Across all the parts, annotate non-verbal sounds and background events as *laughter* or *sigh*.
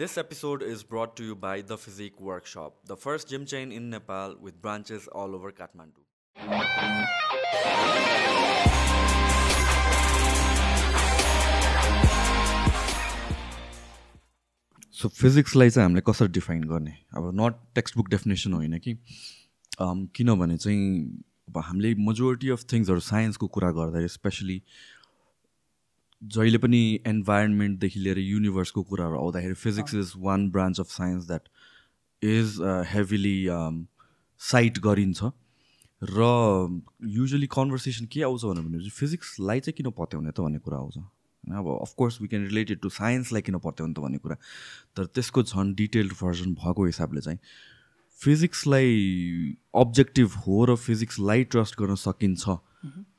This episode is brought to you by The Physique Workshop, the first gym chain in Nepal with branches all over Kathmandu. So फिजिक्सलाई चाहिँ हामीले कसरी define गर्ने अब not text book definition होइन कि um, किनभने चाहिँ अब हामीले मेजोरिटी अफ थिङ्सहरू साइन्सको कुरा गर्दाखेरि स्पेसली जहिले पनि इन्भाइरोमेन्टदेखि लिएर युनिभर्सको कुराहरू आउँदाखेरि physics is one branch of science that is heavily cite गरिन्छ। र युजली कन्भर्सेसन के आउँछ भने फिजिक्सलाई चाहिँ किन पत्याउने त भन्ने कुरा आउँछ। होइन अब of course we can related to साइन्सलाई किन पत्याउने त भन्ने कुरा। तर त्यसको झन् डिटेल्ड भर्जन भएको हिसाबले चाहिँ फिजिक्सलाई अब्जेक्टिभ हो र फिजिक्सलाई ट्रस्ट गर्न सकिन्छ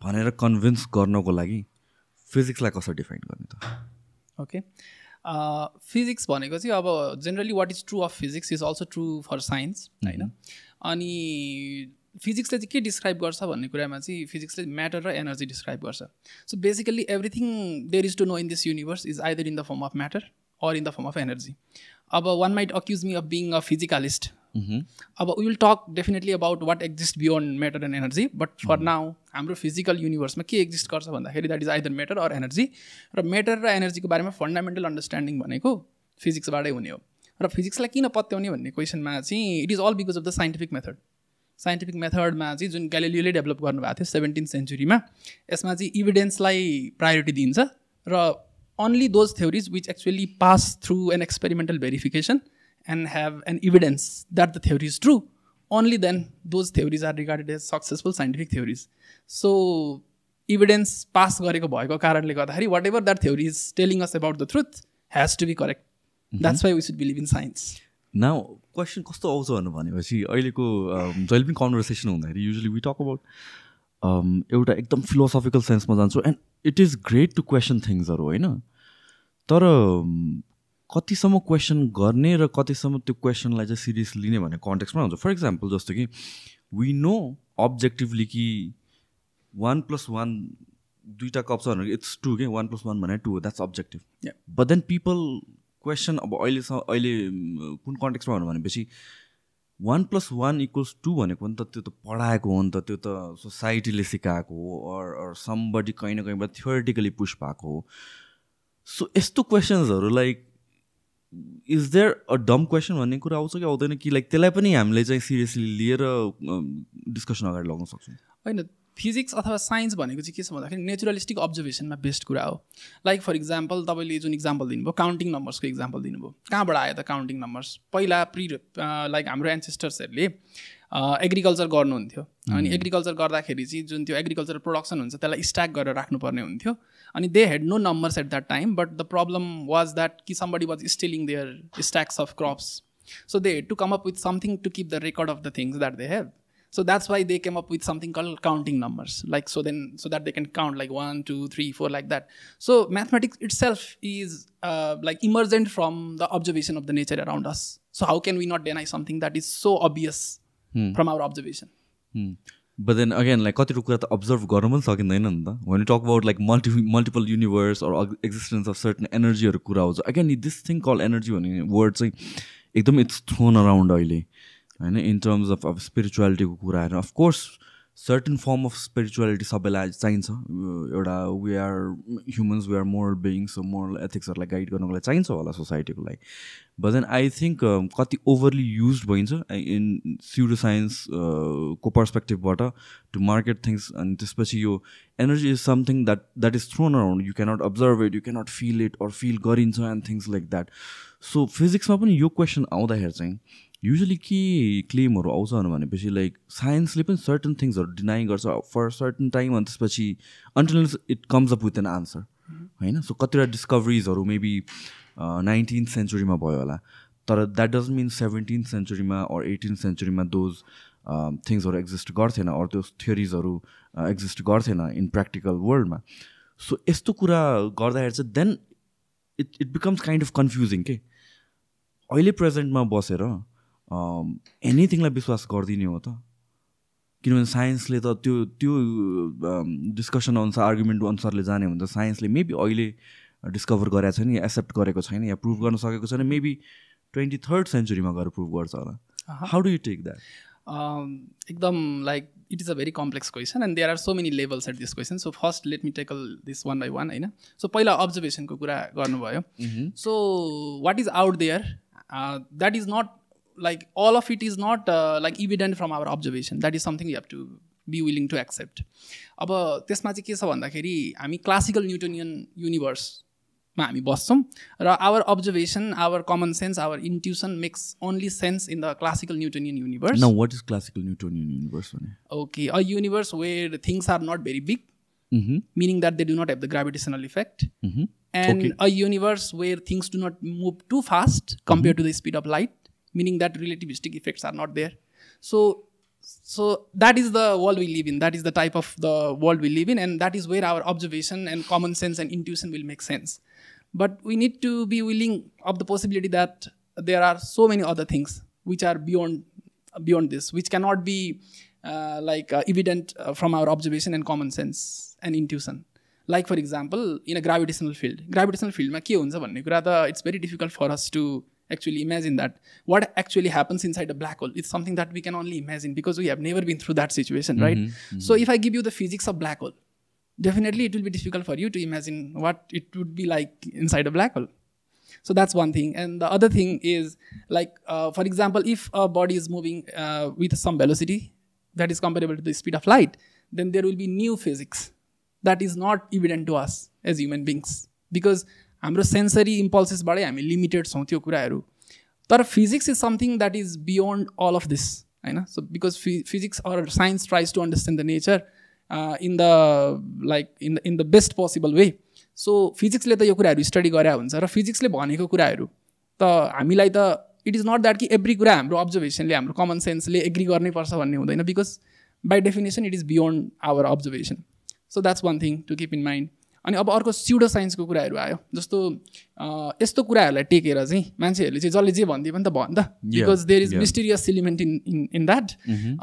भनेर कन्भिन्स गर्नको लागि फिजिक्सलाई कसरी डिफाइन गर्ने त? ओके फिजिक्स भनेको चाहिँ अब generally what is true of physics is also true for science होइन? अनि फिजिक्सले चाहिँ के डिस्क्राइब गर्छ भन्ने कुरामा चाहिँ फिजिक्सले म्याटर र एनर्जी डिस्क्राइब गर्छ। So basically everything there is to know in this universe is either in the form of matter or in the form of energy अब one might accuse me of being a physicalist अब we will talk definitely about what exist beyond matter and energy but for now हाम्रो physical युनिभर्समा के exist गर्छ भन्दाखेरि that is either matter or energy र matter र एनर्जीको बारेमा फन्डामेन्टल अन्डरस्ट्यान्डिङ भनेको फिजिक्सबाटै हुने हो र फिजिक्सलाई किन पत्याउने भन्ने क्वेसनमा चाहिँ it is all because of the scientific method scientific मेथडमा चाहिँ जुन ग्यालिलियोले डेभलप गर्नुभएको थियो सेभेन्टिन सेन्चुरीमा यसमा चाहिँ इभिडेन्सलाई प्रायोरिटी दिन्छ र only those theories which actually pass through an experimental verification and have an evidence that the theory is true only then those theories are regarded as successful scientific theories so evidence pass गरेको भएको कारणले गर्दाखेरि whatever that theory is telling us about the truth has to be correct that's why we should believe in science now question कस्तो आउँछ भन्नु भनेपछि अहिलेको जहिले पनि कन्भर्सेसन हुँदाखेरि युजली वी टक अबाउट एउटा एकदम फिलोसफिकल सेन्समा जान्छु। And it is great to question थिङ्सहरू होइन? तर कतिसम्म क्वेसन गर्ने र कतिसम्म त्यो क्वेसनलाई चाहिँ सिरियस लिने भन्ने कन्टेक्समा हुन्छ। फर इक्जाम्पल जस्तो कि वी नो अब्जेक्टिभली कि वान प्लस वान दुइटा कप छ भने इट्स टू के वान प्लस वान भने two that's objective but then people question अब अहिलेसम्म अहिले कुन कन्टेक्समा भन्नु भनेपछि one plus one equals two भनेको नि त त्यो त पढाएको हो नि त त्यो त सोसाइटीले सिकाएको हो अर अर समबडी कहीँ न कहीँबाट थियोरिटिकली पुस भएको हो। सो यस्तो क्वेसन्सहरू like is there a dumb question भन्ने कुरा आउँछ कि आउँदैन कि? लाइक त्यसलाई पनि हामीले चाहिँ सिरियसली लिएर डिस्कसन अगाडि लगाउन सक्छौँ। होइन फिजिक्स अथवा साइन्स भनेको चाहिँ के छ भन्दाखेरि नेचुरलिस्टिक अब्जर्भेसनमा बेस्ट कुरा हो। लाइक फर इक्जाम्पल तपाईँले जुन इक्जाम्पल दिनुभयो काउन्टिङ नम्बर्सको इक्जाम्पल दिनुभयो। कहाँबाट आयो त काउन्टिङ नम्बर्स पहिला प्रि लाइक हाम्रो एन्सेस्टर्सहरूले एग्रिकल्चर गर्नुहुन्थ्यो। अनि एग्रिकल्चर गर्दाखेरि चाहिँ जुन त्यो एग्रिकल्चर प्रोडक्सन हुन्छ त्यसलाई स्ट्याक गरेर राख्नुपर्ने हुन्थ्यो। and they had no numbers at that time but the problem was that somebody was stealing their stacks of crops. So they had to come up with something to keep the record of the things that they have. So that's why they came up with something called counting numbers like so then so that they can count like one two three four like that. So mathematics itself is uh, like emergent from the observation of the nature around us. So how can we not deny something that is so obvious hmm. from our observation? Hmm. But then again like कतिवटा कुरा त observe गर्नु पनि सकिँदैन नि त। One talk about like multi multiple universe or existence of certain एनर्जीहरू कुरा आउँछ। Again this thing call energy भन्ने वर्ड चाहिँ एकदम इट्स थ्रोन अराउन्ड अहिले। होइन इन टर्म्स अफ अब स्पिरिचुअलिटीको कुराहरू। Of course certain form of spirituality सबैलाई चाहिन्छ। एउटा we are humans we are moral beings moral एथिक्सहरूलाई guide गर्नुको लागि चाहिन्छ होला सोसाइटीको लागि। बट देन आई थिङ्क कति ओभरली युज भइन्छ इन स्युडो साइन्सको पर्सपेक्टिभबाट टु मार्केट थिङ्स अनि त्यसपछि यो energy is something that that is thrown around you cannot observe it you cannot feel it or feel गरिन्छ and things like that so फिजिक्समा पनि यो क्वेसन आउँदाखेरि चाहिँ युजली के क्लेमहरू आउँछ भनेपछि लाइक साइन्सले पनि सर्टन थिङ्सहरू डिनाइ गर्छ फर सर्टन टाइम अनि त्यसपछि until it comes up with an answer होइन? सो कतिवटा डिस्कभरिजहरू मेबी नाइन्टिन्थ सेन्चुरीमा भयो होला। तर द्याट डजन्ट मिन सेभेन्टिन्थ सेन्चुरीमा अर एटिन्थ सेन्चुरीमा दोज थिङ्सहरू एक्जिस्ट गर्थेन अरू त्यो थियोरिजहरू एक्जिस्ट गर्थेन इन प्र्याक्टिकल वर्ल्डमा सो यस्तो कुरा गर्दाखेरि चाहिँ then it it becomes kind of confusing के? अहिले प्रेजेन्टमा बसेर एनिथिङलाई विश्वास गरिदिने हो त। किनभने साइन्सले त त्यो त्यो डिस्कसन अनुसार आर्गुमेन्ट अनुसारले जाने भने त साइन्सले मेबी अहिले डिस्कभर गरेको छैन या एक्सेप्ट गरेको छैन या प्रुभ गर्न सकेको छैन मेबी ट्वेन्टी थर्ड सेन्चुरीमा गएर प्रुभ गर्छ होला। How do you take that एकदम like it is a very complex question and there are so many levels at this question so first let me tackle this one by one होइन? So पहिला अब्जर्भेसनको कुरा गर्नुभयो। So what is out there that is not like all of it is not like evident from our observation that is something you have to be willing to accept अब त्यसमा चाहिँ के छ भन्दाखेरि हामी क्लासिकल न्युटोनियन युनिभर्समा हामी बस्छौँ र our observation our common sense our intuition makes only sense in the classical Newtonian universe what is classical Newtonian universe भने okay a universe where things are not very big Mhm, meaning that they do not have the gravitational effect. Mhm. and Okay. a universe where things do not move too fast compared to meaning that relativistic effects are not there. So so that is the world we live in. That is the type of the world we live in and that is where our observation and common sense and intuition will make sense. But we need to be willing of the possibility that there are so many other things which are beyond beyond this which cannot be uh, like uh, evident uh, from our observation and common sense and intuition. Like for example in a gravitational field. Gravitational field ma ke huncha bhanne kura it's very difficult for us to actually imagine that. What actually happens inside a black hole? It's something that we can only imagine because we have never been through that situation, right? Mm-hmm, mm-hmm. So if I give you the physics of black hole, definitely it will be difficult for you to imagine what it would be like inside a black hole. So that's one thing. And the other thing is, like, uh, for example, if a body is moving uh, with some velocity that is comparable to the speed of light, then there will be new physics that is not evident to us as human beings because हाम्रो sensory इम्पल्सेसबाटै हामी limited छौँ त्यो कुराहरू। तर physics is something that is beyond all of this होइन? So because phy physics or science tries to understand the nature in the like in the in the best possible way so फिजिक्सले त यो कुराहरू study गरे हुन्छ र फिजिक्सले भनेको कुराहरू त हामीलाई त इट इज नट द्याट कि एभ्री कुरा हाम्रो अब्जर्भेसनले हाम्रो कमन सेन्सले एग्री गर्नै पर्छ भन्ने हुँदैन because by definition it is beyond our observation so that's one thing to keep in mind अनि अब अर्को स्युडो साइन्सको कुराहरू आयो। जस्तो यस्तो कुराहरूलाई टेकेर चाहिँ मान्छेहरूले चाहिँ जसले जे भनिदियो पनि त भन् त। Because there is. Mysterious element in in in that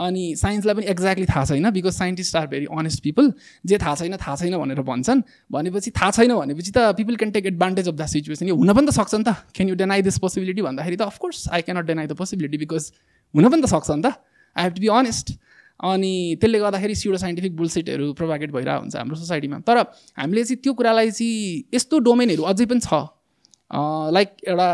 अनि साइन्सलाई पनि एक्ज्याक्टली थाहा छैन because scientist are very honest people जे थाहा छैन थाहा छैन भनेर भन्छन्। भनेपछि थाहा छैन भनेपछि त people can take advantage of the situation यो हुन पनि त सक्छ नि त। Can you deny this possibility भन्दाखेरि त of course I cannot deny the possibility because हुन पनि त सक्छ नि त। I have to be honest अनि त्यसले गर्दाखेरि सिउडो साइन्टिफिक बुलसिटहरू प्रोभाइडेड भइरहेको हुन्छ हाम्रो सोसाइटीमा तर हामीले चाहिँ त्यो कुरालाई चाहिँ यस्तो डोमेनहरू अझै पनि छ। लाइक एउटा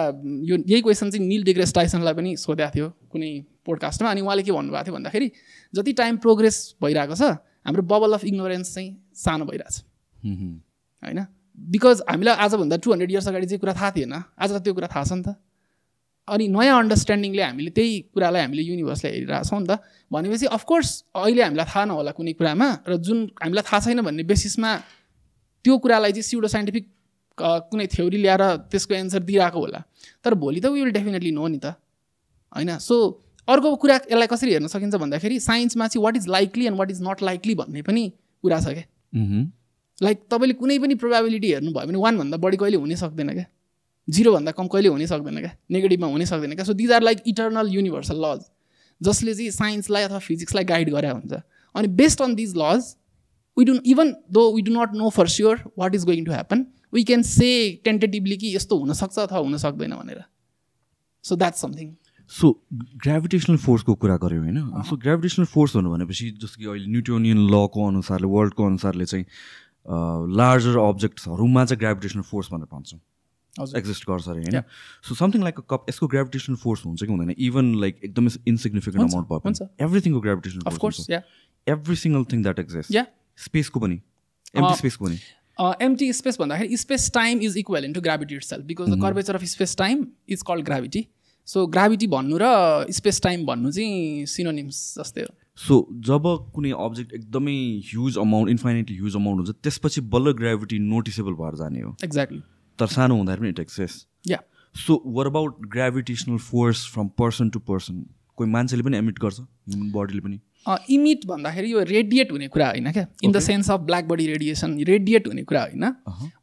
यो यही क्वेसन चाहिँ निल डिग्रेस टाइसनलाई पनि सोधेको थियो कुनै पोडकास्टमा अनि उहाँले के भन्नुभएको थियो भन्दाखेरि जति टाइम प्रोग्रेस भइरहेको छ हाम्रो बबल अफ इग्नोरेन्स चाहिँ सानो भइरहेछ. होइन? बिकज हामीलाई आजभन्दा टु हन्ड्रेड इयर्स अगाडि चाहिँ कुरा थाहा थिएन। आज त त्यो कुरा थाहा छ नि त। अनि नयाँ अन्डरस्ट्यान्डिङले हामीले त्यही कुरालाई हामीले युनिभर्सलाई हेरिरहेको छौँ नि त। भनेपछि अफकोर्स अहिले हामीलाई थाहा नहोला कुनै कुरामा र जुन हामीलाई थाहा छैन भन्ने बेसिसमा त्यो कुरालाई चाहिँ सिउडो साइन्टिफिक कुनै थ्योरी ल्याएर त्यसको एन्सर दिइरहेको होला। तर भोलि त विल डेफिनेटली नो नि त। होइन? सो अर्को कुरा यसलाई कसरी हेर्न सकिन्छ भन्दाखेरि साइन्समा चाहिँ what is likely and what is not likely भन्ने पनि कुरा छ क्या. लाइक तपाईँले कुनै पनि प्रोभाबिलिटी हेर्नुभयो भने वानभन्दा बढी कहिले हुनै सक्दैन क्या। जिरोभन्दा कम कहिले हुनै सक्दैन क्या? नेगेटिभमा हुनै सक्दैन क्या? So these are like eternal universal laws जसले चाहिँ साइन्सलाई अथवा फिजिक्सलाई गाइड गरे हुन्छ। अनि based on these laws we do even though we do not know for sure what is going to happen we can say tentatively कि यस्तो हुनसक्छ अथवा हुन सक्दैन भनेर। So that's something so gravitational फोर्सको कुरा गऱ्यो होइन? सो ग्राभिटेसनल फोर्स भन्नु भनेपछि जस्तो कि अहिले न्युटोनियन लको अनुसारले वर्ल्डको अनुसारले चाहिँ लार्जर अब्जेक्ट्सहरूमा चाहिँ ग्राभिटेसनल फोर्स भनेर भन्छौँ। एक्जिस्ट गर्छ अरे होइन? So something like a cup यसको ग्राभिटेसनल फोर्स हुन्छ कि हुँदैन? इभन लाइक एकदमै इन्सिग्निफिकेन्ट अमाउन्ट भयो हुन्छ। एभ्रिथिङको gravitational of course force every single thing that exist स्पेसको पनि। एम्टी स्पेसको पनि। एम्टी स्पेस भन्दाखेरि space time is equal to gravity itself because the curvature of space time is called gravity so gravity भन्नु र space time भन्नु चाहिँ synonyms जस्तै हो। सो जब कुनै अब्जेक्ट एकदमै huge amount infinitely huge amount हुन्छ त्यसपछि बल्ल ग्राभिटी नोटिसेबल भएर जाने हो। एक्ज्याक्टली तर सानो हुँदाखेरि पनि it exists yeah so were about gravitational force from person to person कोही मान्छेले पनि एमिट गर्छ ह्युमन बडीले पनि? इमिट भन्दाखेरि यो रेडिएट हुने कुरा होइन क्या? In the sense of black body radiation radiate हुने कुरा होइन।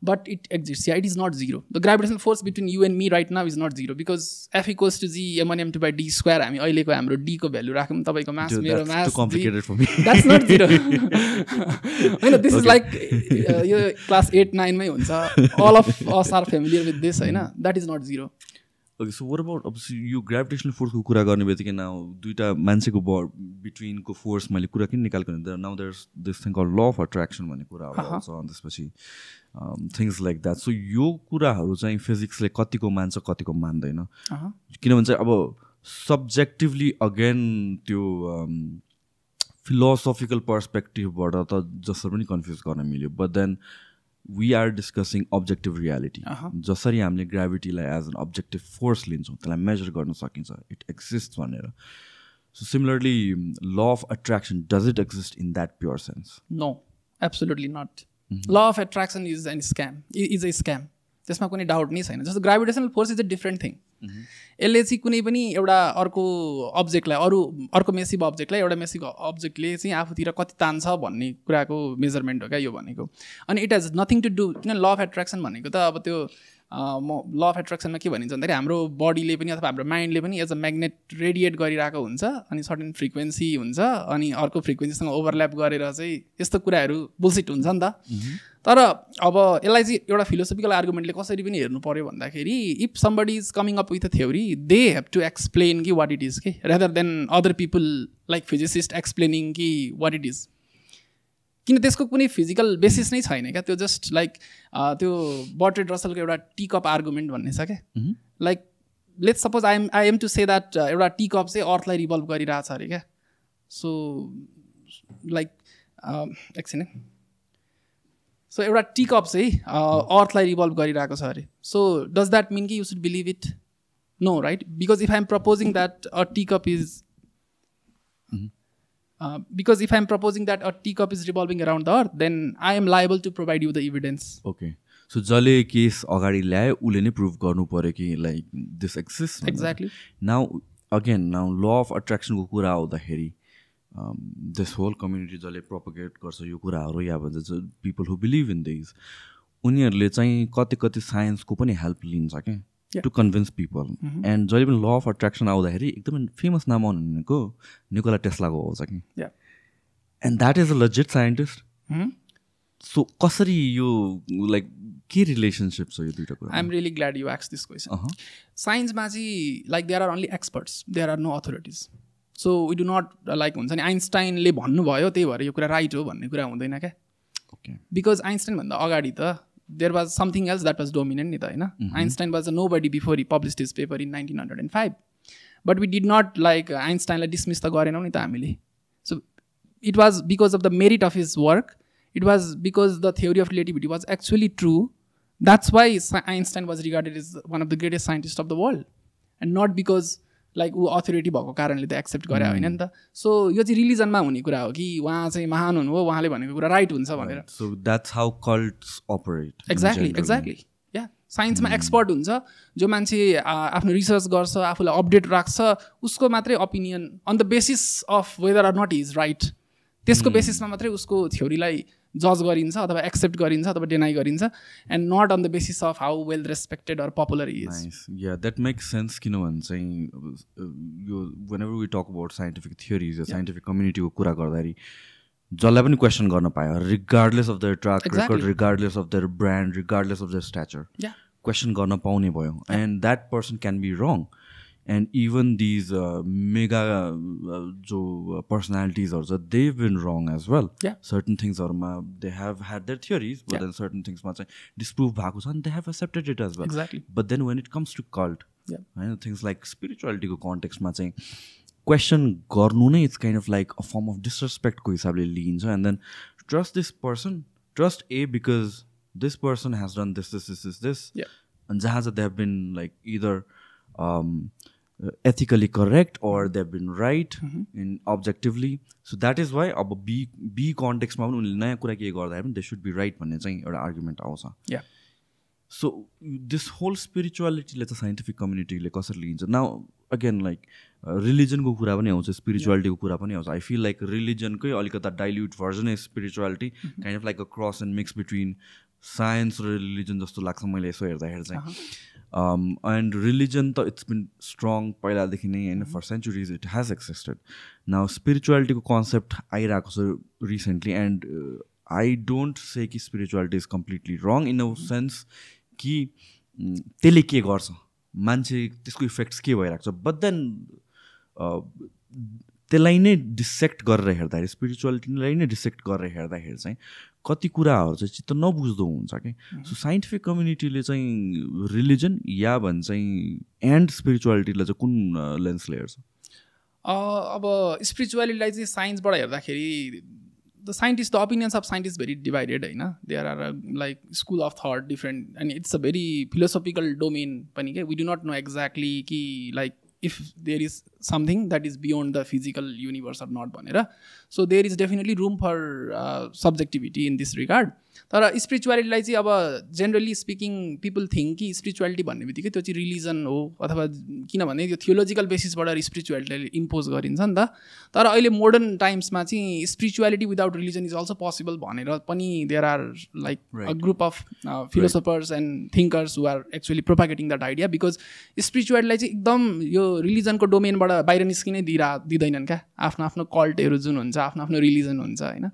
But it exist yeah it is not zero the gravitation force between you and me right now is not zero because F equals to G M N M two by D square हामी अहिलेको हाम्रो डीको value राखौँ तपाईँको mass मेरो mass that's not zero होइन this is like यो class eight नाइनमै हुन्छ. All of us are familiar with this होइन? That is not zero okay so were about अब यो ग्राभिटेसनल फोर्सको कुरा गर्ने बित्तिकै नाउ दुइटा मान्छेको ब बिट्विनको फोर्स मैले कुरा किन निकालेको भने now there this thing call law of attraction भन्ने कुराहरू आउँछ अनि त्यसपछि थिङ्स लाइक द्याट सो यो कुराहरू चाहिँ फिजिक्सले कतिको मान्छ कतिको मान्दैन। किनभने चाहिँ अब सब्जेक्टिभली अगेन त्यो फिलोसफिकल पर्सपेक्टिभबाट त जसरी पनि कन्फ्युज गर्न मिल्यो। But then we are discussing objective reality जसरी हामीले ग्राभिटीलाई एज एन अब्जेक्टिभ फोर्स लिन्छौँ त्यसलाई मेजर गर्न सकिन्छ। इट एक्जिस्ट भनेर। So similarly law of attraction does it exist in that pure sense no absolutely not law of attraction is an scam is a scam त्यसमा कुनै doubt नै छैन। जस्तो gravitational force is a different thing यसले चाहिँ कुनै पनि एउटा अर्को अब्जेक्टलाई अरू अर्को मेसिभ अब्जेक्टलाई एउटा मेसिभ अब्जेक्टले चाहिँ आफूतिर कति तान्छ भन्ने कुराको मेजरमेन्ट हो क्या यो भनेको। अनि it has nothing to do किन ल अफ एट्र्याक्सन भनेको त अब त्यो म ल अफ एट्र्याक्सनमा के भनिन्छ भन्दाखेरि हाम्रो बडीले पनि अथवा हाम्रो माइन्डले पनि एज अ म्याग्नेट रेडिएट गरिरहेको हुन्छ अनि सर्टेन फ्रिक्वेन्सी हुन्छ अनि अर्को फ्रिक्वेन्सीसँग ओभरल्याप गरेर चाहिँ यस्तो कुराहरू बुलसिट हुन्छ नि त। तर अब यसलाई चाहिँ एउटा फिलोसफिकल आर्गुमेन्टले कसरी पनि हेर्नु पऱ्यो भन्दाखेरि if somebody is coming up with a theory they have to explain कि वाट इट इज कि rather than other people like physicist explaining कि वाट इट इज किन त्यसको कुनै फिजिकल बेसिस नै छैन क्या? त्यो जस्ट लाइक त्यो बर्टेड रसलको एउटा टिकअप आर्गुमेन्ट भन्ने छ क्या? Like let suppose I'm I am to say that एउटा टिकअप चाहिँ अर्थलाई रिभल्भ गरिरहेछ अरे क्या? सो लाइक एकछिन सो एउटा टिकअप चाहिँ अर्थलाई रिभल्भ गरिरहेको छ अरे। सो डज द्याट मिन कि you should believe it no right because if I am proposing that a teacup is because if I am proposing that a teacup is revolving around the earth then I am liable to provide you the evidence okay so जसले case अगाडि ल्यायो उसले नै prove गर्नु पऱ्यो कि like this exist exactly now again now law of एट्र्याक्सनको कुरा आउँदाखेरि दिस होल कम्युनिटी जसले प्रोपोगेट गर्छ यो कुराहरू या भन्छ people who believe in these उनीहरूले चाहिँ कति कति साइन्सको पनि हेल्प लिन्छ क्या? टु कन्भिन्स पिपल एन्ड जहिले पनि ल अफ अट्र्याक्सन आउँदाखेरि एकदमै फेमस नाम आउनेको निकोला टेस्लाको आउँछ कि। And that is a legit scientist so कसरी यो लाइक के रिलेसनसिप छ यो दुइटा कुरा आइएम रियली ग्ल्याड यु एक्स दिस क्वेसन साइन्समा चाहिँ like there are only experts there are no authorities so we do not like हुन्छ नि आइन्स्टाइनले भन्नुभयो त्यही भएर यो कुरा राइट हो भन्ने कुरा हुँदैन क्या। ओके बिकज आइन्स्टाइनभन्दा अगाडि त there was something else that was dominant नि त होइन Einstein was a nobody before he publish his paper in nineteen hundred and five but we did not like आइन्स्टाइनलाई dismiss त गरेनौँ नि त हामीले so it was because of the merit of his work it was because the theory of relativity was actually true that's why Einstein was regarded is one of the greatest scientist of the world and not because like ऊ authority भएको कारणले त accept गरे होइन नि त। So यो चाहिँ रिलिजनमा हुने कुरा हो कि उहाँ चाहिँ महान हुनु हो उहाँले भनेको कुरा राइट हुन्छ भनेर। So that's how cults operate exactly exactly या साइन्समा एक्सपर्ट हुन्छ जो मान्छे आफ्नो रिसर्च गर्छ आफूलाई अपडेट राख्छ उसको मात्रै opinion on the basis of whether or not is right त्यसको बेसिसमा मात्रै उसको थ्योरीलाई जज गरिन्छ अथवा एक्सेप्ट गरिन्छ अथवा डिनाइ गरिन्छ and not on the basis of how well respected or popular is yeah that makes sense किनभने चाहिँ यो whenever we talk about scientific theories yeah scientific कम्युनिटीको कुरा गर्दाखेरि जसलाई पनि क्वेसन गर्न पायो regardless of their track record regardless of their brand regardless of their stature question गर्न पाउने भयो. And that person can be wrong and even these mega जो पर्सनालिटिजहरू छ they been wrong as well certain थिङ्सहरूमा they have had their theories but then certain थिङ्समा चाहिँ disprove भएको छ अनि they have accepted it as well but then when it comes to cult होइन things like स्पिरिचुअलिटीको कन्टेक्समा चाहिँ क्वेसन गर्नु नै it's kind of like a form of डिसरेस्पेक्टको हिसाबले लिइन्छ and then trust this person trust a because this person has done this this this this this अनि जहाँ चाहिँ they have been like either ethically correct or they've been right mm-hmm. in objectively. So that is why अब be be कन्टेक्समा पनि उनीहरूले नयाँ कुरा के गर्दाखेरि पनि दे सुड बी राइट भन्ने चाहिँ एउटा आर्गुमेन्ट आउँछ। या सो दिस होल स्पिरिचुअलिटीले चाहिँ साइन्टिफिक कम्युनिटीले कसरी लिन्छ नाउ अगेन लाइक रिलिजनको कुरा पनि आउँछ स्पिरिचुअलिटीको कुरा पनि आउँछ। आई फिल लाइक रिलिजनकै अलिकता dilute version spirituality kind of like a cross and mix between science र रिलिजन जस्तो लाग्छ मैले यसो हेर्दाखेरि चाहिँ। एन्ड रिलिजन त इट्स बिन स्ट्रङ पहिलादेखि नै होइन for centuries it has existed now स्पिरिचुअलिटीको concept आइरहेको छ recently and I don't say कि spirituality is completely wrong in a sense कि त्यसले के गर्छ? मान्छे त्यसको इफेक्ट्स के भइरहेको छ? बट देन त्यसलाई नै डिसेक्ट गरेर हेर्दाखेरि स्पिरिचुअलिटीलाई नै डिसेक्ट गरेर हेर्दाखेरि चाहिँ कति कुराहरू चाहिँ चित्त नबुझ्दो हुन्छ कि? सो साइन्टिफिक कम्युनिटीले चाहिँ रिलिजन या भन्छ चाहिँ एन्ड स्पिरिचुअलिटीलाई चाहिँ कुन लेन्सले हेर्छ? अब स्पिरिचुअलिटीलाई चाहिँ साइन्सबाट हेर्दाखेरि the scientist the opinions of scientist very divided होइन? There are like school of thought different and it's a very philosophical domain पनि के we do not know exactly कि like if there is something that is beyond the physical universe or not भनेर so there is definitely room for subjectivity in this regard तर स्पिरिचुअलिटीलाई चाहिँ अब generally speaking people think कि spirituality भन्ने बित्तिकै त्यो चाहिँ रिलिजन हो अथवा किनभने त्यो थियोलोजिकल बेसिसबाट स्पिरिचुअलिटीलाई इम्पोज गरिन्छ नि त। तर अहिले मोडर्न टाइम्समा चाहिँ spirituality without religion is also possible भनेर पनि there are like a group of philosophers and thinkers who are actually propagating that idea because स्पिरिचुअलिटीलाई चाहिँ एकदम यो रिलिजनको डोमेनबाट बाहिर निस्किनै दिइरह दिँदैनन् क्या। आफ्नो आफ्नो कल्टहरू जुन हुन्छ आफ्नो आफ्नो रिलिजन हुन्छ होइन।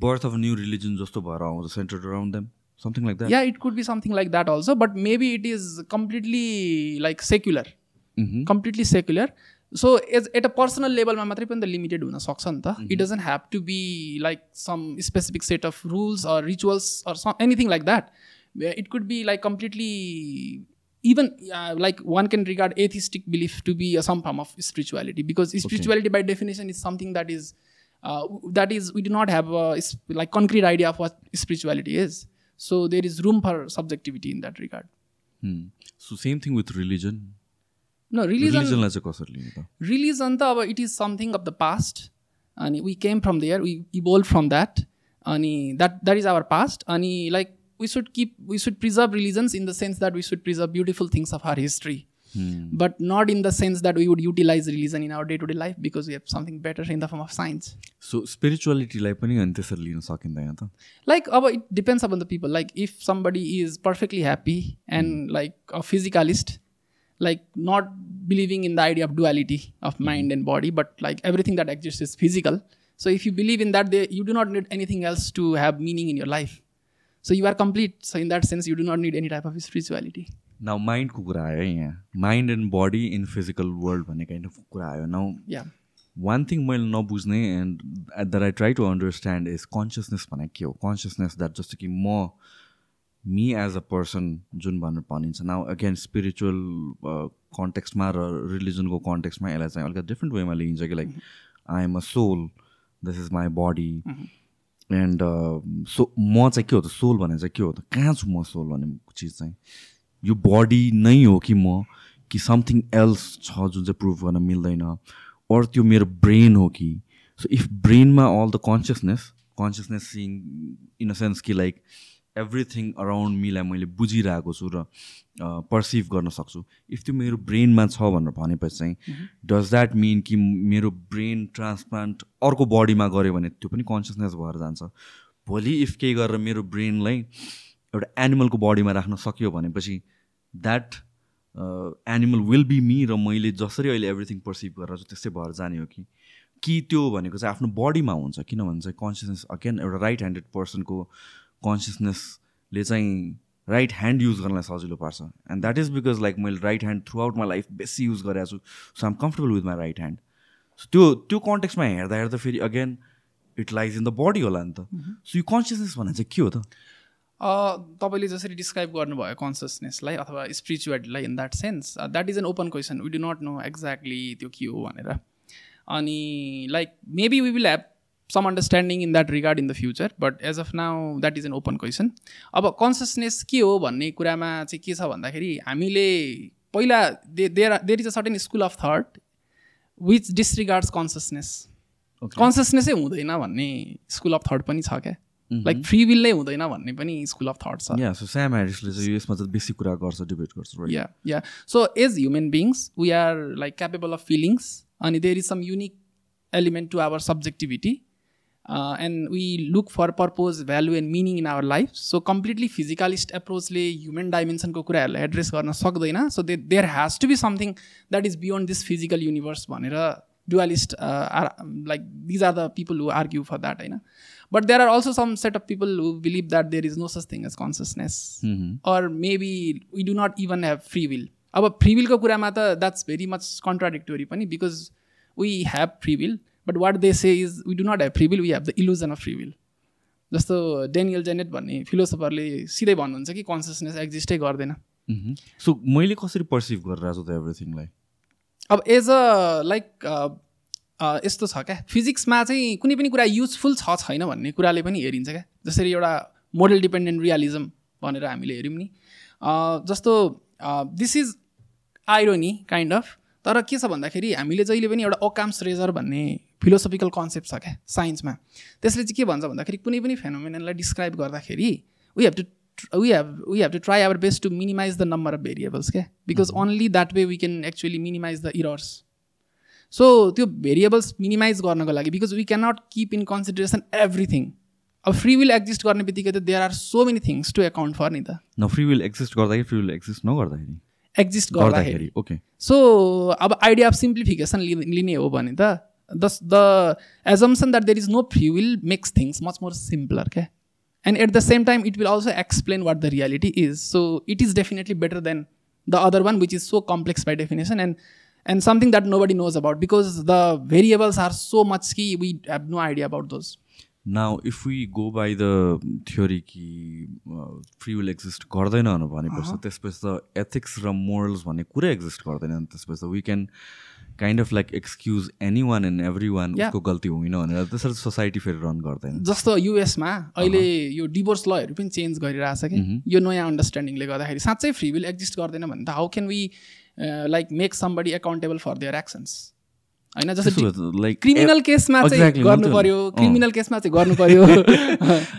बर्थ अफ न्यू रिलिजन जस्तो भएर आउँछ centred around them something like that yeah it could be something like that also but maybe it is completely like secular completely secular so as at a personal लेभलमा मात्रै पनि त limited हुनसक्छ नि त it doesn't have to be like some specific set of rules or rituals or some anything like that it could be like completely even uh, like one can regard atheistic belief to be a, some form of spirituality because spirituality by definition is something that is uh, that is we do not have a like concrete idea of what spirituality is so there is room for subjectivity in that regard hmm. so same thing with religion no religion रिलिजनलाई चाहिँ कसरी लिने त religion त अब it is something of the past अनि we came from there we evolved from that अनि that that is our past अनि like we should keep we should preserve religions in the sense that we should preserve beautiful things of our history but not in the sense that we would utilize religion in our day to day life because we have something better in the form of science so स्पिरिचुअलिटीलाई पनि अनि त्यसरी लिन सकिँदैन त like अब it depends upon the people like if somebody is perfectly happy and like a physicalist like not believing in the idea of duality of mind and body but like everything that exists is physical so if you believe in that they, you do not need anything else to have meaning in your life so you are complete so in that sense you do not need any type of spirituality Now माइन्डको कुरा आयो है यहाँ। Mind and body in physical world भन्ने kind of कुरा आयो। Now one thing मैले नबुझ्ने and at that I try to understand is consciousness भनेको के हो? कन्सियसनेस द्याट जस्तो कि म मी एज अ पर्सन जुन भनेर भनिन्छ। नाउ अगेन स्पिरिचुअल कन्टेक्स्टमा र रिलिजनको कन्टेक्स्टमा यसलाई चाहिँ अलिकति डिफ्रेन्ट वेमा लिइन्छ कि like I am a soul this is my body and so म चाहिँ के हो त? सोल भने चाहिँ के हो त? कहाँ छु म सोल भन्ने चिज चाहिँ? यो बडी नै हो कि म कि समथिङ एल्स छ जुन चाहिँ प्रुभ गर्न मिल्दैन अर त्यो मेरो ब्रेन हो कि? So if ब्रेनमा all the consciousness consciousness sing in a sense कि लाइक एभ्रिथिङ अराउन्डमीलाई मैले बुझिरहेको छु र पर्सिभ गर्न सक्छु इफ त्यो मेरो ब्रेनमा छ भनेर भनेपछि चाहिँ डज द्याट मिन कि मेरो ब्रेन ट्रान्सप्लान्ट अर्को बडीमा गऱ्यो भने त्यो पनि कन्सियसनेस भएर जान्छ? भोलि इफ केही गरेर मेरो ब्रेनलाई एउटा एनिमलको बडीमा राख्न सक्यो भनेपछि that animal will be me र मैले जसरी अहिले एभ्रिथिङ पर्सिभ गरेर त्यस्तै भएर जाने हो कि कि त्यो भनेको चाहिँ आफ्नो बडीमा हुन्छ किनभने चाहिँ कन्सियसनेस अगेन एउटा राइट ह्यान्डेड पर्सनको कन्सियसनेसले चाहिँ राइट ह्यान्ड युज गर्नलाई सजिलो पार्छ. And that is because like मैले right hand throughout my life बेसी युज गरेको छु so I'm comfortable with my right hand so त्यो त्यो कन्टेक्समा हेर्दा हेर्दा फेरि again it lies in the body होला नि त. सो यो कन्सियसनेस भने चाहिँ के हो त? तपाईँले जसरी डिस्क्राइब गर्नुभयो कन्सियसनेसलाई अथवा स्पिरिचुअलिटीलाई in that sense that is an open question we do not know exactly त्यो के हो भनेर। अनि like maybe we will have some understanding in that regard in the future but as of now that is an open question अब consciousness के हो भन्ने कुरामा चाहिँ के छ भन्दाखेरि हामीले पहिला they there there is a certain school of thought which disregards consciousness कन्सियसनेसै हुँदैन भन्ने स्कुल अफ थट पनि छ क्या? लाइक फ्री विल नै हुँदैन भन्ने पनि स्कुल अफ थट छ। या सो स्याम ह्यारिसले चाहिँ यसमा चाहिँ बेसी कुरा गर्छ डिबेट गर्छ? Yeah yeah so as human beings we are like capable of feelings अनि there is some unique element to our subjectivity and we look for purpose value and meaning in our life so completely physicalist एप्रोचले human डाइमेन्सनको कुराहरूलाई address गर्न सक्दैन। So they there has to be something that is beyond this physical universe भनेर dualist are like these are the people who argue for that होइन? But there are also some set of people who believe that there is no such thing as consciousness. Or maybe we do not even have free will अब free विलको कुरामा त that's very much contradictory पनि because we have free will but what they say is we do not have free will we have the illusion of free will जस्तो Daniel Dennett भन्ने फिलोसफरले सिधै भन्नुहुन्छ कि कन्सियसनेस एक्जिस्टै गर्दैन. सो मैले कसरी पर्सिभ गरिरहेको छु त एभ्रिथिङलाई अब एज अ लाइक यस्तो छ क्या? फिजिक्समा चाहिँ कुनै पनि कुरा युजफुल छ छैन भन्ने कुराले पनि हेरिन्छ क्या? जसरी एउटा मोडल डिपेन्डेन्ट रियालिजम भनेर हामीले हेऱ्यौँ नि। जस्तो this is irony kind of तर के छ भन्दाखेरि हामीले जहिले पनि एउटा ओकाम्स रेजर भन्ने फिलोसफिकल कन्सेप्ट छ क्या साइन्समा त्यसले चाहिँ के भन्छ भन्दाखेरि कुनै पनि फेनोमेनलाई डिस्क्राइब गर्दाखेरि we have to we have we have to try our best to minimize the number of variables क्या? Because only that way we can actually minimize the errors so त्यो भेरिएबल्स मिनिमाइज गर्नको लागि because we can not keep in consideration everything अब free will exist गर्ने बित्तिकै त there are so many things to account for नि त। न फ्री विल एक्जिस्ट गर्दाखेरि फ्री विल एक्जिस्ट नगर्दाखेरि। एक्जिस्ट गर्दाखेरि। गर्दाखेरि ओके सो अब आइडिया अफ सिम्प्लिफिकेसन लिने हो भने त the the assumption that there is no free will makes things much more simpler क्या? And at the same time it will also explain what the reality is so it is definitely better than the other one which is so complex by definition and and something that nobody knows about because the variables are so much कि we have no idea about those now if we go by the theory कि free will exist गर्दैन भनेपछि त्यसपछि त ethics र morals भन्ने कुरै exist गर्दैन त्यसपछि त we can kind of like excuse anyone and everyone. उसको गल्ती होइन भनेर त्यसरी सोसाइटी फेरि रन गर्दैन जस्तो युएसमा अहिले यो डिभोर्स लहरू पनि चेन्ज गरिरहेछ कि? यो नयाँ अन्डरस्ट्यान्डिङले गर्दाखेरि साँच्चै फ्री विल एक्जिस्ट गर्दैन भने त how can we like make somebody accountable for their actions होइन जस्तो लाइक क्रिमिनल केसमा चाहिँ गर्नु। पर्यो। क्रिमिनल केसमा चाहिँ गर्नु पर्यो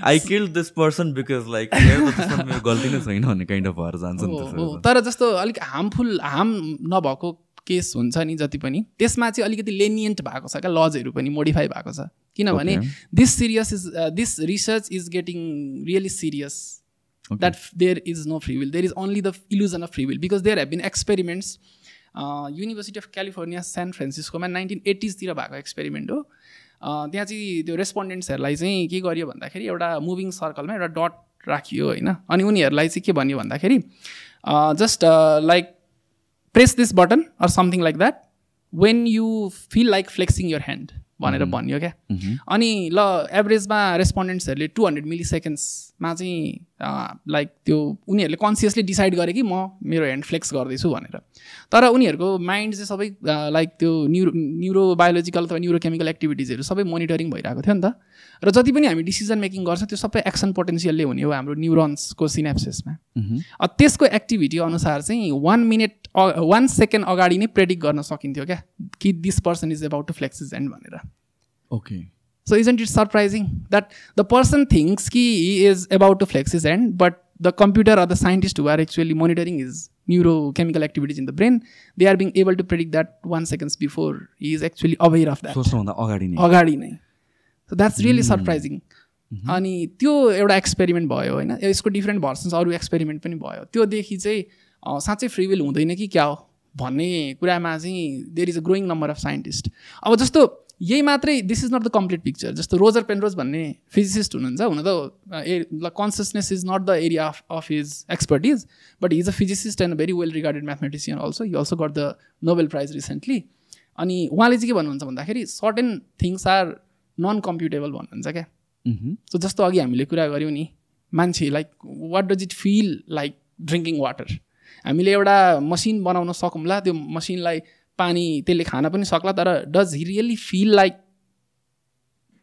I kill this person because like मेरो गल्ती नै छैन भन्ने काइन्ड अफ भएर जान्छ हो। तर जस्तो अलिक हार्मफुल हार्म नभएको केस हुन्छ नि जति पनि त्यसमा चाहिँ अलिकति लेनियन्ट भएको छ क्या लजहरू पनि मोडिफाई भएको छ किनभने. This serious is this research is getting really serious Okay. That there is no free will there is only the illusion of free will because there have been experiments university of California San फ्रान्सिस्कोमा nineteen एट्टिजतिर भएको experiment हो. A, त्यहाँ चाहिँ त्यो रेस्पोन्डेन्ट्सहरूलाई चाहिँ के गरियो भन्दाखेरि एउटा मुभिङ सर्कलमा एउटा डट राखियो होइन। अनि उनीहरूलाई चाहिँ के भन्यो भन्दाखेरि just like press this button or something like that when you feel like flexing your hand भनेर भन्यो क्या। Mhm. अनि ल एभरेजमा रेस्पोन्डेन्ट्सहरूले टु हन्ड्रेड मिली सेकेन्ड्समा चाहिँ लाइक त्यो उनीहरूले कन्सियसली डिसाइड गरे कि म मेरो ह्यान्ड फ्लेक्स गर्दैछु भनेर। तर उनीहरूको माइन्ड चाहिँ सबै लाइक त्यो न्युरो न्युरोबायोलोजिकल अथवा न्युरोकेमिकल एक्टिभिटिजहरू सबै मोनिटरिङ भइरहेको थियो नि त। र जति पनि हामी डिसिजन मेकिङ गर्छौँ त्यो सबै एक्सन पोटेन्सियलले हुने हो हाम्रो न्युरोन्सको सिनेप्सिसमा त्यसको एक्टिभिटी अनुसार चाहिँ वान मिनट वान सेकेन्ड अगाडि नै प्रेडिक्ट गर्न सकिन्थ्यो क्या कि this person is about to flex is and भनेर। Okay so is and it's surprising that the person thinks कि he is about to flexes and but the computer or the scientist who are actually monitoring is neuro chemical activities in the brain they are being able to predict that one seconds before he is actually aware of that नै। अगाडि नै। So that's really surprising अनि त्यो एउटा experiment भयो होइन? यसको different versions अरू एक्सपेरिमेन्ट पनि भयो। त्योदेखि चाहिँ साँच्चै फ्री विल हुँदैन कि क्या हो? भन्ने कुरामा चाहिँ there is a growing number of scientist अब जस्तो यही मात्रै this is not the complete picture जस्तो रोजर पेन्ड्रोज भन्ने फिजिसिस्ट हुनुहुन्छ हुन त ए consciousness is not the area of of his expertise but his a physicist and very well regarded mathematician also you also got the Nobel prize recently अनि उहाँले चाहिँ के भन्नुहुन्छ भन्दाखेरि certain things are non computable भन्नुहुन्छ क्या. So जस्तो अघि हामीले कुरा गऱ्यौँ नि मान्छे like what does it feel like drinking water हामीले एउटा मसिन बनाउन सकौँला त्यो मसिनलाई पानी त्यसले खान पनि सक्ला तर does he really feel like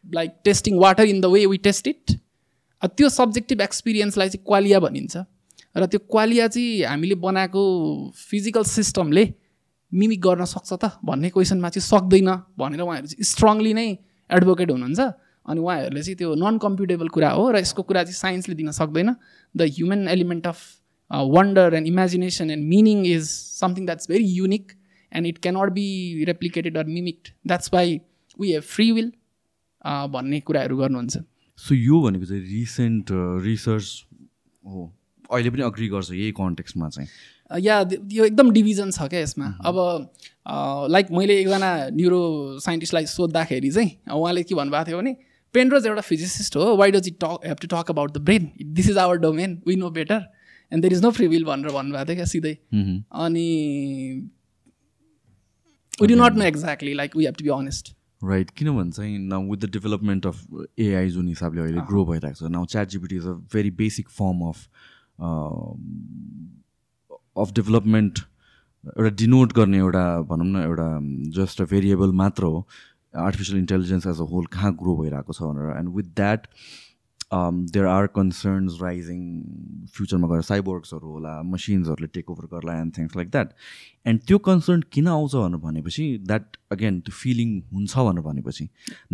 like tasting water in the way we taste it त्यो सब्जेक्टिभ एक्सपिरियन्सलाई चाहिँ क्वालिया भनिन्छ। र त्यो क्वालिया चाहिँ हामीले बनाएको फिजिकल सिस्टमले मिमिक गर्न सक्छ त भन्ने क्वेसनमा चाहिँ सक्दैन भनेर उहाँहरू चाहिँ स्ट्रङली नै एडभोकेट हुनुहुन्छ। अनि उहाँहरूले चाहिँ त्यो नन कम्प्युटेबल कुरा हो र यसको कुरा चाहिँ साइन्सले दिन सक्दैन। The human element of wonder and imagination and meaning is something that's very unique and it cannot be replicated or mimicked that's why we have free will भन्ने कुराहरू गर्नुहुन्छ। सो यो भनेको चाहिँ रिसेन्ट रिसर्च हो। अहिले पनि अग्री गर्छ यही कन्टेक्समा चाहिँ। या यो एकदम डिभिजन छ क्या यसमा। अब लाइक मैले एकजना न्युरो साइन्टिस्टलाई सोद्धाखेरि चाहिँ उहाँले के भन्नुभएको थियो भने पेन्ड्रोज एउटा फिजिसिस्ट हो why does it talk have to talk about the brain this is our domain we know better and there is no free will भनेर भन्नुभएको थियो क्या सिधै। अनि we do not know exactly like we have to be honest right किनभने चाहिँ now with the development of AI जुन हिसाबले अहिले ग्रो भइरहेको छ now chat GPT is a very basic form of of development एउटा डिनोट गर्ने एउटा भनौँ न एउटा जस्ट अ भेरिएबल मात्र हो artificial intelligence as a whole कहाँ ग्रो भइरहेको छ भनेर। And with that there are concerns rising फ्युचरमा गएर साइबोर्ग्सहरू होला मसिन्सहरूले टेक ओभर गर्ला and things like that and त्यो कन्सर्न किन आउँछ भनेर भनेपछि द्याट अगेन त्यो फिलिङ हुन्छ भनेर भनेपछि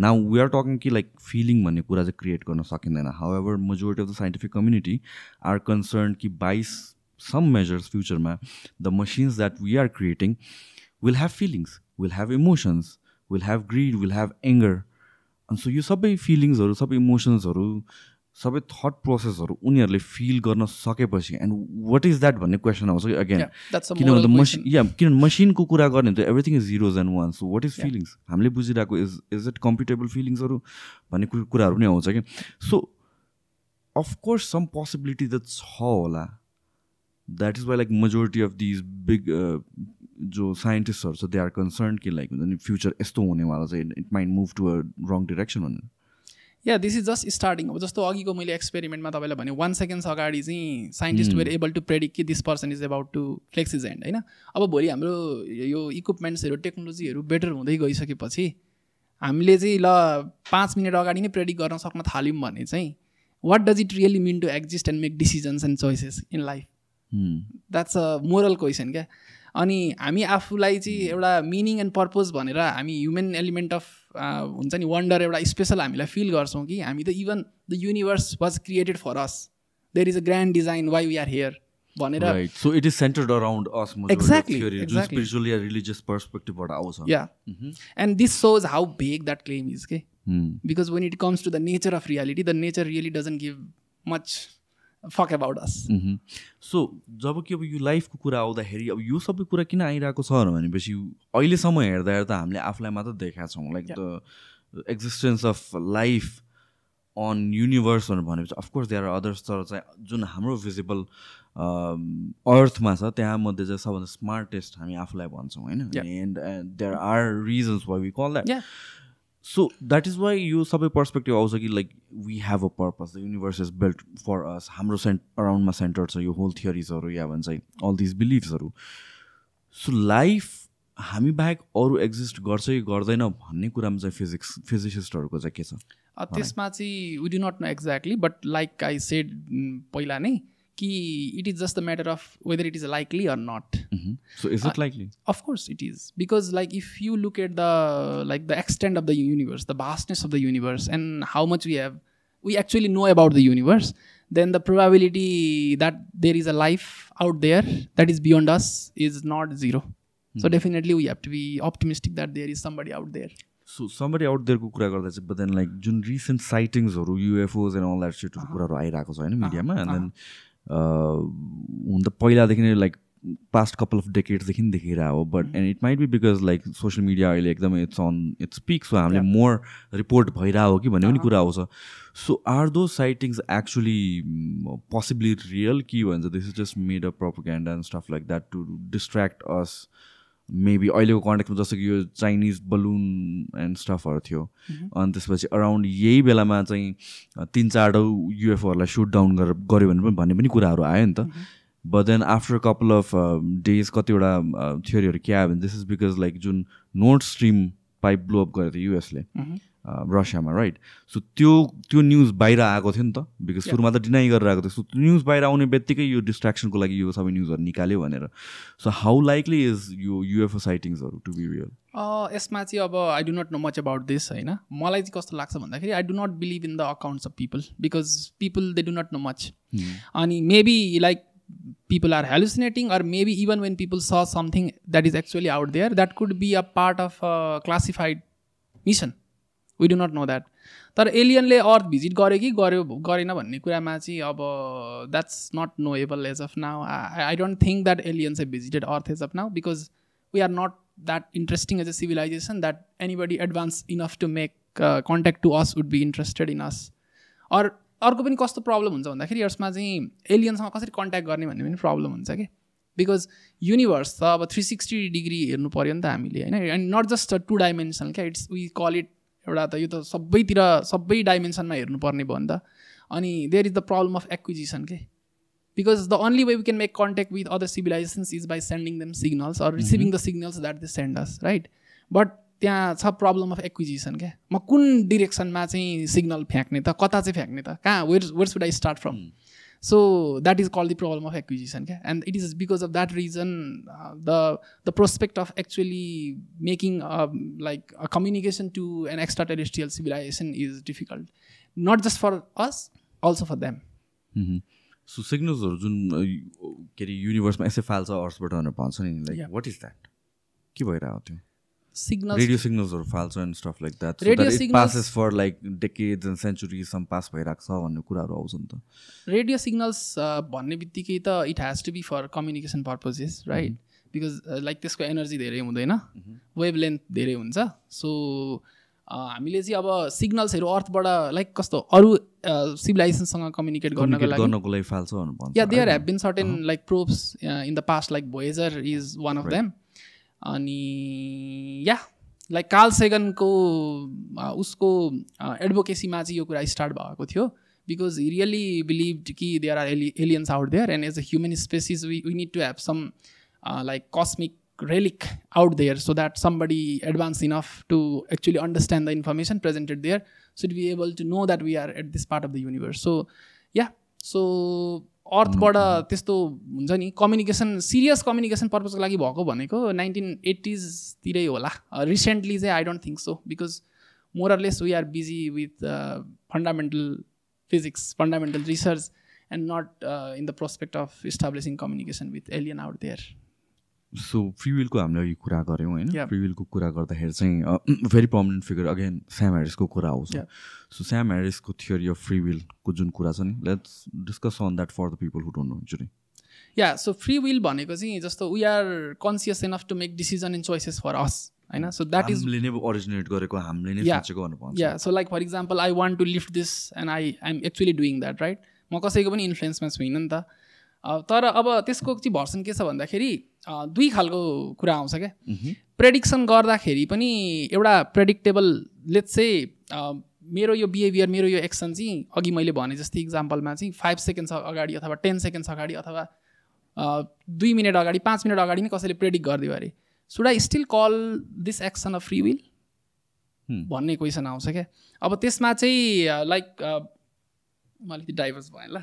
नाउ वी आर टकिङ कि लाइक फिलिङ भन्ने कुरा चाहिँ क्रिएट गर्न सकिँदैन. However majority of the scientific community are concern कि बाइस सम मेजर्स फ्युचरमा the machines that we are creating will have feelings will have emotions will have greed will have anger अनि so यो सबै फिलिङ्सहरू सबै इमोसन्सहरू सबै थट प्रोसेसहरू उनीहरूले फिल गर्न सकेपछि एन्ड वाट इज द्याट भन्ने क्वेसन आउँछ कि अगेन किनभने मसिन या किनभने मसिनको कुरा गर्ने त everything is zeros and one so what is feelings हामीले बुझिरहेको इज इज इट कम्फर्टेबल फिलिङ्सहरू भन्ने कुराहरू पनि आउँछ कि सो अफकोर्स सम पोसिबिलिटी त छ होला that is why like majority of these big जो साइन्टिस्टहरू छ दे आर कन्सर्न कि लाइक हुन्छ नि फ्युचर यस्तो हुनेवाला चाहिँ it might move to a wrong direction भनेर या दिस इज जस्ट स्टार्टिङ अब जस्तो अघिको मैले एक्सपेरिमेन्टमा तपाईँलाई भने वान सेकेन्ड्स अगाडि चाहिँ scientist were able to predict कि this person is about to flex is and होइन? अब भोलि हाम्रो यो इक्विपमेन्ट्सहरू टेक्नोलोजीहरू बेटर हुँदै गइसकेपछि हामीले चाहिँ ल पाँच मिनट अगाडि नै प्रेडिक्ट गर्न सक्न थाल्यौँ भने चाहिँ what does it really mean to exist and make decisions and choices in life that's a moral question क्या? अनि हामी आफूलाई चाहिँ एउटा मिनिङ एन्ड पर्पोज भनेर हामी ह्युमन एलिमेन्ट अफ हुन्छ नि वन्डर एउटा स्पेसल हामीलाई फिल गर्छौँ कि हामी त even the universe was created for us there is a grand design why we are here भनेर so it is centered around us exactly religious पर्सपेक्टिभबाट आउँछ या and this shows how vague that claim is के because when it comes to the nature of reality the nature really doesn't give much fuck about us so जब कि अब यो लाइफको कुरा आउँदाखेरि अब यो सबै कुरा किन आइरहेको छ भनेपछि अहिलेसम्म हेर्दा हेर्दा हामीले आफूलाई मात्र देखाएको छौँ। Like the existence of life on universe भनेर भनेपछि अफकोर्स देयर आर अदर्स तर चाहिँ जुन हाम्रो भिजिबल अर्थमा छ त्यहाँ मध्ये चाहिँ सबभन्दा स्मार्टेस्ट हामी आफूलाई भन्छौँ होइन? And there are reasons why we call that so that is why यो सबै पर्सपेक्टिभ आउँछ कि like we have a purpose the universe is built for us हाम्रो सेन्ट अराउन्डमा सेन्टर छ यो होल थियोरिजहरू या भन्छ अल दिज बिलिभ्सहरू सो लाइफ हामी बाहेक अरू एक्जिस्ट गर्छ कि गर्दैन भन्ने कुरामा चाहिँ फिजिक्स फिजिसिस्टहरूको चाहिँ के छ? त्यसमा चाहिँ we do not know exactly but like I said पहिला नै कि it is just the matter of whether it is likely or not so is it likely of course it is because like if you look at the like the extent of the universe the vastness of the universe and how much we have we actually know about the universe, then the probability that there is a life out there that is beyond us is not zero. Mm. So definitely we have to be optimistic that there is somebody out there. So somebody out देयरको कुरा गर्दा चाहिँ but then like जुन recent साइटिङ्सहरू UFOs and all that सिटहरू कुराहरू आइरहेको छ होइन मिडियामा एन्ड देन हुन त पहिलादेखि नै लाइक पास्ट कपाल अफ डेकेट्सदेखि देखिरहेको हो but and it might be because like social media अहिले एकदमै it's on it's peak so हामीले मोर रिपोर्ट भइरहेको हो कि भन्ने पनि कुरा आउँछ। सो आर दो साइटिङ्स एक्चुली पोसिबली रियल कि भन्छ this is just made a propaganda and stuff like that to distract us maybe अहिलेको कन्ट्याक्टमा जस्तो कि यो चाइनिज बलुन एन्ड स्टफहरू थियो। अनि त्यसपछि अराउन्ड यही बेलामा चाहिँ तिन चारवटा युएफओहरूलाई सुट डाउन गरेर गऱ्यो भने पनि भन्ने पनि कुराहरू आयो नि त। But then after couple of days कतिवटा थियोरीहरू के आयो भने दिस इज बिकज लाइक जुन Nord Stream pipe blow up गरेको थियो युएसले रसियामा राइट सो त्यो त्यो न्युज बाहिर आएको थियो नि त बिकज सुरुमा त डिनाइ गरेर आएको थियो। सो न्युज बाहिर आउने बित्तिकै यो डिस्ट्राक्सनको लागि यो सबै न्युजहरू निकाल्यो भनेर। सो हाउ लाइकली इज यो युएफओ साइटिङ्सहरू टु बी रियल यसमा चाहिँ अब I do not know much about this होइन? मलाई चाहिँ कस्तो लाग्छ भन्दाखेरि I do not believe in the accounts of people because people they do not know much अनि maybe like people are hallucinating or maybe even when people saw something that is actually out there that could be a part of a classified mission. We do not know that तर एलियनले अर्थ visit गर्यो कि? गर्यो गरेन भन्ने कुरामा चाहिँ अब that's not knowable as of now I don't think that aliens have visited Earth as of now because we are not that interesting as a civilization that anybody advance enough to make contact to us would be interested in us or अर्को पनि कस्तो problem हुन्छ भन्दाखेरि यसमा चाहिँ एलियनसँग कसरी contact गर्ने भन्ने पनि प्रब्लम हुन्छ कि? बिकज युनिभर्स त अब थ्री सिक्सटी डिग्री हेर्नु पऱ्यो नि त हामीले होइन? And not just two dimensional क्या इट्स वी कल इट एउटा त यो त सबैतिर सबै डाइमेन्सनमा हेर्नुपर्ने भयो नि त। अनि there is the problem of acquisition के because the only way we can make contact with other civilizations is by sending them signals or receiving the signals that they send us right but त्यहाँ छ problem of acquisition क्या म कुन डिरेक्सनमा चाहिँ signal फ्याँक्ने त कता चाहिँ फ्याँक्ने त? कहाँ? Where where should I start from so that is called the problem of acquisition okay? and it is because of that reason uh, the the prospect of actually making um, like a communication to an extraterrestrial civilization is difficult not just for us also for them so सिग्नल्सहरू जुन के अरे युनिभर्समा यसै फाल्छ अर्सबाट भनेर भन्छ नि like what is that के भइरहेको थियो signals. रेडियो सिग्नल्सहरू फाल्छ and stuff like that Radio it signals- passes for like decades and सेन्चुरिजसम्म pass भइरहेको छ भन्ने कुराहरू आउँछ नि त। रेडियो सिग्नल्स भन्ने बित्तिकै त it has to be for communication purposes right because like त्यसको एनर्जी धेरै हुँदैन। वेभ लेन्थ धेरै हुन्छ। सो हामीले चाहिँ अब सिग्नल्सहरू अर्थबाट लाइक कस्तो अरू सिभिलाइजेसनसँग कम्युनिकेट गर्नको लागि गर्नको लागि फाल्छ yeah there have been certain like probes in the past like Voyager is one of them अनि या लाइक कार्ल सेगनको उसको एडभोकेसीमा चाहिँ यो कुरा स्टार्ट भएको थियो बिकज हि रियली बिलिभ कि there are ali aliens out there and as a human species we we need to have some like cosmic relic out there so that somebody advanced enough to actually understand the information presented there should be able to know that we are at this part of the universe so yeah so अर्थबाट त्यस्तो हुन्छ नि communication serious communication पर्पजको लागि भएको भनेको nineteen एट्टिजतिरै होला। Recently चाहिँ I don't think so because more or less we are busy with fundamental physics fundamental research and not in the prospect of establishing communication with alien out there so free विलको हामीले अघि कुरा गऱ्यौँ होइन। Yeah. Free विलको कुरा गर्दाखेरि चाहिँ very permanent figure again स्याम ह्यारिसको कुरा आउँछ. सो स्याम ह्यारिसको थियोरी अफ फ्री विलको जुन कुरा छ नि let's discuss on that for the people who don't know actually yeah so free will भनेको चाहिँ जस्तो we are conscious enough to make decision and choices for us होइन? सो द्याट इज नै ओरिजिनेट गरेको हामीले नै. सोचेको भनेर भन्छ yeah so like for example I want to lift this and I I am actually doing that right म कसैको पनि इन्फ्लुएन्समा छुइनँ नि त। तर अब त्यसको चाहिँ भर्सन के छ भन्दाखेरि दुई खालको कुरा आउँछ क्या। प्रेडिक्सन गर्दाखेरि पनि एउटा प्रेडिक्टेबल लेट्स चाहिँ मेरो यो बिहेभियर मेरो यो एक्सन चाहिँ अघि मैले भने जस्तै इक्जाम्पलमा चाहिँ फाइभ सेकेन्ड्स अगाडि अथवा टेन सेकेन्ड्स अगाडि अथवा दुई मिनट अगाडि पाँच मिनट अगाडि नै कसैले प्रेडिक्ट गरिदियो अरे। Should I still call this action a free will. भन्ने क्वेसन आउँछ क्या। अब त्यसमा चाहिँ लाइक म अलिकति डाइभर्स भएँ ल।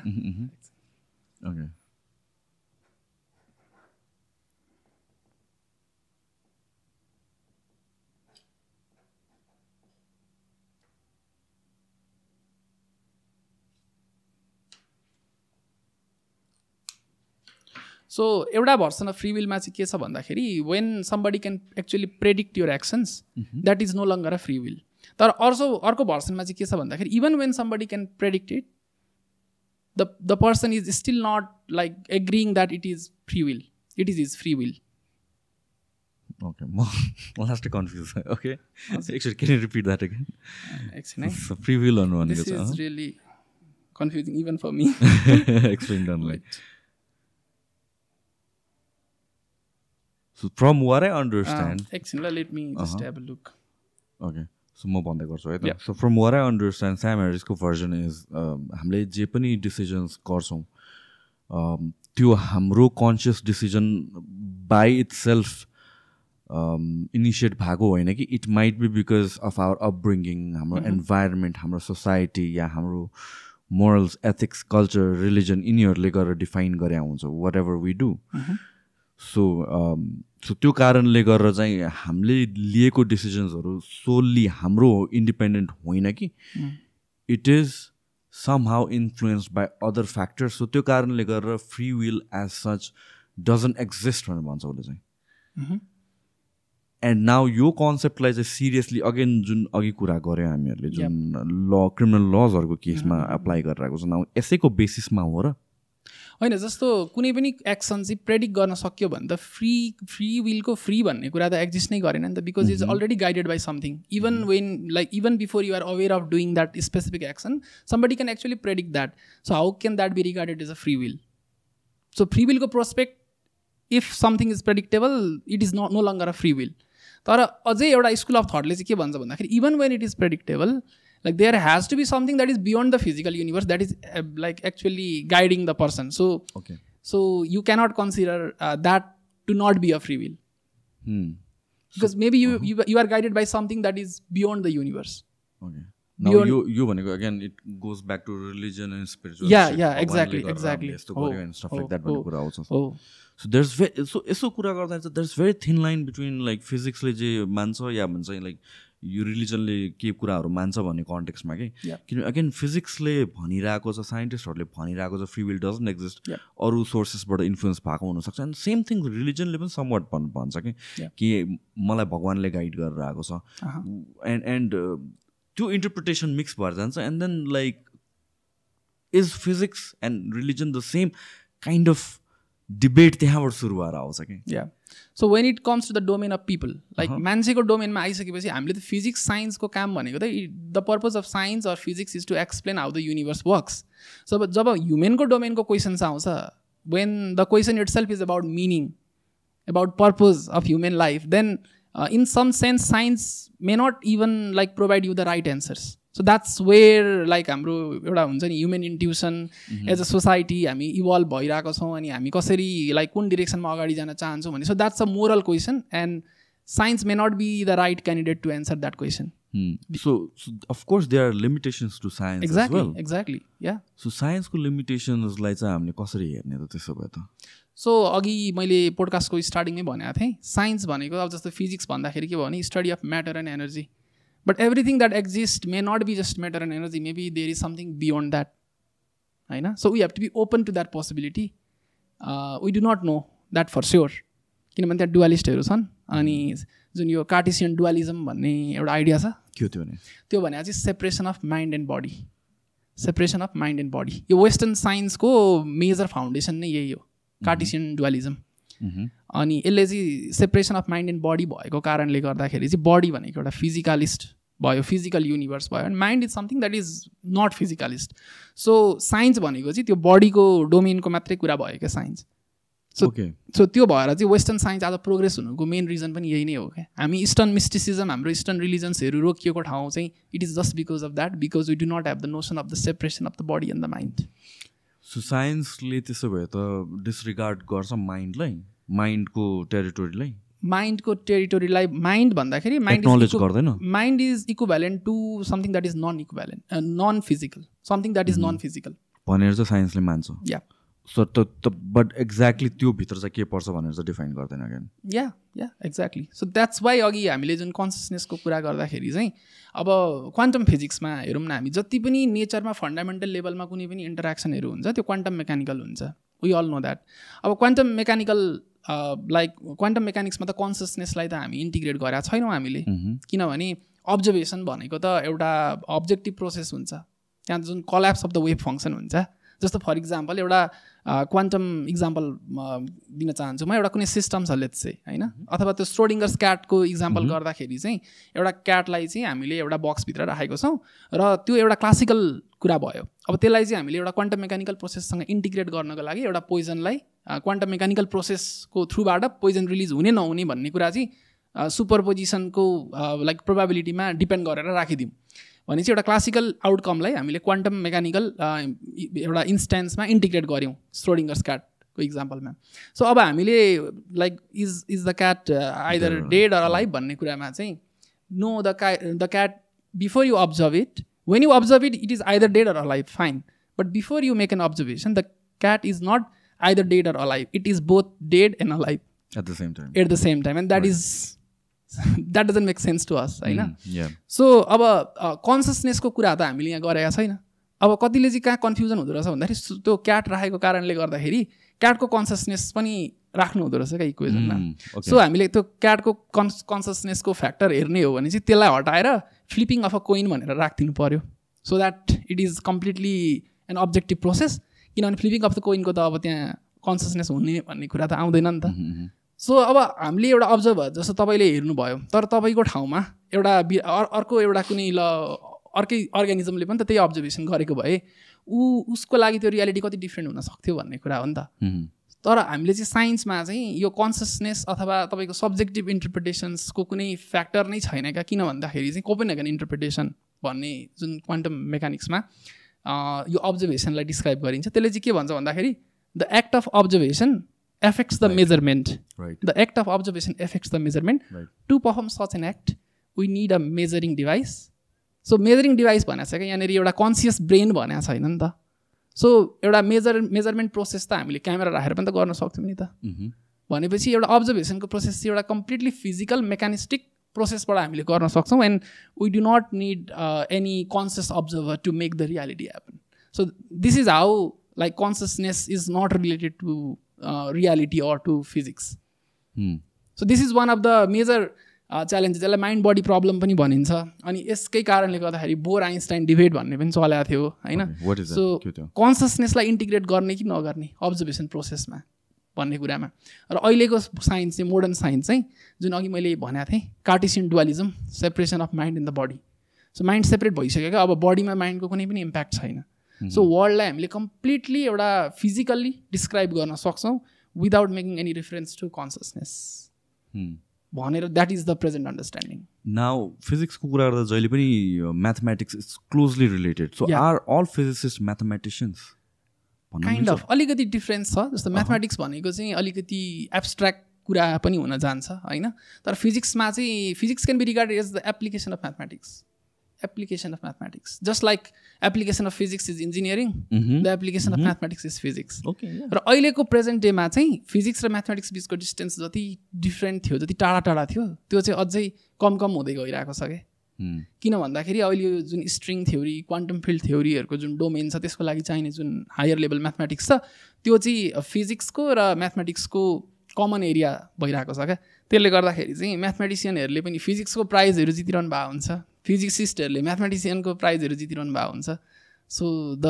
सो एउटा भर्सन अफ फ्री विलमा चाहिँ के छ भन्दाखेरि when somebody can actually predict your actions that is no longer a free will तर अर्को अर्को भर्सनमा चाहिँ के छ भन्दाखेरि even when somebody can predict it the the person is still not like agreeing that it is free will it is is free will okay म म लास्टै कन्फ्युज ओके एकचोटि के रिपिट द्याट अगेन एकछिन है फ्री विलहरू भनेको this is छ really confusing even for me explain डनलाई from what I understand एकछिन ल let me just have a look okay so म भन्दै गर्छु है त. So from what I understand Sam हेरिसको version is हामीले जे पनि डिसिजन्स गर्छौँ um, त्यो हाम्रो conscious decision by itself initiate भएको होइन कि it might be because of our upbringing हाम्रो इन्भाइरोमेन्ट हाम्रो सोसाइटी या हाम्रो मोरल्स एथिक्स कल्चर रिलिजन यिनीहरूले गरेर डिफाइन गरे हुन्छ whatever we do so so त्यो कारणले गरेर चाहिँ हामीले लिएको डिसिजन्सहरू सोल्ली हाम्रो इन्डिपेन्डेन्ट होइन कि? It is somehow influence by other factors so त्यो कारणले गरेर free will as such doesn't exist भनेर भन्छ उसले चाहिँ। एन्ड नाउ यो कन्सेप्टलाई चाहिँ सिरियसली अगेन जुन अघि कुरा गऱ्यौँ हामीहरूले जुन ल क्रिमिनल लजहरूको केसमा एप्लाई गरिरहेको छ नाउ यसैको बेसिसमा हो र होइन जस्तो कुनै पनि एक्सन चाहिँ प्रेडिक्ट गर्न सक्यो भने त फ्री फ्री विलको फ्री भन्ने कुरा त एक्जिस्ट नै गरेन नि त because is already guided by something even when like even before you are aware of doing that specific action somebody can actually predict that so how can that be regarded is a free will so free विलको prospect if something is predictable it is not no longer a free will तर अझै एउटा school of थटले चाहिँ के भन्छ भन्दाखेरि even when it is predictable like there has to be something that is beyond the physical universe that is uh, like actually guiding the person so okay so you cannot consider uh, that to not be a free will hmm. because maybe you, you you are guided by something that is beyond the universe okay now Beyond- you you भनेको again it goes back to religion and spiritual Yeah, shit. yeah, भगवानले exactly, गरेर exactly. हामीले यस्तो Oh, गर्यो and stuff oh, like that भन्ने oh. कुरा आउँछ oh so there's ve so यसो कुरा गर्दा चाहिँ there's very thin line between like फिजिक्सले जे मान्छ या भन्छ लाइक यो रिलिजनले के कुराहरू मान्छ भन्ने कन्टेक्समा कि. किनभने अगेन फिजिक्सले भनिरहेको छ साइन्टिस्टहरूले भनिरहेको छ फ्री विल डजन्ट एक्जिस्ट. अरू सोर्सेसबाट इन्फ्लुएन्स भएको हुनसक्छ एन्ड सेम थिङ रिलिजनले पनि समवट भन् भन्छ कि. कि मलाई भगवान्ले गाइड गरेर आएको छ Uh-huh. एन्ड एन्ड त्यो इन्टरप्रिटेसन मिक्स भएर जान्छ and then like is physics and religion the same kind of debate त्यहाँबाट सुरु भएर आउँछ कि? Yeah so when it comes to the domain of people like मान्छेको डोमेनमा आइसकेपछि हामीले त फिजिक्स साइन्सको काम भनेको त the purpose of science or physics is to explain how the universe works जब जब ह्युमेनको डोमेनको क्वेसन्स आउँछ when the question itself is about meaning about purpose of human life then uh, in some sense science may not even like provide you the right so that's where like हाम्रो एउटा हुन्छ नि human intuition as a society हामी evolve भइरहेको छौँ अनि हामी कसरी लाइक कुन डिरेक्सनमा अगाडि जान चाहन्छौँ भने so that's a moral question and science may not be the right candidate to answer that question so of course they are limitations to science exactly exactly yeah so साइन्सको लिमिटेसन्सलाई चाहिँ हामीले कसरी हेर्ने त त्यसो भए त? सो अघि मैले पोडकास्टको स्टार्टिङमै भनेको थिएँ। साइन्स भनेको अब जस्तो फिजिक्स भन्दाखेरि के भयो भने study of matter and energy but everything that exist may not be just matter and energy maybe there is something beyond that होइन so we have to be open to that possibility we do not know that for sure किनभने त्यहाँ डुवालिस्टहरू छन् अनि जुन यो Cartesian डुवालिजम भन्ने एउटा idea छ के हो त्यो भने त्यो भने चाहिँ separation of mind and body separation of mind and body यो वेस्टर्न साइन्सको मेजर फाउन्डेसन नै यही हो कार्टिसियन डुवालिजम. अनि यसले चाहिँ separation of mind and body भएको कारणले गर्दाखेरि चाहिँ बडी भनेको एउटा फिजिकलिस्ट भयो फिजिकल युनिभर्स भयो. अनि mind is something that is not physicalist so science भनेको चाहिँ त्यो बडीको डोमेनको मात्रै कुरा भयो क्या साइन्स ओके सो त्यो भएर चाहिँ वेस्टर्न साइन्स आज प्रोग्रेस हुनुको मेन रिजन पनि यही नै हो क्या। हामी इस्टर्न मिस्टिसिजम हाम्रो इस्टर्न रिलिजन्सहरू रोकिएको ठाउँ चाहिँ it is just because of that because we do not have the notion of the separation of the body and the mind so साइन्सले त्यसो भए त डिसरिगार्ड गर्छ माइन्डलाई माइन्डको टेरिटोरीलाई? माइन्डको टेरिटोरीलाई माइन्ड भन्दाखेरि माइन्ड एक्नोलेज गर्दैन? Mind is equivalent to something that is non equivalent non physical something that is non physical. भनेर चाहिँ साइन्सले मान्छ। या। सो त बट एक्ज्याक्टली त्यो भित्र चाहिँ के पर्छ भनेर चाहिँ डिफाइन गर्दैन again yeah yeah exactly so that's why अघि हामीले जुन कन्सियसनेसको कुरा गर्दाखेरि चाहिँ अब क्वान्टम फिजिक्समा हेरौँ न हामी जति पनि नेचरमा फन्डामेन्टल लेभलमा कुनै पनि इन्टरेक्सनहरू हुन्छ त्यो क्वान्टम मेकानिकल हुन्छ। वी अल नो द्याट अब क्वान्टम मेकानिकल लाइक क्वान्टम मेकानिक्समा त कन्सियसनेसलाई त हामी इन्टिग्रेट गरेका छैनौँ हामीले। किनभने अब्जर्भेसन भनेको त एउटा अब्जेक्टिभ प्रोसेस हुन्छ। त्यहाँ जुन collapse of the wave function हुन्छ। जस्तो फर इक्जाम्पल एउटा क्वान्टम इक्जाम्पल दिन चाहन्छु म। एउटा कुनै सिस्टम छ लेट्स चाहिँ होइन? अथवा त्यो स्ट्रोडिङ्गर्स क्याटको इक्जाम्पल गर्दाखेरि चाहिँ एउटा क्याटलाई चाहिँ हामीले एउटा बक्सभित्र राखेको छौँ र त्यो एउटा क्लासिकल कुरा भयो। अब त्यसलाई चाहिँ हामीले एउटा क्वान्टम मेकानिकल प्रोसेससँग इन्टिग्रेट गर्नको लागि एउटा पोइजनलाई क्वान्टम मेकानिकल प्रोसेसको थ्रुबाट पोइजन रिलिज हुने नहुने भन्ने कुरा चाहिँ सुपरपोजिसनको लाइक प्रोभाबिलिटीमा डिपेन्ड गरेर राखिदिउँ। भने चाहिँ एउटा क्लासिकल आउटकमलाई हामीले क्वान्टम मेकानिकल एउटा इन्स्टेन्समा इन्टिग्रेट गऱ्यौँ स्ट्रोडिङ्गर्स क्याट क्याटको इक्जाम्पलमा सो अब हामीले like is is the cat either dead or life भन्ने कुरामा चाहिँ नो द क्या the cat before you observe it when you observe it it is either dead or life fine but before you make an observation the cat is not dead or life it is both dead and alive At the same time. At the same time and that is that doesn't make sense to us होइन. So अब कन्सियसनेसको कुरा त हामीले यहाँ गरेका छैन। अब कतिले चाहिँ कहाँ कन्फ्युजन हुँदो रहेछ भन्दाखेरि त्यो क्याट राखेको कारणले गर्दाखेरि क्याटको कन्सियसनेस पनि राख्नु हुँदो रहेछ क्या इक्वेजनमा. सो हामीले त्यो क्याटको कन्स कन्सियसनेसको फ्याक्टर हेर्ने हो भने चाहिँ त्यसलाई हटाएर फ्लिपिङ अफ अ कोइन भनेर राखिदिनु पऱ्यो so that it is completely an objective process किनभने फ्लिपिङ अफ द कोइनको त अब त्यहाँ कन्सियसनेस हुने भन्ने कुरा त आउँदैन नि त. सो अब हामीले एउटा अब्जर्भ जस्तो तपाईँले हेर्नुभयो तर तपाईँको ठाउँमा एउटा अर्को एउटा कुनै ल अर्कै अर्ग्यानिजमले पनि त त्यही अब्जर्भेसन गरेको भए ऊ उसको लागि त्यो रियालिटी कति डिफ्रेन्ट हुन सक्थ्यो भन्ने कुरा हो नि त. तर हामीले चाहिँ साइन्समा चाहिँ यो कन्सियसनेस अथवा तपाईँको सब्जेक्टिभ इन्टरप्रिटेसन्सको कुनै फ्याक्टर नै छैन क्या किन भन्दाखेरि चाहिँ कोपेनहेगन इन्टरप्रिटेसन भन्ने जुन क्वान्टम मेकानिक्समा यो अब्जर्भेसनलाई डिस्क्राइब गरिन्छ। त्यसले चाहिँ के भन्छ भन्दाखेरि the act of observation affects the measurement. The act of observation affects the measurement. To perform such an act we need a measuring device so measuring device भनेको छ क्या यहाँनिर एउटा कन्सियस ब्रेन भनेको छैन नि त। सो एउटा मेजर मेजरमेन्ट प्रोसेस त हामीले क्यामेरा राखेर पनि त गर्न सक्थ्यौँ नि त। Mhm. भनेपछि एउटा अब्जर्भेसनको प्रोसेस चाहिँ एउटा कम्प्लिटली फिजिकल मेकानिस्टिक प्रोसेसबाट हामीले गर्न सक्छौँ and we do not need any conscious observer to make the reality happen so this is how like consciousness is not related to reality or to physics. So this is one of the major challenge यसलाई mind body problem पनि भनिन्छ। अनि यसकै कारणले गर्दाखेरि bore Einstein debate भन्ने पनि चलेको थियो होइन? सो? कन्सियसनेसलाई इन्टिग्रेट गर्ने कि नगर्ने? अब्जर्भेसन प्रोसेसमा भन्ने कुरामा। र अहिलेको साइन्स चाहिँ मोडर्न साइन्स चाहिँ जुन अघि मैले भनेको थिएँ Cartesian dualism separation of mind in the body so mind separate भइसक्यो क्या? अब बडीमा माइन्डको कुनै पनि इम्प्याक्ट छैन। सो वर्ल्डलाई हामीले कम्प्लिटली एउटा फिजिकल्ली डिस्क्राइब गर्न सक्छौँ without making any reference to consciousness. भनेर that is the present understanding now फिजिक्सको कुरा गर्दा जहिले पनि mathematics is closely related so. Are all physicist mathematicians kind of अलिकति डिफ्रेन्स छ जस्तो म्याथमेटिक्स भनेको चाहिँ अलिकति एब्स्ट्र्याक्ट कुरा पनि हुन जान्छ होइन? तर फिजिक्समा चाहिँ physics can be regarded as the application of mathematics application of mathematics just like application of physics is engineering the application of mathematics is physics okay र अहिलेको प्रेजेन्ट डेमा चाहिँ फिजिक्स र म्याथमेटिक्स बिचको डिस्टेन्स जति डिफ्रेन्ट थियो जति टाढा टाढा थियो त्यो चाहिँ अझै कम कम हुँदै गइरहेको छ क्या. किन भन्दाखेरि अहिले यो जुन स्ट्रिङ थ्योरी क्वान्टम फिल्ड थ्योरीहरूको जुन डोमेन छ त्यसको लागि चाहिने जुन हायर लेभल म्याथमेटिक्स छ त्यो चाहिँ फिजिक्सको र म्याथमेटिक्सको कमन एरिया भइरहेको छ क्या। त्यसले गर्दाखेरि चाहिँ म्याथमेटिसियनहरूले पनि फिजिक्सको प्राइजहरू जितिरहनु भएको हुन्छ। फिजिक्सिस्टहरूले म्याथमेटिसियनको प्राइजहरू जितिरहनु भएको हुन्छ। So the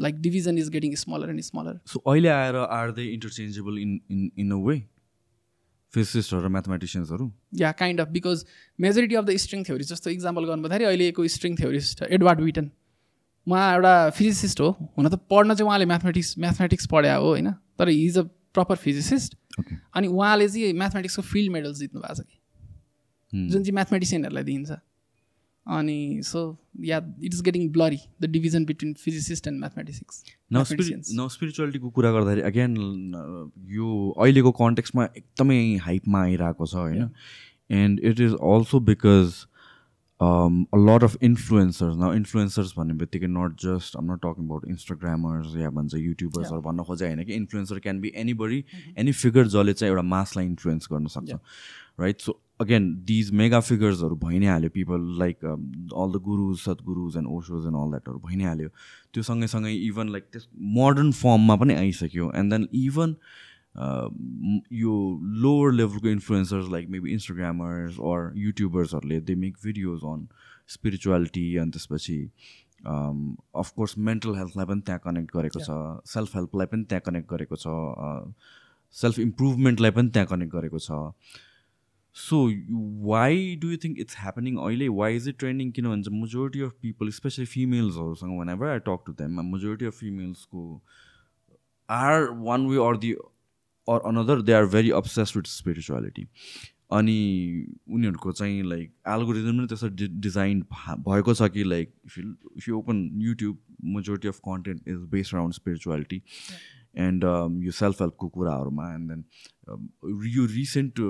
like division is getting smaller and smaller so अहिले आएर are they interchangeable in in in a way फिजिसिस्टहरू म्याथमेटिसियन्सहरू या kind of because majority of the string theory जस्तो इक्जाम्पल गर्नु पर्दाखेरि अहिलेको स्ट्रिङ थ्योरिस्ट एडवार्ड विटन उहाँ एउटा फिजिसिस्ट हो हुन त पढ्न चाहिँ उहाँले म्याथमेटिक्स म्याथमेटिक्स पढ्या हो होइन? तर हिज अ प्रपर फिजिसिस्ट अनि उहाँले चाहिँ म्याथमेटिक्सको फिल्ड मेडल्स जित्नु भएको छ कि? Hmm. जुन चाहिँ म्याथमेटिसियनहरूलाई दिइन्छ। अनि so yeah it is getting blurry the division between physicist and mathematics न स्पिरि न स्पिरिचुअलिटीको कुरा गर्दाखेरि अगेन यो अहिलेको कन्टेक्समा एकदमै हाइपमा आइरहेको छ होइन? And it is also because a lot of influencers न इन्फ्लुएन्सर्स भन्ने बित्तिकै not just um not talking about instagrammers या भन्छ युट्युबर्सहरू भन्न खोजे होइन कि influencer can be anybody any figure जसले चाहिँ एउटा मासलाई इन्फ्लुएन्स गर्न सक्छ right so again these mega फिगर्सहरू भइ नै हाल्यो people like all the gurus Sadhgurus and Oshos and all द्याटहरू भइ नै हाल्यो त्यो सँगैसँगै इभन लाइक त्यस मोडर्न फर्ममा पनि आइसक्यो एन्ड देन इभन यो लोवर लेभलको influencers like maybe instagrammers or युट्युबर्सहरूले they make videos on spirituality अनि त्यसपछि अफकोर्स मेन्टल हेल्थलाई पनि त्यहाँ कनेक्ट गरेको छ सेल्फ हेल्पलाई पनि त्यहाँ कनेक्ट गरेको छ सेल्फ इम्प्रुभमेन्टलाई पनि त्यहाँ कनेक्ट गरेको छ so why do you think it's happening अहिले वाइ इज इट ट्रेन्डिङ किन भन्छ majority of people specially फिमेल्सहरूसँग whenever I talk to them majority of फिमेल्सको are one way or the or another they are very obsess with spirituality अनि उनीहरूको चाहिँ like algorithm पनि त्यसरी डि design भएको छ कि like if you if you open YouTube majority of content is based around spirituality and यो self हेल्पको कुराहरूमा एन्ड देन यो recent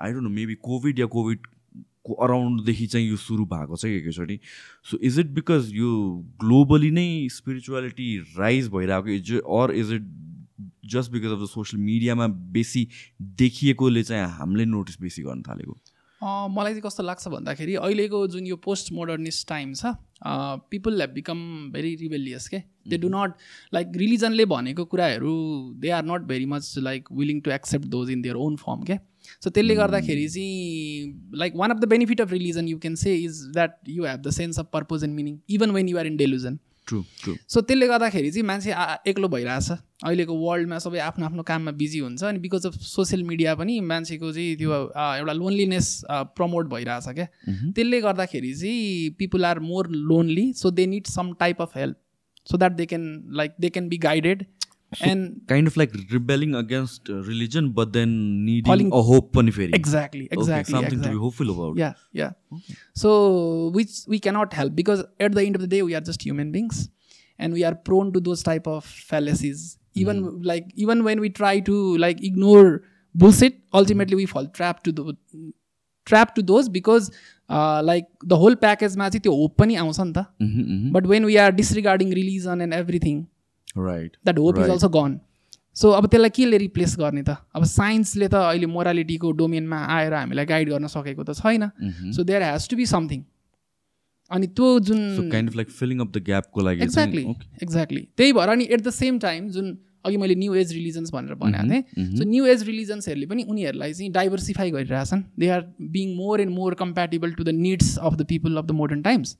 I don't know maybe COVID या कोभिडको अराउन्डदेखि चाहिँ यो सुरु भएको छ एकैचोटि सो इज इट बिकज यो ग्लोबली नै स्पिरिचुअलिटी राइज भइरहेको is or is it just because of the social मिडियामा बेसी देखिएकोले चाहिँ हामीले नोटिस बेसी गर्न थालेको मलाई चाहिँ कस्तो लाग्छ भन्दाखेरि अहिलेको जुन यो पोस्ट मोडर्निस्ट टाइम छ people have become very rebellious के दे डु नट लाइक रिलिजनले भनेको कुराहरू they are not very much like willing to accept those in their own form के सो त्यसले hmm. गर्दाखेरि चाहिँ like one of the benefit of religion you can say is that you have the sense of purpose and meaning even when you are in delusion true true so त्यसले गर्दाखेरि चाहिँ मान्छे एक्लो भइरहेछ। अहिलेको वर्ल्डमा सबै आफ्नो आफ्नो काममा बिजी हुन्छ अनि बिकज अफ सोसियल मिडिया पनि मान्छेको चाहिँ त्यो एउटा लोन्लीनेस प्रमोट भइरहेछ क्या। त्यसले गर्दाखेरि चाहिँ people are more lonely so they need some type of help so that they can like they can be guided and kind of like rebelling against religion but then needing a hope पनि फेरि exactly exactly something to be hopeful about yeah yeah so which we cannot help because at the end of the day we are just human beings and we are prone to those type of fallacies even mm. like even when we try to like ignore bullshit ultimately we fall trap to the trap to those because uh, like the whole प्याकेजमा चाहिँ त्यो hope पनि आउँछ नि त but when we are disregarding religion and everything right that hope is also gone so अब त्यसलाई केले रिप्लेस गर्ने त? अब साइन्सले त अहिले मोरालिटीको डोमेनमा आएर हामीलाई गाइड गर्न सकेको त छैन। So there has to be something अनि त्यो जुन kind of like filling of the ग्यापको लागि एक्ज्याक्टली एक्ज्याक्टली त्यही भएर अनि एट द सेम टाइम जुन अघि मैले न्यू एज रिलिजन्स भनेर भनेको थिएँ सो न्यू एज रिलिजन्सहरूले पनि उनीहरूलाई चाहिँ डाइभर्सिफाई गरिरहेछन्। They are being more and more compatible to the needs of the people of the modern times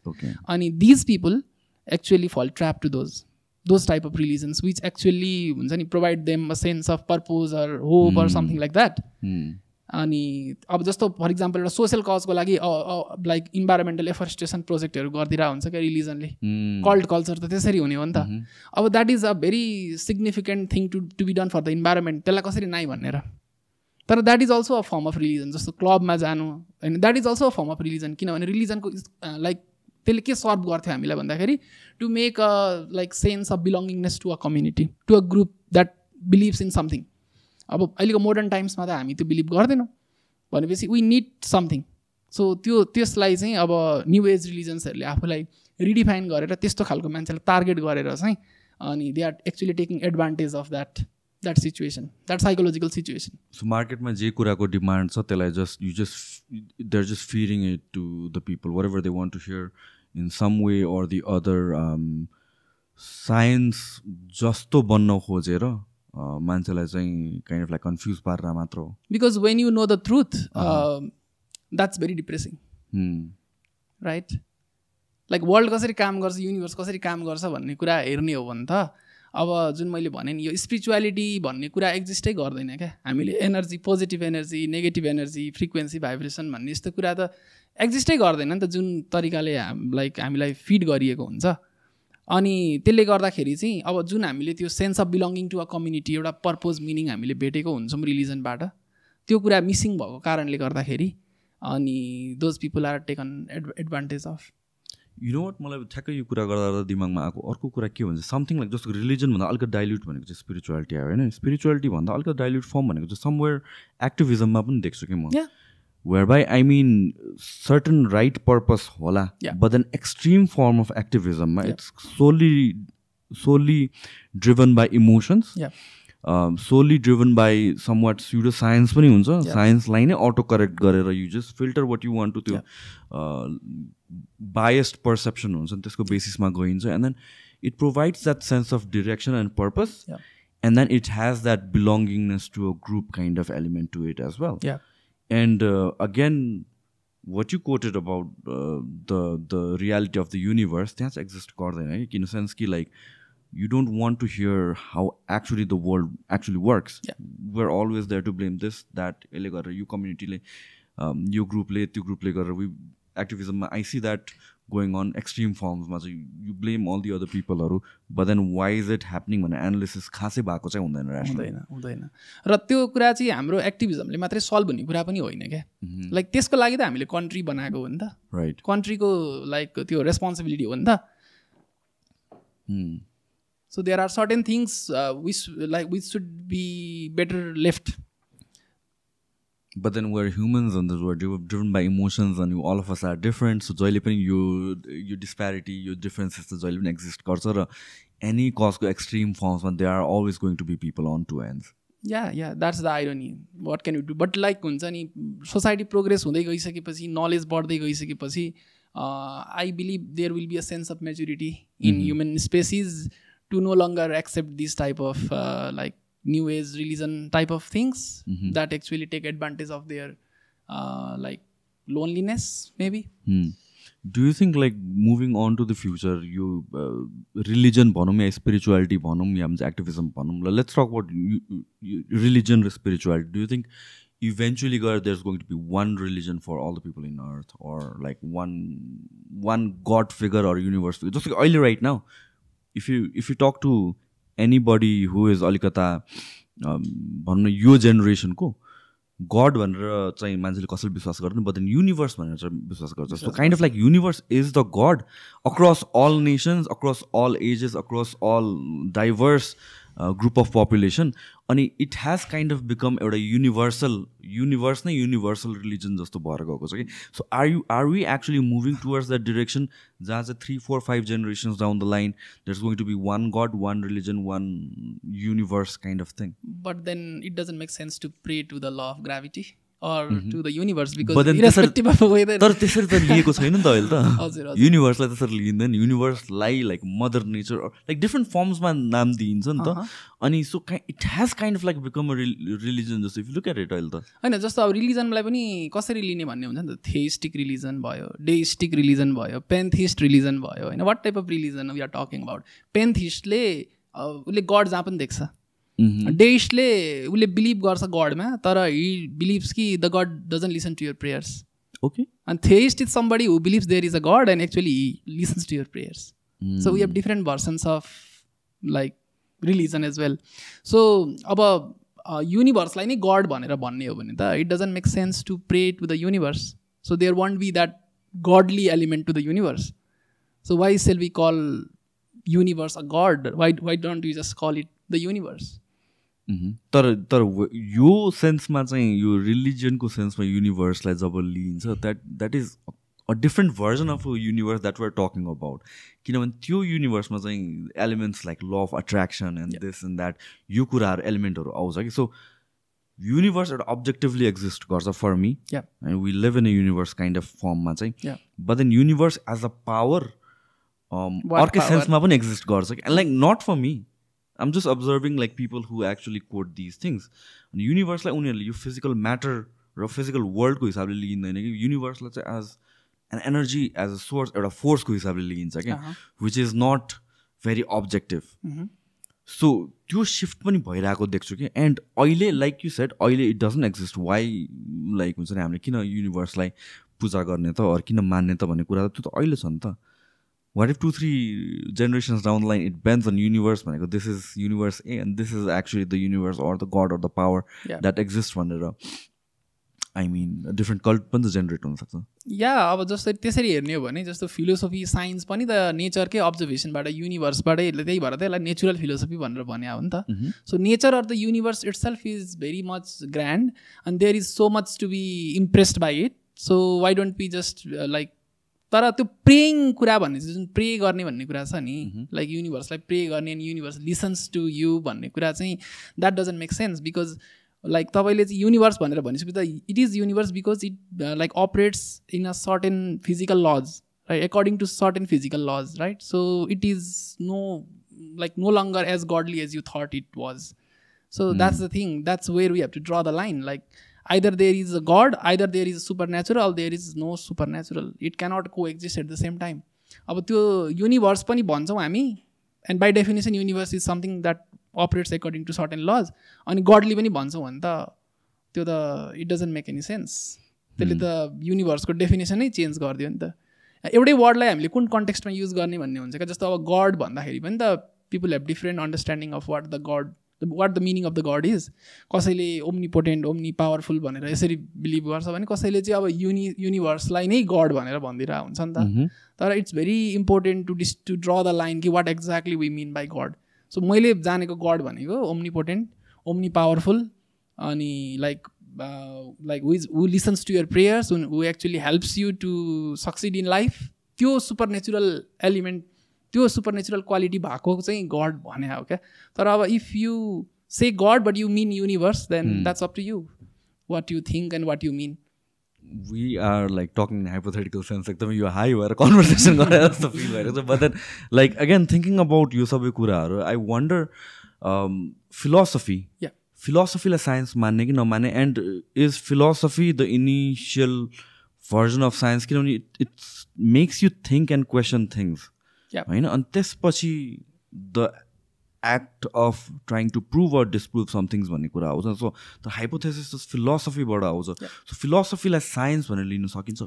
अनि these people actually fall trap to those those type of religions which actually हुन्छ नि provide them a sense of purpose or hope or something like that अनि अब जस्तो for example एउटा social कजको लागि like environmental एफोरेस्टेसन प्रोजेक्टहरू गरिदिरहेको हुन्छ क्या रिलिजनले कल्ड कल्चर त त्यसरी हुने हो नि त। अब that is a very significant thing to to be done for the environment त्यसलाई कसरी नाइ भनेर। तर that is also a form of religion जस्तो क्लबमा जानु। होइन that is also a form of religion किनभने रिलिजनको लाइक त्यसले के सर्भ गर्थ्यो हामीलाई भन्दाखेरि to make a like sense of belongingness to a community to a group that believes in something अब अहिलेको मोडर्न टाइम्समा त हामी त्यो बिलिभ गर्दैनौँ। भनेपछि वी निड समथिङ सो त्यो त्यसलाई चाहिँ अब न्यु एज रिलिजन्सहरूले आफूलाई रिडिफाइन गरेर त्यस्तो खालको मान्छेलाई टार्गेट गरेर चाहिँ अनि they are actually taking advantage of that that situation that psychological situation so मार्केटमा जे कुराको डिमान्ड छ त्यसलाई just you just they are just feeding it to the people wherever they want to hear in some way or the other science जस्तो बन्न खोजेर मान्छेलाई चाहिँ काइन्ड अफ लाइक कन्फ्युज पारेर मात्र हो। Because when you know the truth that's very depressing right like world कसरी काम गर्छ युनिभर्स कसरी काम गर्छ भन्ने कुरा हेर्ने हो भने त अब जुन मैले भने नि यो स्पिरिचुअलिटी भन्ने कुरा एक्जिस्टै गर्दैन क्या। हामीले energy positive energy negative energy frequency vibration भन्ने यस्तो कुरा त एक्जिस्टै गर्दैन नि त जुन तरिकाले लाइक हामीलाई फिड गरिएको हुन्छ। अनि त्यसले गर्दाखेरि चाहिँ अब जुन हामीले त्यो sense of belonging to a community एउटा पर्पोज मिनिङ हामीले भेटेको हुन्छौँ रिलिजनबाट त्यो कुरा मिसिङ भएको कारणले गर्दाखेरि अनि those people are taken ad advantage of you know what मलाई ठ्याक्कै यो कुरा गर्दा दिमागमा आएको अर्को कुरा के भन्छ समथिङ लाइक जस्तो रिलिजनभन्दा अलिकति डाइल्युट भनेको चाहिँ स्पिरिचुअलिटी आयो होइन? स्पिरिचुअलिटी भन्दा अलिकति डाइल्युट फर्म भनेको चाहिँ समवेयर एक्टिभिजममा पनि देख्छु कि म। Whereby I mean certain right purpose hola, yeah. but an extreme form of activism. Yeah. It's solely solely driven by emotions. Yeah. Um, solely driven by somewhat pseudoscience पनि हुन्छ साइन्सलाई नै अटो करेक्ट गरेर you just filter what you want to त्यो biased perception हुन्छ नि त्यसको बेसिसमा गइन्छ and then it provides that sense of direction and purpose and then it has that belongingness to a group kind of element to it as well and uh, again what you quoted about uh, the the reality of the universe that's exist right? in a sense ki like you don't want to hear how actually the world actually works yeah. we're always there to blame this that community um, you group त्यो ग्रुपले we activism I see that going on extreme फर्म्समा चाहिँ you blame all the other पिपलहरू but then why is it happening भनेर analysis खासै भएको चाहिँ हुँदैन हुँदैन हुँदैन। र त्यो कुरा चाहिँ हाम्रो एक्टिभिजमले मात्रै सल्भ हुने कुरा पनि होइन क्या। लाइक त्यसको लागि त हामीले कन्ट्री बनाएको हो नि त। राइट कन्ट्रीको लाइक त्यो रेस्पोन्सिबिलिटी हो नि त। So there are certain things which like which should be better left But then we're humans and we're dri- driven by emotions and you, all of us are different. So जहिले पनि यो यो disparity, यो differences त जहिले पनि exist गर्छ र any causeको extreme forms there are always going to be people on two ends. या या that's the irony what can you do but like हुन्छ नि सोसाइटी प्रोग्रेस हुँदै गइसकेपछि नलेज बढ्दै गइसकेपछि I believe there will be a sense of maturity in human species to no longer accept this type of like new age religion type of things that actually take advantage of their like loneliness maybe Hmm. Do you think like moving on to the future, you uh, religion भनौँ या spirituality भनौँ या activism भनौँ ल let's talk about you, you, religion र spirituality. Do you think eventually God, there's going to be one religion for all the people in earth or like one one God figure or universe figure? Just like अहिले right now, if you if you talk to anybody who is अलिकता भनौँ न यो जेनेरेसनको God भनेर चाहिँ मान्छेले कसैले विश्वास गर्दैन बट देन युनिभर्स भनेर चाहिँ विश्वास गर्छ। So kind of like universe is the god across all nations across all ages across all diverse group of population अनि it has kind of become एउटा युनिभर्सल युनिभर्स नै युनिभर्सल रिलिजन जस्तो भएर गएको छ कि। So are you are we actually moving towards that direction जहाँ चाहिँ three four five generations down the line is going to be one god one religion one universe kind of thing but then it doesn't make sense to pray to the law of gravity. Or to the universe But because then irrespective of whether तर त्यसरी त लिएको छैन नि त अहिले त। *laughs* हजुर हजुर। युनिभर्सलाई त्यसरी लिइँदैन युनिभर्सलाई like mother nature like different फर्म्समा नाम दिइन्छ नि त। अनि so it has kind of like become a religion जस्तो। इफ लुक एट इट अहिले त। होइन जस्तो अब रिलिजनलाई पनि कसरी लिने भन्ने हुन्छ नि त? थेइस्टिक रिलिजन भयो डेइस्टिक रिलिजन भयो पेन्थिस्ट रिलिजन भयो होइन? What type of religion we are talking about पेन्थिस्टले उसले गड जहाँ पनि देख्छ। डेइस्टले उसले बिलिभ गर्छ गडमा तर हि बिलिभ्स कि the god doesn't listen to your prayers okay And theist is somebody who believes there is a God and actually he listens to your prayers. So we have different versions of like religion as well. So अब युनिभर्सलाई नै God भनेर भन्ने हो भने त it doesn't make sense to pray to the universe so there won't be that godly element to the universe so why shall we call universe a god why why don't you just call it the universe. तर तर व- यो सेन्समा चाहिँ यो रिलिजनको सेन्समा युनिभर्सलाई जब लिइन्छ that that is a different version of universe that we're talking about किनभने त्यो युनिभर्समा चाहिँ elements like law of attraction and this and that यो कुराहरू एलिमेन्टहरू आउँछ कि? सो युनिभर्स एउटा अब्जेक्टिभली एक्जिस्ट गर्छ for me. And we live in a universe kind of फर्ममा चाहिँ. But then universe as a power अर्कै? सेन्समा पनि एक्जिस्ट गर्छ कि? Like not for me um just observing like people who actually code these things अनि युनिभर्सलाई उनीहरूले यो फिजिकल म्याटर र फिजिकल वर्ल्डको हिसाबले लिइँदैन कि युनिभर्सलाई चाहिँ as an energy as a source एउटा फोर्सको हिसाबले लिइन्छ क्या. Which is not very objective so त्यो सिफ्ट पनि भइरहेको देख्छु कि एन्ड अहिले लाइक यु सेट अहिले it doesn't exist why like हुन्छ नि हामीले किन युनिभर्सलाई पूजा गर्ने त अरू किन मान्ने त भन्ने कुरा त त्यो त अहिले छ नि त। What if two three generations down line it bans on universe भनेको this is universe A and this is actually the universe or the god or the power. That exist भनेर आई मिन डिफ्रेन्ट कल्ट पनि त generate हुनसक्छ या अब जस्तै त्यसरी हेर्ने हो भने जस्तो फिलोसफी साइन्स पनि त नेचरकै अब्जर्भेसनबाट युनिभर्सबाटै त्यही भएर त यसलाई नेचुरल फिलोसफी भनेर भने हो नि त। So nature or the universe itself is very much grand and there is so much to be impressed by it so why don't be just like तर त्यो प्रेइङ कुरा भन्ने चाहिँ जुन प्रे गर्ने भन्ने कुरा छ नि लाइक युनिभर्सलाई प्रे गर्ने अनि युनिभर्स लिसन्स टु यु भन्ने कुरा चाहिँ that doesn't make sense because like तपाईँले चाहिँ युनिभर्स भनेर भनिसकेपछि त it is universe because it like operates in a certain physical laws right according to certain physical laws right so it is no like no longer as godly as you thought it was So that's the thing. That's where we have to draw the line. Like either there is a God, either there is supernatural, there is no supernatural. It cannot coexist at the same time. अब त्यो universe पनि भन्छौँ हामी and by definition universe is something that operates according to certain laws अनि godly पनि भन्छौँ भने त त्यो त it doesn't make any sense त्यसले त युनिभर्सको डेफिनेसनै चेन्ज गरिदियो नि त एउटै वर्डलाई हामीले कुन कन्टेक्स्टमा युज गर्ने भन्ने हुन्छ क्या जस्तो अब गड भन्दाखेरि पनि त people have different understanding of what the god what the meaning of the god is कसैले ओम्नी पोटेन्ट ओम्नी पावरफुल भनेर यसरी बिलिभ गर्छ भने कसैले चाहिँ अब युनि युनिभर्सलाई नै गड भनेर भनिदिरहेको हुन्छ नि त। तर it's very important to this to draw the line कि what exactly we mean by god so मैले जानेको गड भनेको ओम्निपोटेन्ट ओम्नी पावरफुल अनि like like which who listens to your prayers who actually helps you to succeed in life त्यो supernatural element त्यो supernatural quality भएको चाहिँ God भने हो क्या? तर अब if you say god but you mean universe then that's up to you what you think and what you mean we are like talking hypothetical sense एकदमै यो हाई भएर कन्भर्सेसन *laughs* गरेर जस्तो फिल भइरहेको छ but then like again thinking about यो सबै कुराहरू आई वन्डर फिलोसफी Yeah. फिलोसफीलाई साइन्स मान्ने कि नमान्ने? And is philosophy the initial version of science किनभने it's makes you think and question things. होइन? अनि त्यसपछि the act of trying to prove or disprove somethings भन्ने कुरा आउँछ। सो द हाइपोथेसिस फिलोसफीबाट आउँछ। सो फिलोसफीलाई साइन्स भनेर लिन सकिन्छ?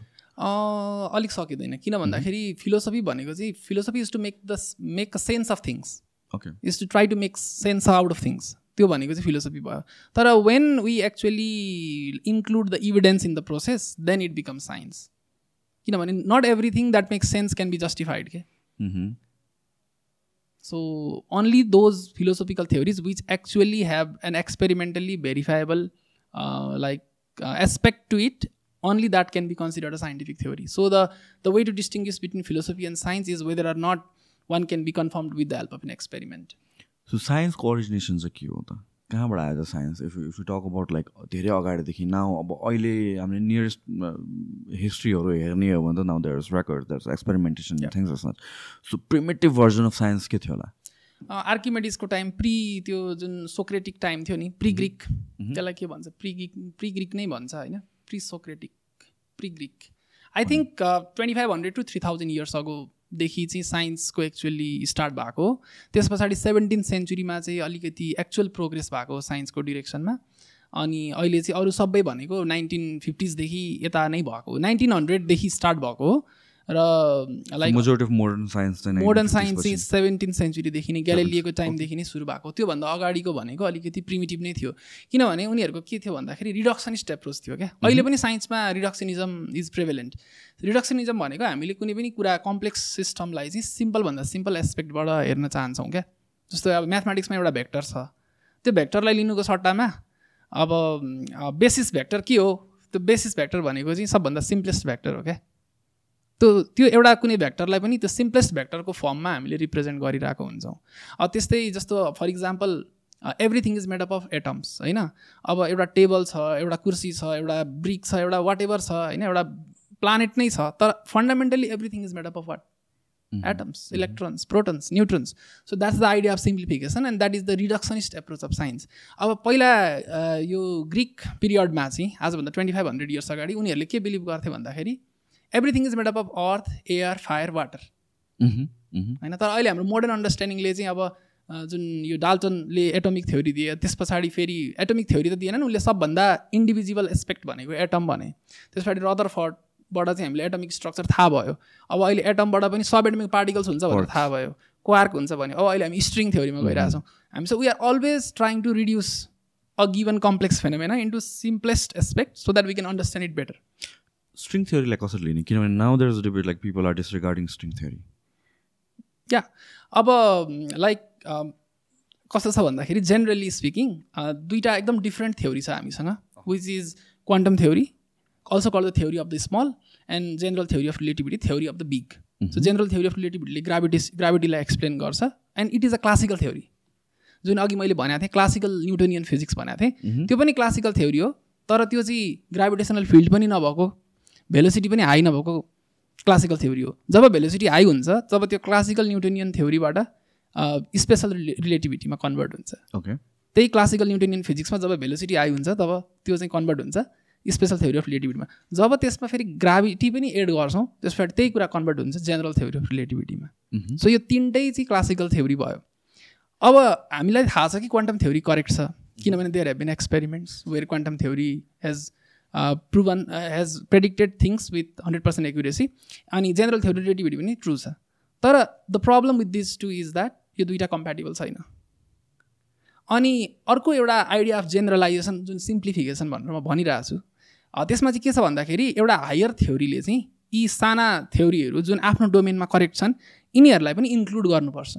अलिक सकिँदैन। किन भन्दाखेरि फिलोसफी भनेको चाहिँ philosophy is to make the make a sense of things okay is to try to make sense out of things त्यो भनेको चाहिँ फिलोसफी भयो। तर when we actually include the evidence in the process then it become science किनभने not everything that makes sense can be justified के Mm-hmm. So only those philosophical theories which actually have an experimentally verifiable uh, like uh, aspect to it only that can be considered a scientific theory. So the the way to distinguish between philosophy and science is whether or not one can be confirmed with the help of an experiment. So science coordination is a key कहाँबाट आयो त science? If if you talk about like धेरै अगाडिदेखि now अब अहिले हामीले nearest हिस्ट्रीहरू हेर्ने हो भने त now there is record there is experimentation things is not so primitive version of science के थियो होला? आर्किमेडिसको टाइम प्री त्यो जुन सोक्रेटिक टाइम थियो नि प्री ग्रिक त्यसलाई के भन्छ? प्री ग्रिक प्री ग्रिक नै भन्छ होइन? Pre Socratic pre Greek I think twenty five hundred to three thousand years अगोदेखि चाहिँ साइन्सको एक्चुअली स्टार्ट भएको त्यस पछाडि सेभेन्टिन सेन्चुरीमा चाहिँ अलिकति एक्चुअल प्रोग्रेस भएको साइन्सको डिरेक्सनमा अनि अहिले चाहिँ अरू सबै भनेको नाइन्टिन फिफ्टिजदेखि यता नै भएको नाइन्टिन हन्ड्रेडदेखि स्टार्ट भएको हो। र like majority of modern science चाहिँ मोडर्न 1950s साइन्स चाहिँ। सेभेन्टिन सेन्चुरीदेखि नै ग्यालेलिएको टाइमदेखि नै सुरु भएको त्योभन्दा अगाडिको भनेको अलिकति प्रिमिटिभ नै थियो। किनभने उनीहरूको के थियो भन्दाखेरि रिडक्सनिस्ट एप्रोच थियो क्या? अहिले पनि साइन्समा रिडक्सनिजम इज प्रिभेलेन्ट रिडक्सनिजम भनेको हामीले कुनै पनि कुरा कम्प्लेक्स सिस्टमलाई चाहिँ सिम्पलभन्दा सिम्पल एस्पेक्टबाट हेर्न चाहन्छौँ क्या? जस्तो अब म्याथमेटिक्समा एउटा भेक्टर छ। त्यो भेक्टरलाई लिनुको सट्टामा अब बेसिस भेक्टर के हो? त्यो बेसिस भेक्टर भनेको चाहिँ सबभन्दा सिम्पलेस्ट भेक्टर हो क्या? त्यो त्यो एउटा कुनै भेक्टरलाई पनि त्यो सिम्पलेस्ट भेक्टरको फर्ममा हामीले रिप्रेजेन्ट गरिरहेको हुन्छौँ। त्यस्तै जस्तो for example everything is made up of atoms होइन? अब एउटा टेबल छ एउटा कुर्सी छ एउटा ब्रिक छ एउटा वाट एभर छ होइन? एउटा प्लानेट नै छ तर fundamentally everything is made up of what atoms, electrons, protons, neutrons. So that's the idea of simplification and that is the reductionist approach of science. अब पहिला यो ग्रिक पिरियडमा चाहिँ आजभन्दा ट्वेन्टी फाइभ हन्ड्रेड इयर्स अगाडि उनीहरूले के बिलिभ गर्थे भन्दाखेरि everything is made up of earth air fire water. होइन? तर अहिले हाम्रो मोडर्न अन्डरस्ट्यान्डिङले चाहिँ अब जुन यो डाल्टनले एटोमिक थ्योरी दिए त्यस पछाडि फेरि एटोमिक थ्योरी त दिएनन्। उसले सबभन्दा इन्डिभिजुअल एस्पेक्ट भनेको एटम भने। त्यस पछाडि रदर फर्डबाट चाहिँ हामीले एटोमिक स्ट्रक्चर थाहा भयो। अब अहिले एटमबाट पनि सब एटोमिक पार्टिकल्स हुन्छ भनेर थाहा भयो। क्वार्क हुन्छ भने। अब अहिले हामी स्ट्रिङ थ्योरीमा गइरहेछौँ। हामी चाहिँ we are always trying to reduce a given complex phenomena into simplest aspect so that we can understand it better string थ्योरीलाई कसरी लिने किनभने now there is debate like people are disregarding string theory या अब like कस्तो छ भन्दाखेरि generally speaking दुईवटा एकदम different theory छ हामीसँग which is quantum theory also call the theory of the small and general theory of relativity theory of the big so general theory of रिलेटिभिटीले gravity ग्राभिटीलाई explain गर्छ and it is a classical theory जुन अघि मैले भनेको थिएँ classical Newtonian physics भनेको थिएँ त्यो पनि क्लासिकल थ्योरी हो तर त्यो चाहिँ ग्राभिटेसनल फिल्ड पनि नभएको भेलोसिटी पनि हाई नभएको क्लासिकल थ्योरी हो। जब भेलोसिटी हाई हुन्छ तब त्यो क्लासिकल न्युटोनियन थ्योरीबाट स्पेसल रिलेटिभिटीमा कन्भर्ट हुन्छ। ओके त्यही क्लासिकल न्युटोनियन फिजिक्समा जब भेलोसिटी हाई हुन्छ तब त्यो चाहिँ कन्भर्ट हुन्छ स्पेसल थ्योरी अफ रिलेटिभिटीमा जब त्यसमा फेरि ग्राभिटी पनि एड गर्छौँ त्यस पछाडि त्यही कुरा कन्भर्ट हुन्छ जेनरल थ्योरी अफ रिलेटिभिटीमा सो यो तिनटै चाहिँ क्लासिकल थ्योरी भयो। अब हामीलाई थाहा छ कि क्वान्टम थ्योरी करेक्ट छ। किनभने there have been experiments where quantum theory has proven has predicted things with hundred percent accuracy अनि जेनरल थ्योरी रिलेटिभिटी पनि ट्रु छ तर the problem with this two is that यो दुइटा कम्प्याटेबल छैन। अनि अर्को एउटा आइडिया अफ जेनरलाइजेसन जुन सिम्प्लिफिकेसन भनेर म भनिरहेको छु। त्यसमा चाहिँ के छ भन्दाखेरि एउटा हायर थ्योरीले चाहिँ यी साना थ्योरीहरू जुन आफ्नो डोमेनमा करेक्ट छन् यिनीहरूलाई पनि इन्क्लुड गर्नुपर्छ।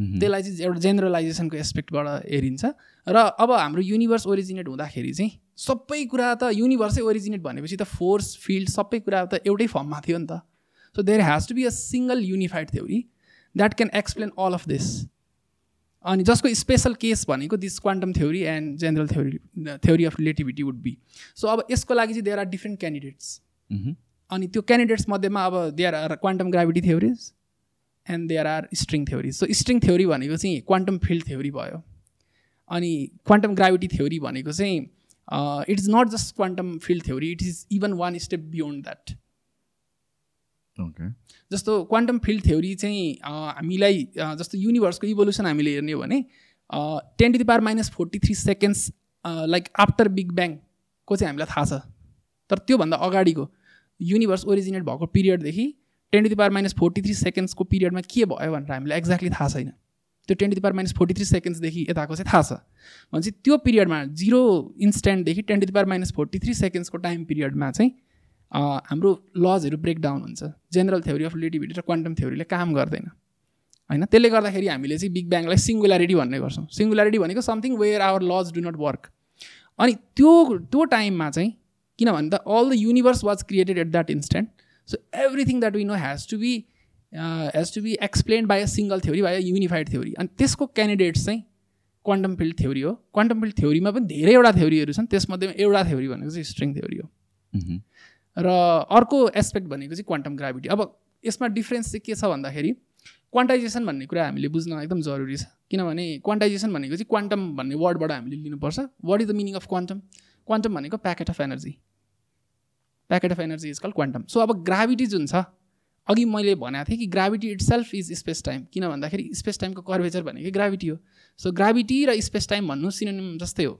त्यसलाई चाहिँ एउटा जेनरलाइजेसनको एस्पेक्टबाट हेरिन्छ। र अब हाम्रो युनिभर्स ओरिजिनेट हुँदाखेरि चाहिँ सबै कुरा त युनिभर्सै ओरिजिनेट भनेपछि त फोर्स फिल्ड सबै कुरा त एउटै फर्ममा थियो नि त। So there has to be a single unified theory that can explain all of this अनि जसको स्पेसल केस भनेको this quantum theory and general theory theory of relativity would be so अब यसको लागि चाहिँ देयर आर डिफ्रेन्ट क्यान्डिडेट्स अनि त्यो candidates मध्येमा अब there are quantum gravity theories and there are string theories so string theory भनेको चाहिँ क्वान्टम फिल्ड थ्योरी भयो. अनि क्वान्टम ग्राभिटी थ्योरी भनेको चाहिँ it is not just quantum field theory it is even one step beyond that जस्तो quantum field theory चाहिँ हामीलाई जस्तो युनिभर्सको इभोल्युसन हामीले हेर्ने हो भने ten to the power minus forty three seconds like after big ब्याङको चाहिँ हामीलाई थाहा छ? तर त्योभन्दा अगाडिको युनिभर्स ओरिजिनेट भएको पिरियडदेखि ten to the power minus forty three सेकेन्ड्सको पिरियडमा के भयो भनेर हामीलाई एक्ज्याक्टली थाहा छैन। त्यो ten to the power minus forty three सेकेन्ड्सदेखि यताको चाहिँ थाहा छ। भनेपछि त्यो पिरियडमा zero इन्स्ट्यान्टदेखि ten to the power minus forty three सेकेन्ड्सको time पिरियडमा चाहिँ हाम्रो लजहरू ब्रेकडाउन हुन्छ। जेनरल थ्योरी अफ रिलेटिभिटी र क्वान्टम थ्योरीले काम गर्दैन। होइन? त्यसले गर्दाखेरि हामीले चाहिँ बिग ब्याङलाई सिङ्गुल्यारिटी भन्ने गर्छौँ। सिङ्गुल्यारिटी भनेको something where our laws do not work अनि त्यो त्यो टाइममा चाहिँ किन भन्दा all the universe was created at that instant so everything that we know has to be has to be explained by a single theory by a unified theory अनि त्यसको candidates चाहिँ क्वान्टम फिल्ड थ्योरी हो. Quantum field थ्योरीमा पनि धेरैवटा थ्योरीहरू छन्. त्यसमध्येमा एउटा theory भनेको चाहिँ स्ट्रिङ थ्योरी हो. र अर्को एस्पेक्ट भनेको चाहिँ क्वान्टम ग्राभिटी अब यसमा डिफ्रेन्स चाहिँ के छ भन्दाखेरि क्वान्टाइजेसन भन्ने कुरा हामीले बुझ्न एकदम जरुरी छ। किनभने क्वान्टाइजेसन भनेको चाहिँ क्वान्टम भन्ने वर्डबाट हामीले लिनुपर्छ। What is the meaning of quantum quantum भनेको packet of energy packet of energy is call quantum so अब ग्राभिटी जुन छ अघि मैले भनेको थिएँ कि gravity itself is space time किन भन्दाखेरि स्पेस टाइमको कर्भेचर भनेको ग्राभिटी हो। सो ग्राभिटी र स्पेस टाइम भन्नु सिनोनिम जस्तै हो।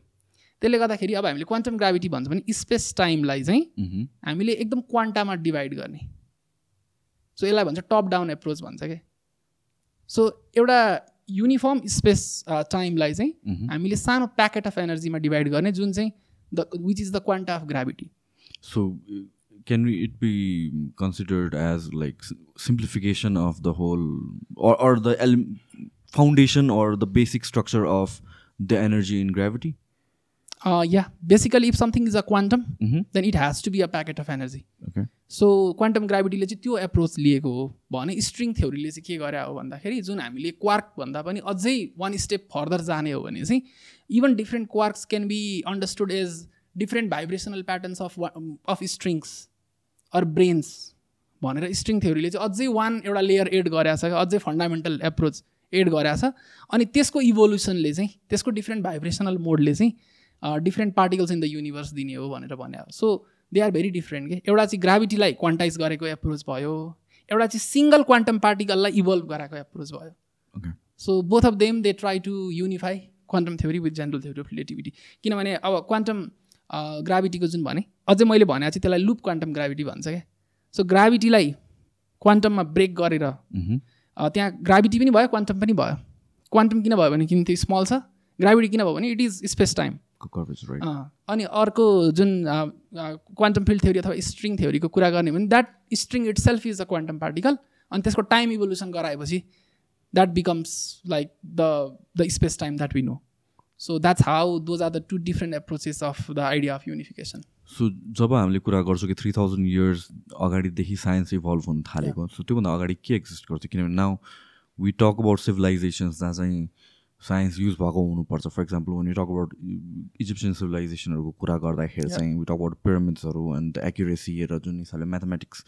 त्यसले गर्दाखेरि अब हामीले क्वान्टम ग्राभिटी भन्छ भने स्पेस टाइमलाई चाहिँ हामीले एकदम क्वान्टामा डिभाइड गर्ने। सो यसलाई भन्छ टप डाउन एप्रोच भन्छ क्या सो एउटा युनिफर्म स्पेस टाइमलाई चाहिँ हामीले सानो प्याकेट अफ एनर्जीमा डिभाइड गर्ने जुन चाहिँ the which is the quanta of gravity so can we it be considered as like simplification of the whole or, or the foundation or the basic structure of the energy in gravity? Yeah basically if something is a quantum then it has to be a packet of energy so quantum ग्राभिटीले चाहिँ त्यो approach लिएको हो भने string थ्योरीले चाहिँ के गरे हो भन्दाखेरि जुन हामीले क्वार्क भन्दा पनि अझै वान स्टेप फर्दर जाने हो भने चाहिँ even different quarks can be understood as different vibrational patterns of of strings or branes भनेर स्ट्रिङ थ्योरीले चाहिँ अझै वान एउटा लेयर एड गरेको छ अझै फन्डामेन्टल एप्रोच एड गरेको छ। अनि त्यसको इभोल्युसनले चाहिँ त्यसको डिफ्रेन्ट भाइब्रेसनल मोडले चाहिँ different particles in the universe दिने हो भनेर भने so they are very different के। एउटा चाहिँ ग्राभिटीलाई क्वान्टाइज गरेको एप्रोच भयो। एउटा चाहिँ सिङ्गल क्वान्टम पार्टिकललाई इभल्भ गराएको एप्रोच भयो। So both of them they try to unify quantum theory with general theory of relativity किनभने अब क्वान्टम ग्राभिटीको जुन भने अझै मैले भने चाहिँ त्यसलाई लुप क्वान्टम ग्राभिटी भन्छ क्या। सो ग्राभिटीलाई क्वान्टममा ब्रेक गरेर त्यहाँ ग्राभिटी पनि भयो क्वान्टम पनि भयो। क्वान्टम किन भयो भने किन त्यो स्मल छ? ग्राभिटी किन भयो भने इट इज स्पेस टाइम अनि अर्को जुन क्वान्टम फिल्ड थ्योरी अथवा स्ट्रिङ थ्योरीको कुरा गर्ने भने that string itself is a quantum particle अनि त्यसको टाइम इभोल्युसन गराएपछि that becomes like the the space time that we know so that's how those are the two different approaches of the idea of unification so जब हामीले कुरा गर्छौँ कि three thousand years अगाडिदेखि science evolve हुन थालेको सो त्योभन्दा अगाडि के एक्जिस्ट गर्थ्यो किनभने now we talk about civilizations जहाँ चाहिँ साइन्स युज भएको हुनुपर्छ. For example when you talk about Egyptian सिभिलाइजेसनहरूको कुरा गर्दाखेरि चाहिँ यु टक अबाउट पिरामिड्सहरू एन्ड एक्युरेसी र जुन हिसाबले म्याथमेटिक्स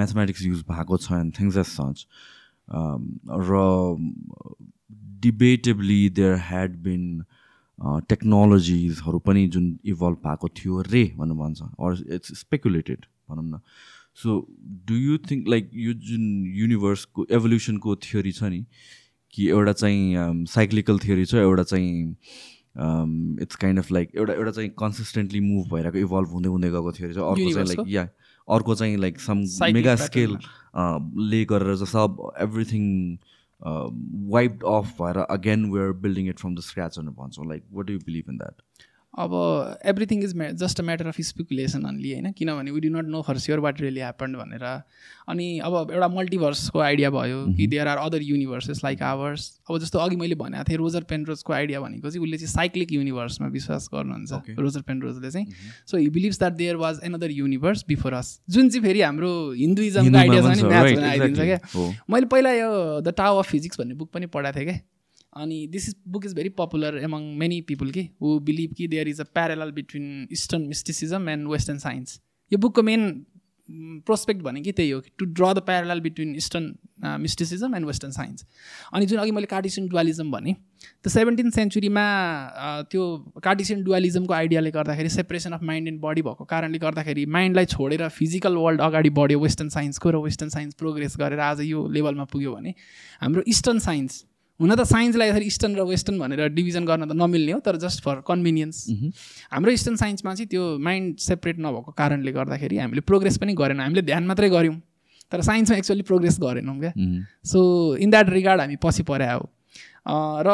म्याथमेटिक्स युज भएको छ एन्ड थिङ्स एज सच र डिबेटेबली देयर ह्याड बिन टेक्नोलोजिजहरू पनि जुन इभल्भ भएको थियो रे भनेर भन्छ अर इट्स स्पेकुलेटेड भनौँ न। So do you think like यो जुन युनिभर्सको एभोल्युसनको थ्योरी छ नि कि एउटा चाहिँ साइक्लिकल थियोरी छ एउटा चाहिँ इट्स काइन्ड अफ लाइक एउटा एउटा चाहिँ कन्सिस्टेन्टली मुभ भइरहेको इभल्भ हुँदै हुँदै गएको थियो चाहिँ अर्को चाहिँ लाइक या अर्को चाहिँ लाइक सम मेगा स्केल ले गरेर चाहिँ सब everything um, wiped off while again we're building it from the scratch on a So, like what do you believe in that? अब everything is just a matter of speculation only होइन? किनभने we do not know for sure what really happened भनेर। अनि अब एउटा मल्टिभर्सको idea भयो कि there are other universes like ours अब जस्तो अघि मैले भनेको थिएँ रोजर पेन्ड्रोजको आइडिया भनेको चाहिँ उसले चाहिँ साइक्लिक युनिभर्समा विश्वास गर्नुहुन्छ रोजर पेन्ड्रोजले चाहिँ। So he believes that there was another universe before us जुन चाहिँ फेरि हाम्रो हिन्दुइजमको आइडिया छ नि म्याच बनाइदिन्छ क्या। मैले पहिला यो द टाउ अफ फिजिक्स भन्ने बुक पनि पढाएको थिएँ क्या। अनि this is book is very popular among many people कि हु बिलिभ कि there is a parallel between eastern mysticism and western science यो बुकको मेन प्रोस्पेक्ट भने कि त्यही हो to draw the parallel between eastern mysticism and western science अनि जुन अघि मैले कार्टिसियन डुवालिजम भने त्यो सेभेन्टिन सेन्चुरीमा त्यो कार्टिसियन डुवालिजमको आइडियाले गर्दाखेरि separation of mind and body भएको कारणले गर्दाखेरि माइन्डलाई छोडेर फिजिकल वर्ल्ड अगाडि बढ्यो वेस्टर्न साइन्सको र वेस्टर्न साइन्स प्रोग्रेस गरेर आज यो लेभलमा पुग्यो भने हाम्रो इस्टर्न साइन्स हुन त साइन्सलाई यसरी इस्टर्न र वेस्टर्न भनेर डिभिजन गर्न त नमिल्ने हो तर जस्ट फर कन्भिनियन्स। हाम्रो इस्टर्न साइन्समा चाहिँ त्यो माइन्ड सेपरेट नभएको कारणले गर्दाखेरि हामीले प्रोग्रेस पनि गरेनौँ। हामीले ध्यान मात्रै गऱ्यौँ तर साइन्समा एक्चुअली प्रोग्रेस गरेनौँ क्या। सो इन द्याट रिगार्ड हामी पछि परे हो र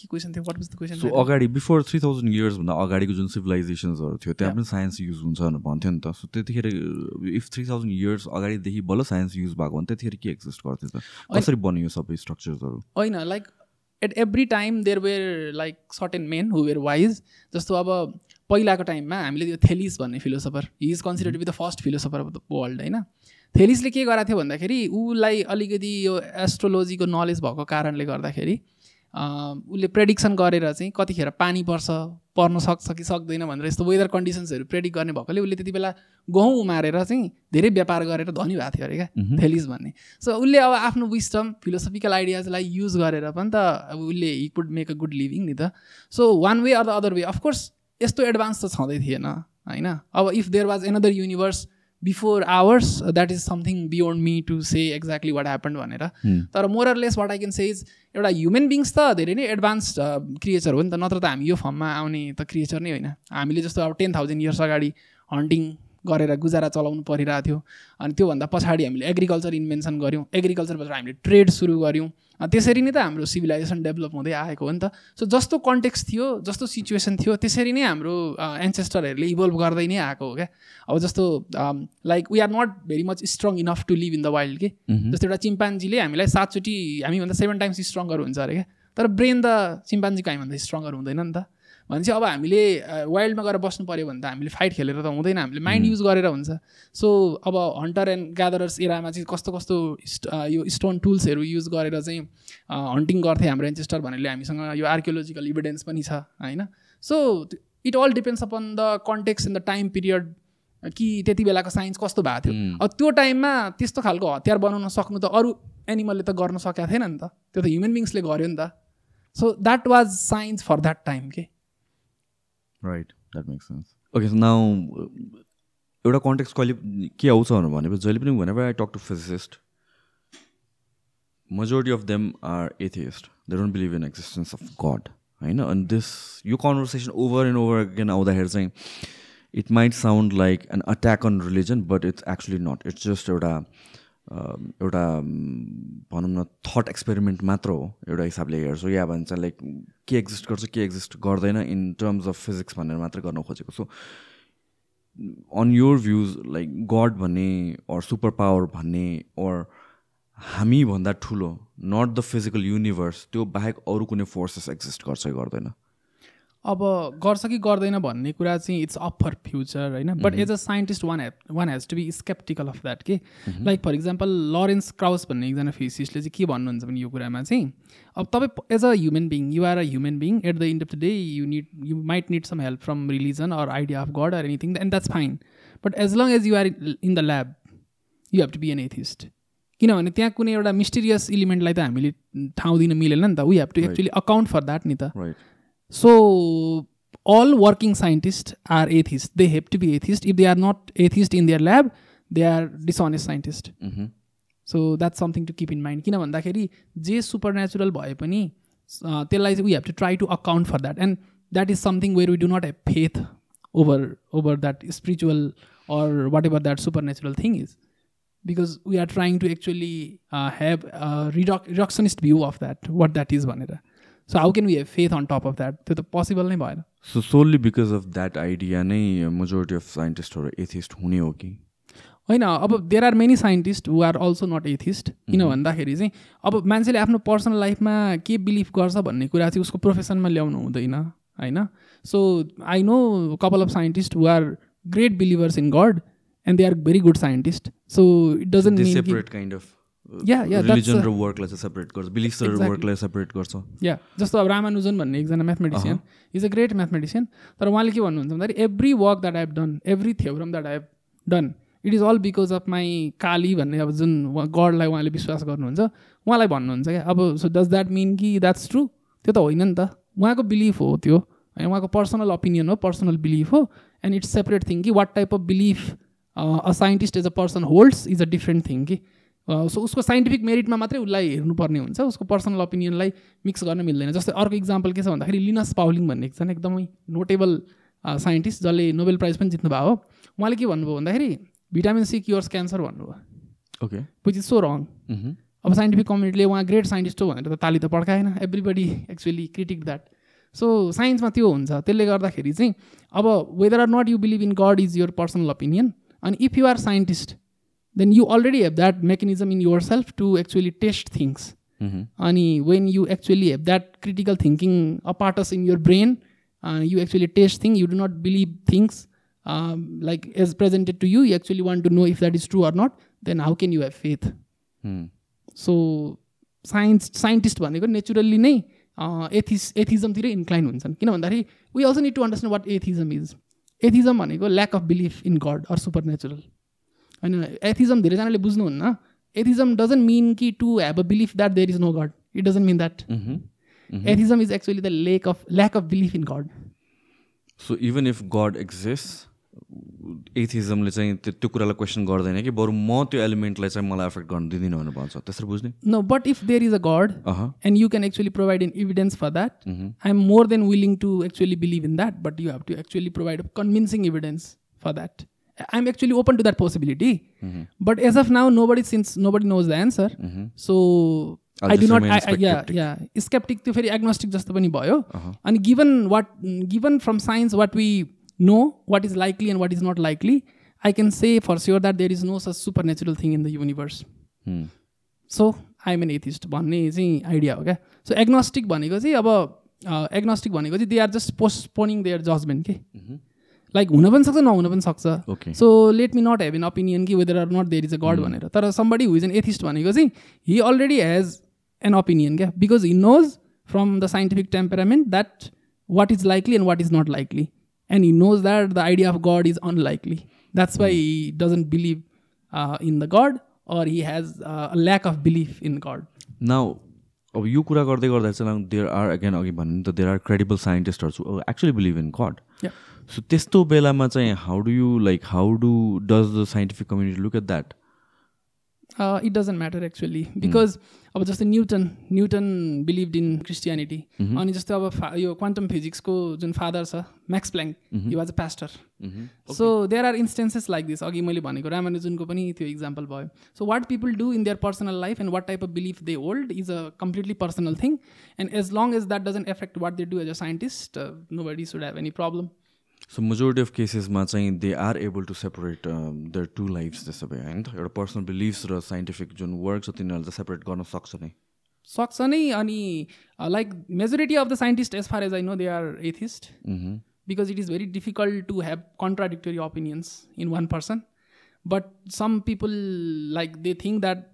के क्वेसन थियो what was the question so अगाडि बिफोर थ्री थाउजन्ड इयर्सभन्दा अगाडिको जुन सिभिलाइजेसन्सहरू थियो त्यहाँ पनि साइन्स युज हुन्छ भनेर भन्थ्यो नि त। सो त्यतिखेर इफ थ्री थाउजन्ड इयर्स अगाडिदेखि बल्ल साइन्स युज भएको भने त्यतिखेर के एक्जिस्ट गर्थ्यो त? कसरी बन्यो सबै स्ट्रक्चर्सहरू होइन like at every time there were like certain men who were wise जस्तो अब पहिलाको टाइममा हामीले त्यो थेलिस भन्ने philosopher he is consider to be the first philosopher of the world होइन? थेलिसले के गराएको थियो भन्दाखेरि उसलाई अलिकति यो एस्ट्रोलोजीको नलेज भएको कारणले गर्दाखेरि उसले प्रेडिक्सन गरेर चाहिँ कतिखेर पानी पर्छ पर्न सक्छ कि सक्दैन भनेर यस्तो वेदर कन्डिसन्सहरू प्रेडिक्ट गर्ने भएकोले उसले त्यति बेला गहुँ उमारेर चाहिँ धेरै व्यापार गरेर धनी भएको थियो अरे क्या थेलिस भन्ने। सो उसले अब आफ्नो विस्टम फिलोसफिकल आइडियाजलाई युज गरेर पनि त अब उसले he could make a good living नि त। So one way or the other way of course यस्तो एडभान्स त छँदै थिएन होइन? अब if there was another universe before ours that is something beyond me to say exactly what happen भनेर। तर more or less what I can say is एउटा human beings त धेरै नै एडभान्स क्रिएचर हो नि त नत्र त हामी यो फर्ममा आउने त क्रिएचर नै होइन। हामीले जस्तो अब टेन थाउजन्ड इयर्स अगाडि हन्टिङ गरेर गुजारा चलाउनु परिरहेको थियो। अनि त्योभन्दा पछाडि हामीले एग्रिकल्चर इन्भेन्सन गऱ्यौँ। एग्रिकल्चरबाट हामीले ट्रेड सुरु गऱ्यौँ। त्यसरी नै त हाम्रो सिभिलाइजेसन डेभलप हुँदै आएको हो नि त। सो जस्तो कन्टेक्स्ट थियो जस्तो सिचुएसन थियो त्यसरी नै हाम्रो एन्सेस्टरहरूले इभल्भ गर्दै नै आएको हो क्या। अब जस्तो like we are not very much strong enough to live in the wild के? जस्तो एउटा चिम्पान्जीले हामीलाई सातचोटि हामीभन्दा सेभेन टाइम्स स्ट्रङ्गर हुन्छ अरे क्या तर ब्रेन त चिम्पान्जीको हामीभन्दा स्ट्रङ्गर हुँदैन नि त। भनेपछि अब हामीले वाइल्डमा गएर बस्नु पऱ्यो भने त हामीले फाइट खेलेर त हुँदैन हामीले माइन्ड युज गरेर हुन्छ। सो अब हन्टर एन्ड ग्यादरर्स इरामा चाहिँ कस्तो कस्तो यो स्टोन टुल्सहरू युज गरेर चाहिँ हन्टिङ गर्थे हाम्रो एन्चेस्टर भनेर हामीसँग यो आर्कियोलोजिकल इभिडेन्स पनि छ होइन? So it all depends upon the context in the time period कि त्यति बेलाको साइन्स कस्तो भएको थियो। अब त्यो टाइममा त्यस्तो खालको हतियार बनाउन सक्नु त अरू एनिमलले त गर्न सकेको थिएन नि त। त्यो त ह्युमन बिङ्सले गर्यो नि त। So that was science for that time के right that makes sense okay now एउटा कन्टेक्स्ट कहिले के आउँछ भनेपछि जहिले पनि भनेर I talk to physicist majority of them are atheist they don't believe in existence of God होइन? अनि दिस यो conversation over and over again आउँदाखेरि चाहिँ it might sound like an attack on religion but it's actually not it's just एउटा एउटा भनौँ न thought experiment मात्र हो एउटा हिसाबले हेर्छु। या भन्छ लाइक के एक्जिस्ट गर्छ के एक्जिस्ट गर्दैन इन टर्म्स अफ फिजिक्स भनेर मात्रै गर्न खोजेको so on your views like God भन्ने अर सुपर पावर भन्ने अर हामीभन्दा ठुलो नट द फिजिकल युनिभर्स त्यो बाहेक अरू कुनै फोर्सेस एक्जिस्ट गर्छ गर्दैन? अब गर्छ कि गर्दैन भन्ने कुरा चाहिँ इट्स अप फर फ्युचर होइन? But as a scientist one one has to be sceptical of that के like for example Lawrence Krauss भन्ने एकजना फिजिस्टले चाहिँ के भन्नुहुन्छ भने यो कुरामा चाहिँ अब तपाईँ as a human being you are a human being at the end of the day you need you might need some help from religion or idea of God or anything and that's fine but as long as you are in the lab you have to be an atheist किनभने त्यहाँ कुनै एउटा mysterious इलिमेन्टलाई त हामीले ठाउँ दिन मिलेन नि त. We have to actually account for that नि त. So, all working scientists are atheists. They have to be atheists. If they are not atheist in their lab, they are dishonest scientist. Mm-hmm. So that's something to keep in mind किन भन्दाखेरि जे super natural भए पनि त्यसलाई चाहिँ we have to try to account for that and that is something where we do not have faith over over that spiritual or what that super natural thing is because we are trying to actually have reduc reductionist view of that what that is भनेर so how can we have faith on top of that त्यो त possible नै भएन so solely because of that idea नै majority of साइन्टिस्टहरू atheist हुने हो कि होइन अब there are many scientist who are also not atheist किन भन्दाखेरि चाहिँ। अब मान्छेले आफ्नो पर्सनल लाइफमा के बिलिभ गर्छ भन्ने कुरा चाहिँ उसको प्रोफेसनमा ल्याउनु हुँदैन होइन? So I know couple of scientist who are great believers in God and they are very good scientist so it doesn't separate kind of Yeah, yeah, that's religion र वर्कलाई चाहिँ सेपरेट गर्छ। बिलिफ्स र. वर्कलाई सेपरेट गर्छ। या जस्तो अब रामानुजन भन्ने एकजना mathematician is a great mathematician तर उहाँले के भन्नुहुन्छ भन्दाखेरि every work that I have done every theorem that I have done it is all because of my Kali भन्ने अब जुन गडलाई उहाँले विश्वास गर्नुहुन्छ उहाँलाई भन्नुहुन्छ क्या। अब सो डज द्याट मिन कि द्याट्स ट्रु त्यो त होइन नि त। उहाँको बिलिफ हो त्यो। होइन उहाँको पर्सनल ओपिनियन हो पर्सनल बिलिफ हो। एन्ड इट्स सेपरेट थिङ कि what type of belief a scientist as a person holds is a different thing कि। सो उसको साइन्टिफिक मेरिटमा मात्रै उसलाई हेर्नुपर्ने हुन्छ उसको पर्सनल ओपिनियनलाई मिक्स गर्न मिल्दैन। जस्तै अर्को इक्जाम्पल के छ भन्दाखेरि लिनस पाउलिङ भन्ने एकजना एकदमै नोटेबल साइन्टिस्ट जसले नोबेल प्राइज पनि जित्नु भयो हो उहाँले के भन्नुभयो भन्दाखेरि भिटामिन सी क्योर्स क्यान्सर भन्नुभयो। Okay which is so wrong अब साइन्टिफिक कम्युनिटीले उहाँ ग्रेट साइन्टिस्ट हो भनेर त ताली त पड्काएन। Everybody actually critic that so साइन्समा त्यो हुन्छ। त्यसले गर्दाखेरि चाहिँ अब whether or not you believe in God is your personal opinion अनि if you are scientist then you already have that mechanism in yourself to actually test things अनि when you actually have that critical thinking apparatus in your brain you actually test thing you do not believe things like as presented to you you actually want to know if that is true or not then how can you have faith so science scientist भनेको naturally नै एथिस एथिजमतिरै incline हुन्छन् किन भन्दाखेरि we also need to understand what atheism is atheism भनेको lack of belief in God or super natural होइन atheism धेरैजनाले बुझ्नुहुन्न एथिजम डजन्ट मिन कि to have a belief that there is no God it doesn't mean that atheism is actually the lack of lack of belief in God so even if God exist एथिजमले चाहिँ त्यो त्यो कुरालाई question गर्दैन कि बरु म त्यो एलिमेन्टलाई चाहिँ मलाई एफेक्ट गर्न दिँदिनँ भनेर भन्छ। त्यसरी बुझ्ने? No but if there is a god uh and you can actually provide an evidence for that Mhm. i'm more than willing to actually believe in that but you have to actually provide a convincing evidence for that i'm actually open to that possibility Mhm. but as of now nobody since nobody knows the answer Mhm. so I'll i do just not remain I, I, yeah skeptic. yeah skeptic त्यो फेरि agnostic जस्तो पनि भयो अनि given what given from science what we know what is likely and what is not likely I can say for sure that there is no such supernatural thing in the universe. So I'm an atheist भन्ने चाहिँ idea हो क्या so agnostic भनेको चाहिँ अब agnostic भनेको चाहिँ they are just postponing their judgement के. लाइक हुन पनि सक्छ नहुन पनि सक्छ Okay. So let me not have an opinion कि whether or not there is a god भनेर तर somebody who is an atheist भनेको चाहिँ he already has an opinion क्या because he knows from the scientific temperament that what is likely and what is not likely and he knows that the idea of god is unlikely that's why he doesn't believe in the god or he has uh, a lack of belief in God. Now अब यो कुरा गर्दै गर्दा चाहिँ there are again अघि भन्नु नि त there are credible साइन्टिस्टहरू actually believe in God Yeah. So त्यस्तो बेलामा चाहिँ how do you like how do does the scientific community look at that it doesn't matter actually. Because अब जस्तै Newton Newton believed in Christianity अनि जस्तै अब फा यो क्वान्टम फिजिक्सको जुन फादर छ Max Planck he was a pastor so there are instances like this अघि मैले भनेको रामानुजनको पनि त्यो इक्जाम्पल भयो. So what people do in their personal life and what type of belief they hold is a completely personal thing and as long as that doesn't affect what they do as a scientist nobody should have any problem so majority of केसेसमा चाहिँ they are able to separate their two lifes त्यसो भए होइन त? एउटा personal believes र scientific जुन work छ तिनीहरूले त सेपरेट गर्न सक्छ नै। सक्छ नै अनि like majority of the scientist as far as I know they are atheist hmm. because it is very difficult to have contradictory opinions in one but some people like they think that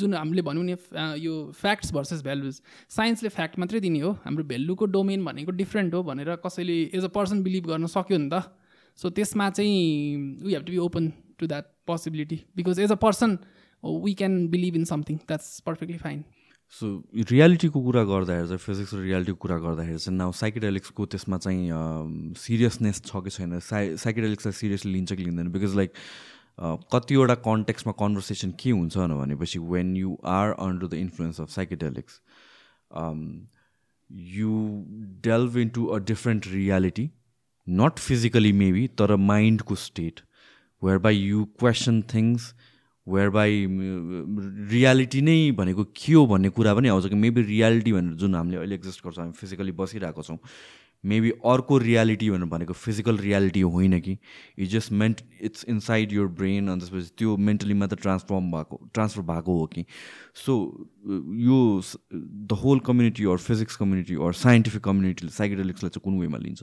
जुन हामीले भनौँ नि यो facts versus values साइन्सले fact मात्रै दिने हो। हाम्रो भ्यालुको डोमेन भनेको डिफ्रेन्ट हो भनेर कसैले एज अ पर्सन बिलिभ गर्न सक्यो नि त। सो त्यसमा चाहिँ we have to be open to that possibility because as a person we can believe in something that's perfectly fine so रियालिटीको कुरा गर्दाखेरि चाहिँ फिजिक्स र रियालिटीको कुरा गर्दाखेरि चाहिँ नाउ साइकेडेलिक्सको त्यसमा चाहिँ सिरियसनेस छ कि छैन? साइ साइकेडेलिक्सलाई सिरियसली लिन्छ कि लिँदैन? बिकज लाइक कतिवटा कन्टेक्समा कन्भर्सेसन के हुन्छ भनेपछि when you are under the influence of psychedelics you delve into a different reality not physically maybe तर माइन्डको state whereby you question things whereby reality नै भनेको के हो भन्ने कुरा पनि आउँछ कि मेबी रियालिटी भनेर जुन हामीले अहिले एक्जिस्ट गर्छौँ हामी फिजिकली बसिरहेको छौँ मेबी अर्को रियालिटी भनेर भनेको फिजिकल रियालिटी होइन कि? It just meant it's inside your brain अनि त्यसपछि त्यो मेन्टली मात्र ट्रान्सफर्म भएको ट्रान्सफर भएको हो कि? सो यो the whole community or physics community or scientific कम्युनिटीले साइकेडेलिक्सलाई चाहिँ कुन वेमा लिन्छ?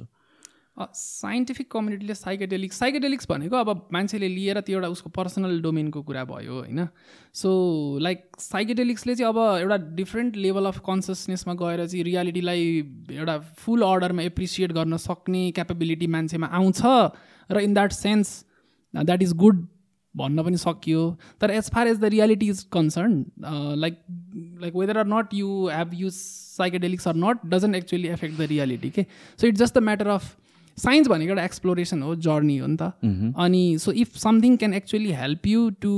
साइन्टिफिक कम्युनिटीले साइकेडेलिक्स साइकेडेलिक्स भनेको अब मान्छेले लिएर त्यो एउटा उसको पर्सनल डोमेनको कुरा भयो होइन। सो लाइक साइकेडेलिक्सले चाहिँ अब एउटा डिफ्रेन्ट लेभल अफ कन्सियसनेसमा गएर चाहिँ रियालिटीलाई एउटा फुल अर्डरमा एप्रिसिएट गर्न सक्ने क्यापेबिलिटी मान्छेमा आउँछ र in that sense that is good भन्न पनि सकियो। तर as far as the reality is concern like like whether or not you have use psychedelics or not doesn't actually affect the reality के so it's just the matter of science भनेको एउटा exploration हो journey हो नि त। अनि so if something can actually help you to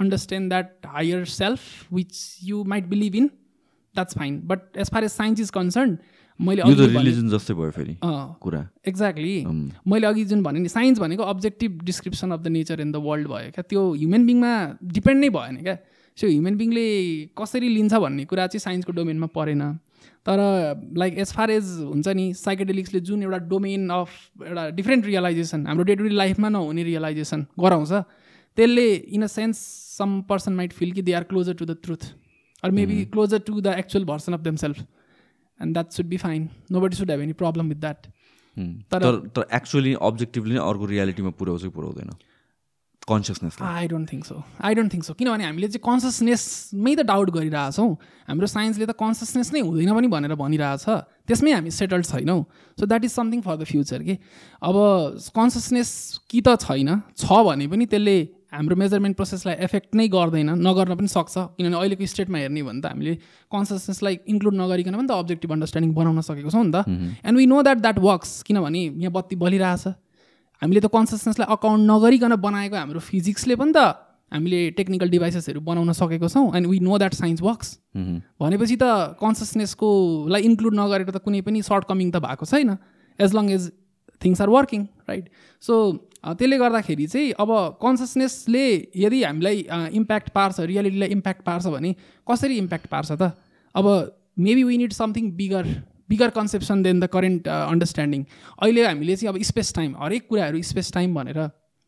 understand that higher self which you might believe in that's fine but as far as science is concern मैले जस्तै भयो फेरि कुरा। एक्ज्याक्टली मैले अघि जुन भने नि साइन्स भनेको objective description of the nature in the world भयो क्या। त्यो ह्युमन बिङमा डिपेन्ड नै भएन क्या। सो ह्युमन बिङले कसरी लिन्छ भन्ने कुरा चाहिँ साइन्सको डोमेनमा परेन। तर लाइक एज फार एज हुन्छ नि साइकेडेलिक्सले जुन एउटा डोमेन अफ एउटा डिफ्रेन्ट रियलाइजेसन हाम्रो डे टु डे लाइफमा नहुने रियलाइजेसन गराउँछ त्यसले in a sense some person might feel कि they are closer to the truth or maybe closer to the actual version of them self and that should be fine nobody should have any problem with that तर actually objectively अर्को रियालिटीमा पुऱ्याउँछ पुऱ्याउँदैन? Consciousness I don't think so I don't think so किनभने हामीले चाहिँ कन्सियसनेसमै त doubt गरिरहेछौँ हाम्रो साइन्सले त कन्सियसनेस नै हुँदैन पनि भनेर भनिरहेछ। त्यसमै हामी सेटल्ड छैनौँ। So that is something for the future कि अब कन्सियसनेस कि त छैन छ भने पनि त्यसले हाम्रो मेजरमेन्ट प्रोसेसलाई एफेक्ट नै गर्दैन नगर्न पनि सक्छ। किनभने अहिलेको स्टेटमा हेर्ने भने त हामीले कन्सियसनेसलाई इन्क्लुड नगरिकन पनि त अब्जेक्टिभ अन्डरस्ट्यान्डिङ बनाउन सकेको छौँ नि त। And we know that that works किनभने यहाँ बत्ती बलिरहेछ। हामीले त कन्सियसनेसलाई अकाउन्ट नगरिकन बनाएको हाम्रो फिजिक्सले पनि त हामीले टेक्निकल डिभाइसेसहरू बनाउन सकेको छौँ and we know that science works भनेपछि त कन्सियसनेसकोलाई इन्क्लुड नगरेको त कुनै पनि सर्ट कमिङ त भएको छैन as long as things are working right so त्यसले गर्दाखेरि चाहिँ अब कन्सियसनेसले यदि हामीलाई इम्प्याक्ट पार्छ रियालिटीलाई इम्प्याक्ट पार्छ भने कसरी इम्प्याक्ट पार्छ त? अब maybe we need something bigger bigger conception than the current understanding अहिले हामीले चाहिँ अब स्पेस टाइम हरेक कुराहरू स्पेस टाइम भनेर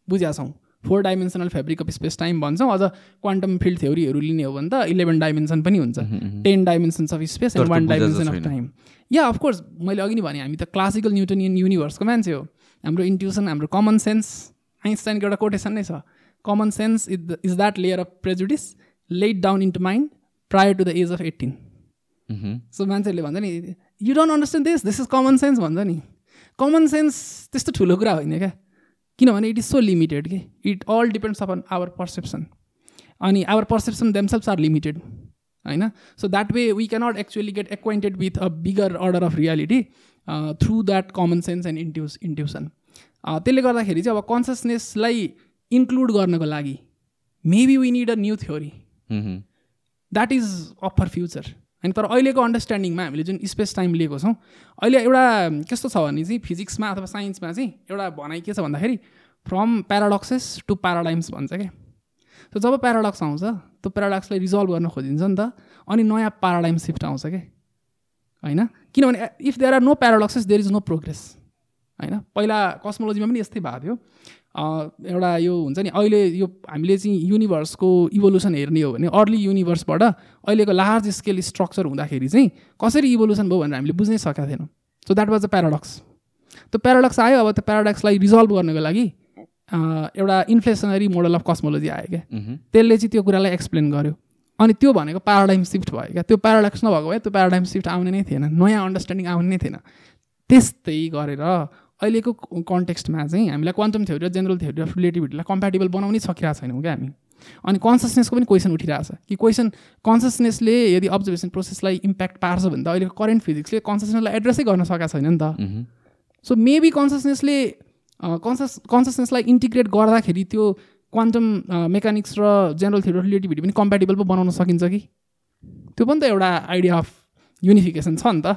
बुझेका छौँ। Four dimensional fabric of space time भन्छौँ। अझ क्वान्टम फिल्ड थ्योरीहरू लिने हो भने त इलेभेन डाइमेन्सन पनि हुन्छ। Ten dimensions of space and one dimension of time. Yeah of course मैले अघि नै भने हामी त क्लासिकल न्युटनियन युनिभर्सको मान्छे हो। हाम्रो इन्ट्युसन हाम्रो कमन सेन्स आइन्स्टाइनको एउटा कोटेसन नै छ। Common sense is is that layer of prejudice laid down into mind prior to the age of eighteen so मान्छेहरूले भन्छ नि you don't understand this this is common sense भन्छ नि common sense त्यस्तो ठुलो कुरा होइन क्या? किनभने इट इज सो लिमिटेड कि it all depends upon our perception अनि our perception themselves are limited होइन? So that way we cannot actually get acquainted with a bigger order of reality through that common sense and intuit intuition त्यसले गर्दाखेरि चाहिँ अब कन्सियसनेसलाई include गर्नको लागि maybe we need a new theory that is up for future होइन तर अहिलेको अन्डरस्ट्यान्डिङमा हामीले जुन स्पेस टाइम लिएको छौँ अहिले एउटा कस्तो छ भने चाहिँ फिजिक्समा अथवा साइन्समा चाहिँ एउटा भनाइ के छ भन्दाखेरि फ्रम प्याराडक्सेस टु प्याराडाइम्स भन्छ क्या सो जब प्याराडक्स आउँछ त्यो प्याराडक्सलाई रिजल्भ गर्न खोजिन्छ नि त अनि नयाँ प्याराडाइम सिफ्ट आउँछ क्या होइन? किनभने if there are no paradoxes there is no progress होइन? पहिला कस्मोलोजीमा पनि यस्तै भएको थियो। एउटा यो हुन्छ नि अहिले यो हामीले चाहिँ युनिभर्सको इभोल्युसन हेर्ने हो भने अर्ली युनिभर्सबाट अहिलेको लार्ज स्केल स्ट्रक्चर हुँदाखेरि चाहिँ कसरी इभोल्युसन भयो भनेर हामीले बुझ्नै सकेका थिएनौँ। So that was a paradox त्यो प्याराडक्स आयो अब त्यो प्याराडक्सलाई रिजल्भ गर्नको लागि एउटा इन्फ्लेसनरी मोडल अफ कस्मोलोजी आयो क्या। त्यसले चाहिँ त्यो कुरालाई एक्सप्लेन गर्यो। अनि त्यो भनेको प्याराडाइम सिफ्ट भयो क्या। त्यो प्याराडक्स नभएको भए त्यो प्याराडाइम सिफ्ट आउने नै थिएन नयाँ अन्डरस्ट्यान्डिङ आउने नै थिएन। त्यस्तै गरेर अहिलेको कन्टेक्स्टमा चाहिँ हामीलाई क्वान्टम थ्योरी र जेनरल थ्योरी अफ रिलेटिभिटीलाई कम्प्याटेबल बनाउनै सकिरहेको छैनौँ क्या हामी। अनि कन्सियसनेसको पनि क्वेसन उठिरहेको छ कि क्वेसन कन्सियसनेसले यदि अब्जर्भेसन प्रोसेसलाई इम्प्याक्ट पार्छ भने त अहिलेको करेन्ट फिजिक्सले कन्सियसनेसलाई एड्रेसै गर्न सकेको छैन नि त। सो मेबी कन्सियसनेसले कन्सियस कन्सियसनेसलाई इन्टिग्रेट गर्दाखेरि त्यो क्वान्टम मेकानिक्स र जेनरल थ्योरी अफ रिलेटिभिटी पनि कम्प्याटेबल पो बनाउन सकिन्छ कि? त्यो पनि त एउटा आइडिया अफ युनिफिकेसन छ नि त।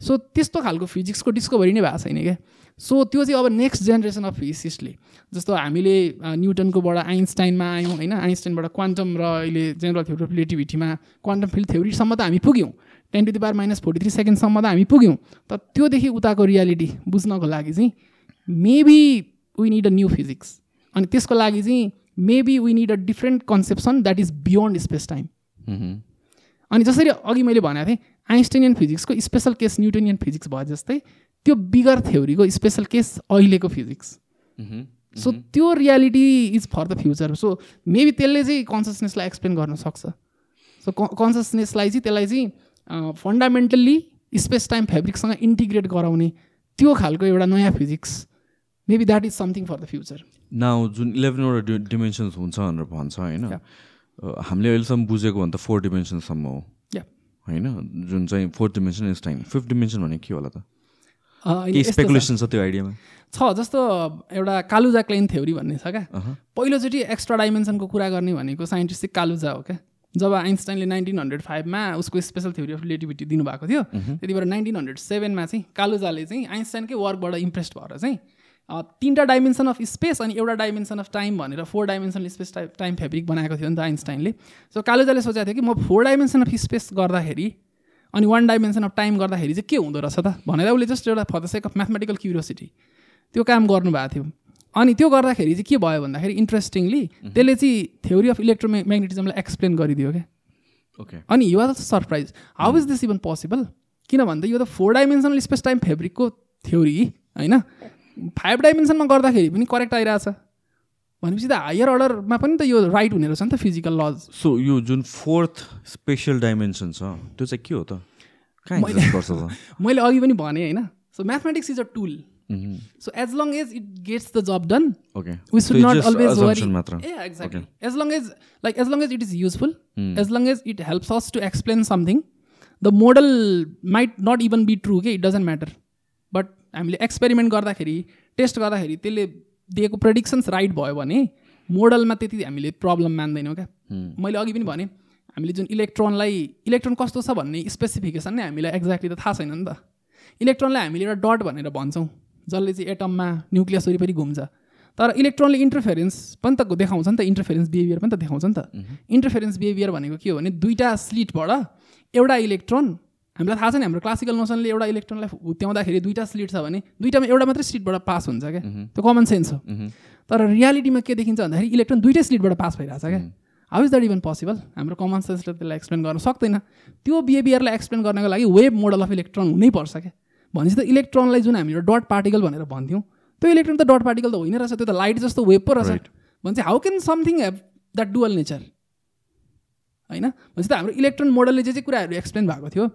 सो त्यस्तो खालको फिजिक्सको डिस्कभरी नै भएको छैन क्या। सो त्यो चाहिँ अब नेक्स्ट जेनेरेसन अफ फिजिसिस्टले जस्तो हामीले न्युटनकोबाट आइन्स्टाइनमा आयौँ होइन? आइन्स्टाइनबाट क्वान्टम र अहिले जेनरल थ्योरी अफ रिलेटिभिटीमा क्वान्टम फिल्ड थ्योरीसम्म त हामी पुग्यौँ। Ten to the power minus forty three सेकेन्डसम्म त हामी पुग्यौँ। तर त्योदेखि उताको रियालिटी बुझ्नको लागि चाहिँ maybe we need a new physics अनि त्यसको लागि चाहिँ maybe we need a different conception that is beyond space time. अनि जसरी अघि मैले भनेको थिएँ आइन्स्टाइनियन फिजिक्सको स्पेसल केस न्युटोनियन फिजिक्स भयो जस्तै त्यो बिगर थ्योरीको स्पेसल केस अहिलेको फिजिक्स. सो त्यो reality is for the future so maybe त्यसले चाहिँ कन्सियसनेसलाई एक्सप्लेन गर्न सक्छ। सो कन्सियसनेसलाई चाहिँ त्यसलाई चाहिँ फन्डामेन्टल्ली स्पेस टाइम फेब्रिकसँग इन्टिग्रेट गराउने त्यो खालको एउटा नयाँ physics maybe that is something for the future now जुन इलेभेनवटा डिमेन्सन्स हुन्छ भनेर भन्छ होइन? हामीले अहिलेसम्म बुझेको भन्दा फोर डिमेन्सनसम्म हो. होइन? जुन चाहिँ fourth dimension is time fifth dimension भने के होला त? स्पेकुलेसन छ। त्यो आइडियामा छ जस्तो एउटा कालुजा क्लेन थ्योरी भन्ने छ क्या। पहिलोचोटि एक्स्ट्रा डाइमेन्सनको कुरा गर्ने भनेको साइन्टिस्ट चाहिँ कालुजा हो क्या। जब आइन्स्टाइनले नाइन्टिन हन्ड्रेड फाइभमा उसको स्पेसल थ्योरी अफ रिलेटिभिटी दिनुभएको थियो त्यति बेला नाइन्टिन हन्ड्रेड सेभेनमा चाहिँ कालुजाले चाहिँ आइन्स्टाइनकै वर्कबाट इम्प्रेस्ड भएर चाहिँ तिनवटा डाइमेन्सन अफ स्पेस अनि एउटा डाइमेन्सन अफ टाइम भनेर four dimensional space type time fabric बनाएको थियो नि त आइन्स्टाइनले सो कालुजाले सोचेको थियो कि म फोर डाइमेन्सन अफ स्पेस गर्दाखेरि अनि वान डाइमेन्सन अफ टाइम गर्दाखेरि चाहिँ के हुँदो रहेछ त? भनेर उसले जस्ट एउटा for the sake of mathematical curiosity त्यो काम गर्नुभएको थियो। अनि त्यो गर्दाखेरि चाहिँ के भयो भन्दाखेरि इन्ट्रेस्टिङली त्यसले चाहिँ थ्योरी अफ इलेक्ट्रोम्याग्नेटिजमलाई एक्सप्लेन गरिदियो क्या। ओके अनि यो was surprise how is this even possible किन भन्दा यो त फोर डाइमेन्सनल स्पेस टाइम फेब्रिकको थ्योरी होइन? फाइभ डाइमेन्सनमा गर्दाखेरि पनि करेक्ट आइरहेछ। भनेपछि त हायर अर्डरमा पनि त यो राइट हुने रहेछ नि त फिजिकल लज सो यो जुन फोर्थ स्पेसल डाइमेन्सन छ त्यो चाहिँ के हो त? *laughs* मैले- अघि पनि भने होइन। So mathematics is a tool. So as long as it gets the job done So should it's not just always worry. assumption मात्र yeah exactly. As long as like as long as it is useful as long as it helps us to explain something the model might not even हामीले experiment गर्दाखेरि test गर्दाखेरि त्यसले दिएको प्रेडिक्सन्स right भयो भने मोडलमा त्यति हामीले प्रब्लम मान्दैनौँ क्या। मैले अघि पनि भने हामीले जुन इलेक्ट्रोनलाई इलेक्ट्रोन कस्तो छ भन्ने स्पेसिफिकेसन नै हामीलाई एक्ज्याक्टली त थाहा छैन नि त। इलेक्ट्रोनलाई हामीले एउटा डट भनेर भन्छौँ जसले चाहिँ एटममा न्युक्लियस वरिपरि घुम्छ। तर इलेक्ट्रोनले इन्टरफेरेन्स पनि त देखाउँछ नि त इन्टरफेरेन्स बिहेभियर पनि त देखाउँछ नि त। इन्टरफेरेन्स बिहेभियर भनेको के हो भने दुईवटा स्लिटबाट एउटा इलेक्ट्रोन हामीलाई थाहा छ नि हाम्रो क्लासिकल नोसनले एउटा इलेक्ट्रोनलाई हुत्याउँदाखेरि दुईवटा स्लिट छ भने दुईवटामा एउटा मात्रै स्लिटबाट पास हुन्छ क्या? त्यो कमन सेन्स हो। तर रियालिटीमा के देखिन्छ भन्दाखेरि इलेक्ट्रोन दुइटै स्लिटबाट पास भइरहेछ क्या? How is that even possible हाम्रो कमन सेन्सले त्यसलाई एक्सप्लेन गर्न सक्दैन। त्यो बिहेभियरलाई एक्सप्लेन गर्नको लागि वेब मोडल अफ इलेक्ट्रोन हुनैपर्छ क्या? भनेपछि त इलेक्ट्रोनलाई जुन हामीले डट पार्टिकल भनेर भन्थ्यौँ त्यो इलेक्ट्रोन त डट पार्टिकल त होइन रहेछ त्यो त लाइट जस्तो वेब पो रहेछ। भने चाहिँ how can something have that dual nature होइन? भनेपछि त हाम्रो इलेक्ट्रोन मोडलले जे चाहिँ कुराहरू एक्सप्लेन भएको थियो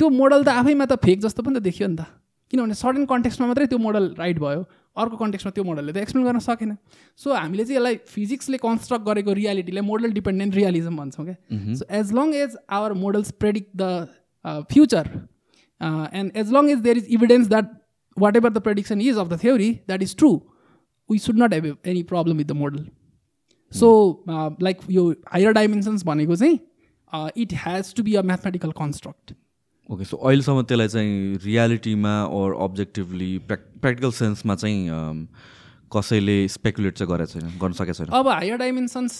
त्यो मोडल त आफैमा त फेक जस्तो पनि त देखियो नि त। किनभने सर्टेन कन्टेक्स्टमा मात्रै त्यो मोडल राइट भयो। अर्को कन्टेक्स्टमा त्यो मोडलले त एक्सप्लेन गर्न सकेन। सो हामीले चाहिँ यसलाई फिजिक्सले कन्स्ट्रक्ट गरेको रियालिटीलाई मोडल डिपेन्डेन्ट रियालिजम भन्छौँ क्या। So as long as our models predict the future and as long as there is evidence that whatever the prediction is of the theory that is true we should not have any problem with the model so like यो higher dimensions भनेको चाहिँ it has to be a mathematical construct okay so अहिलेसम्म त्यसलाई चाहिँ रियालिटीमा or objectively प्र्याक् practical सेन्समा चाहिँ अम, कसैले स्पेकुलेट चाहिँ गरेको छैन गर्न सकेको छैन? अब हायर डाइमेन्सन्स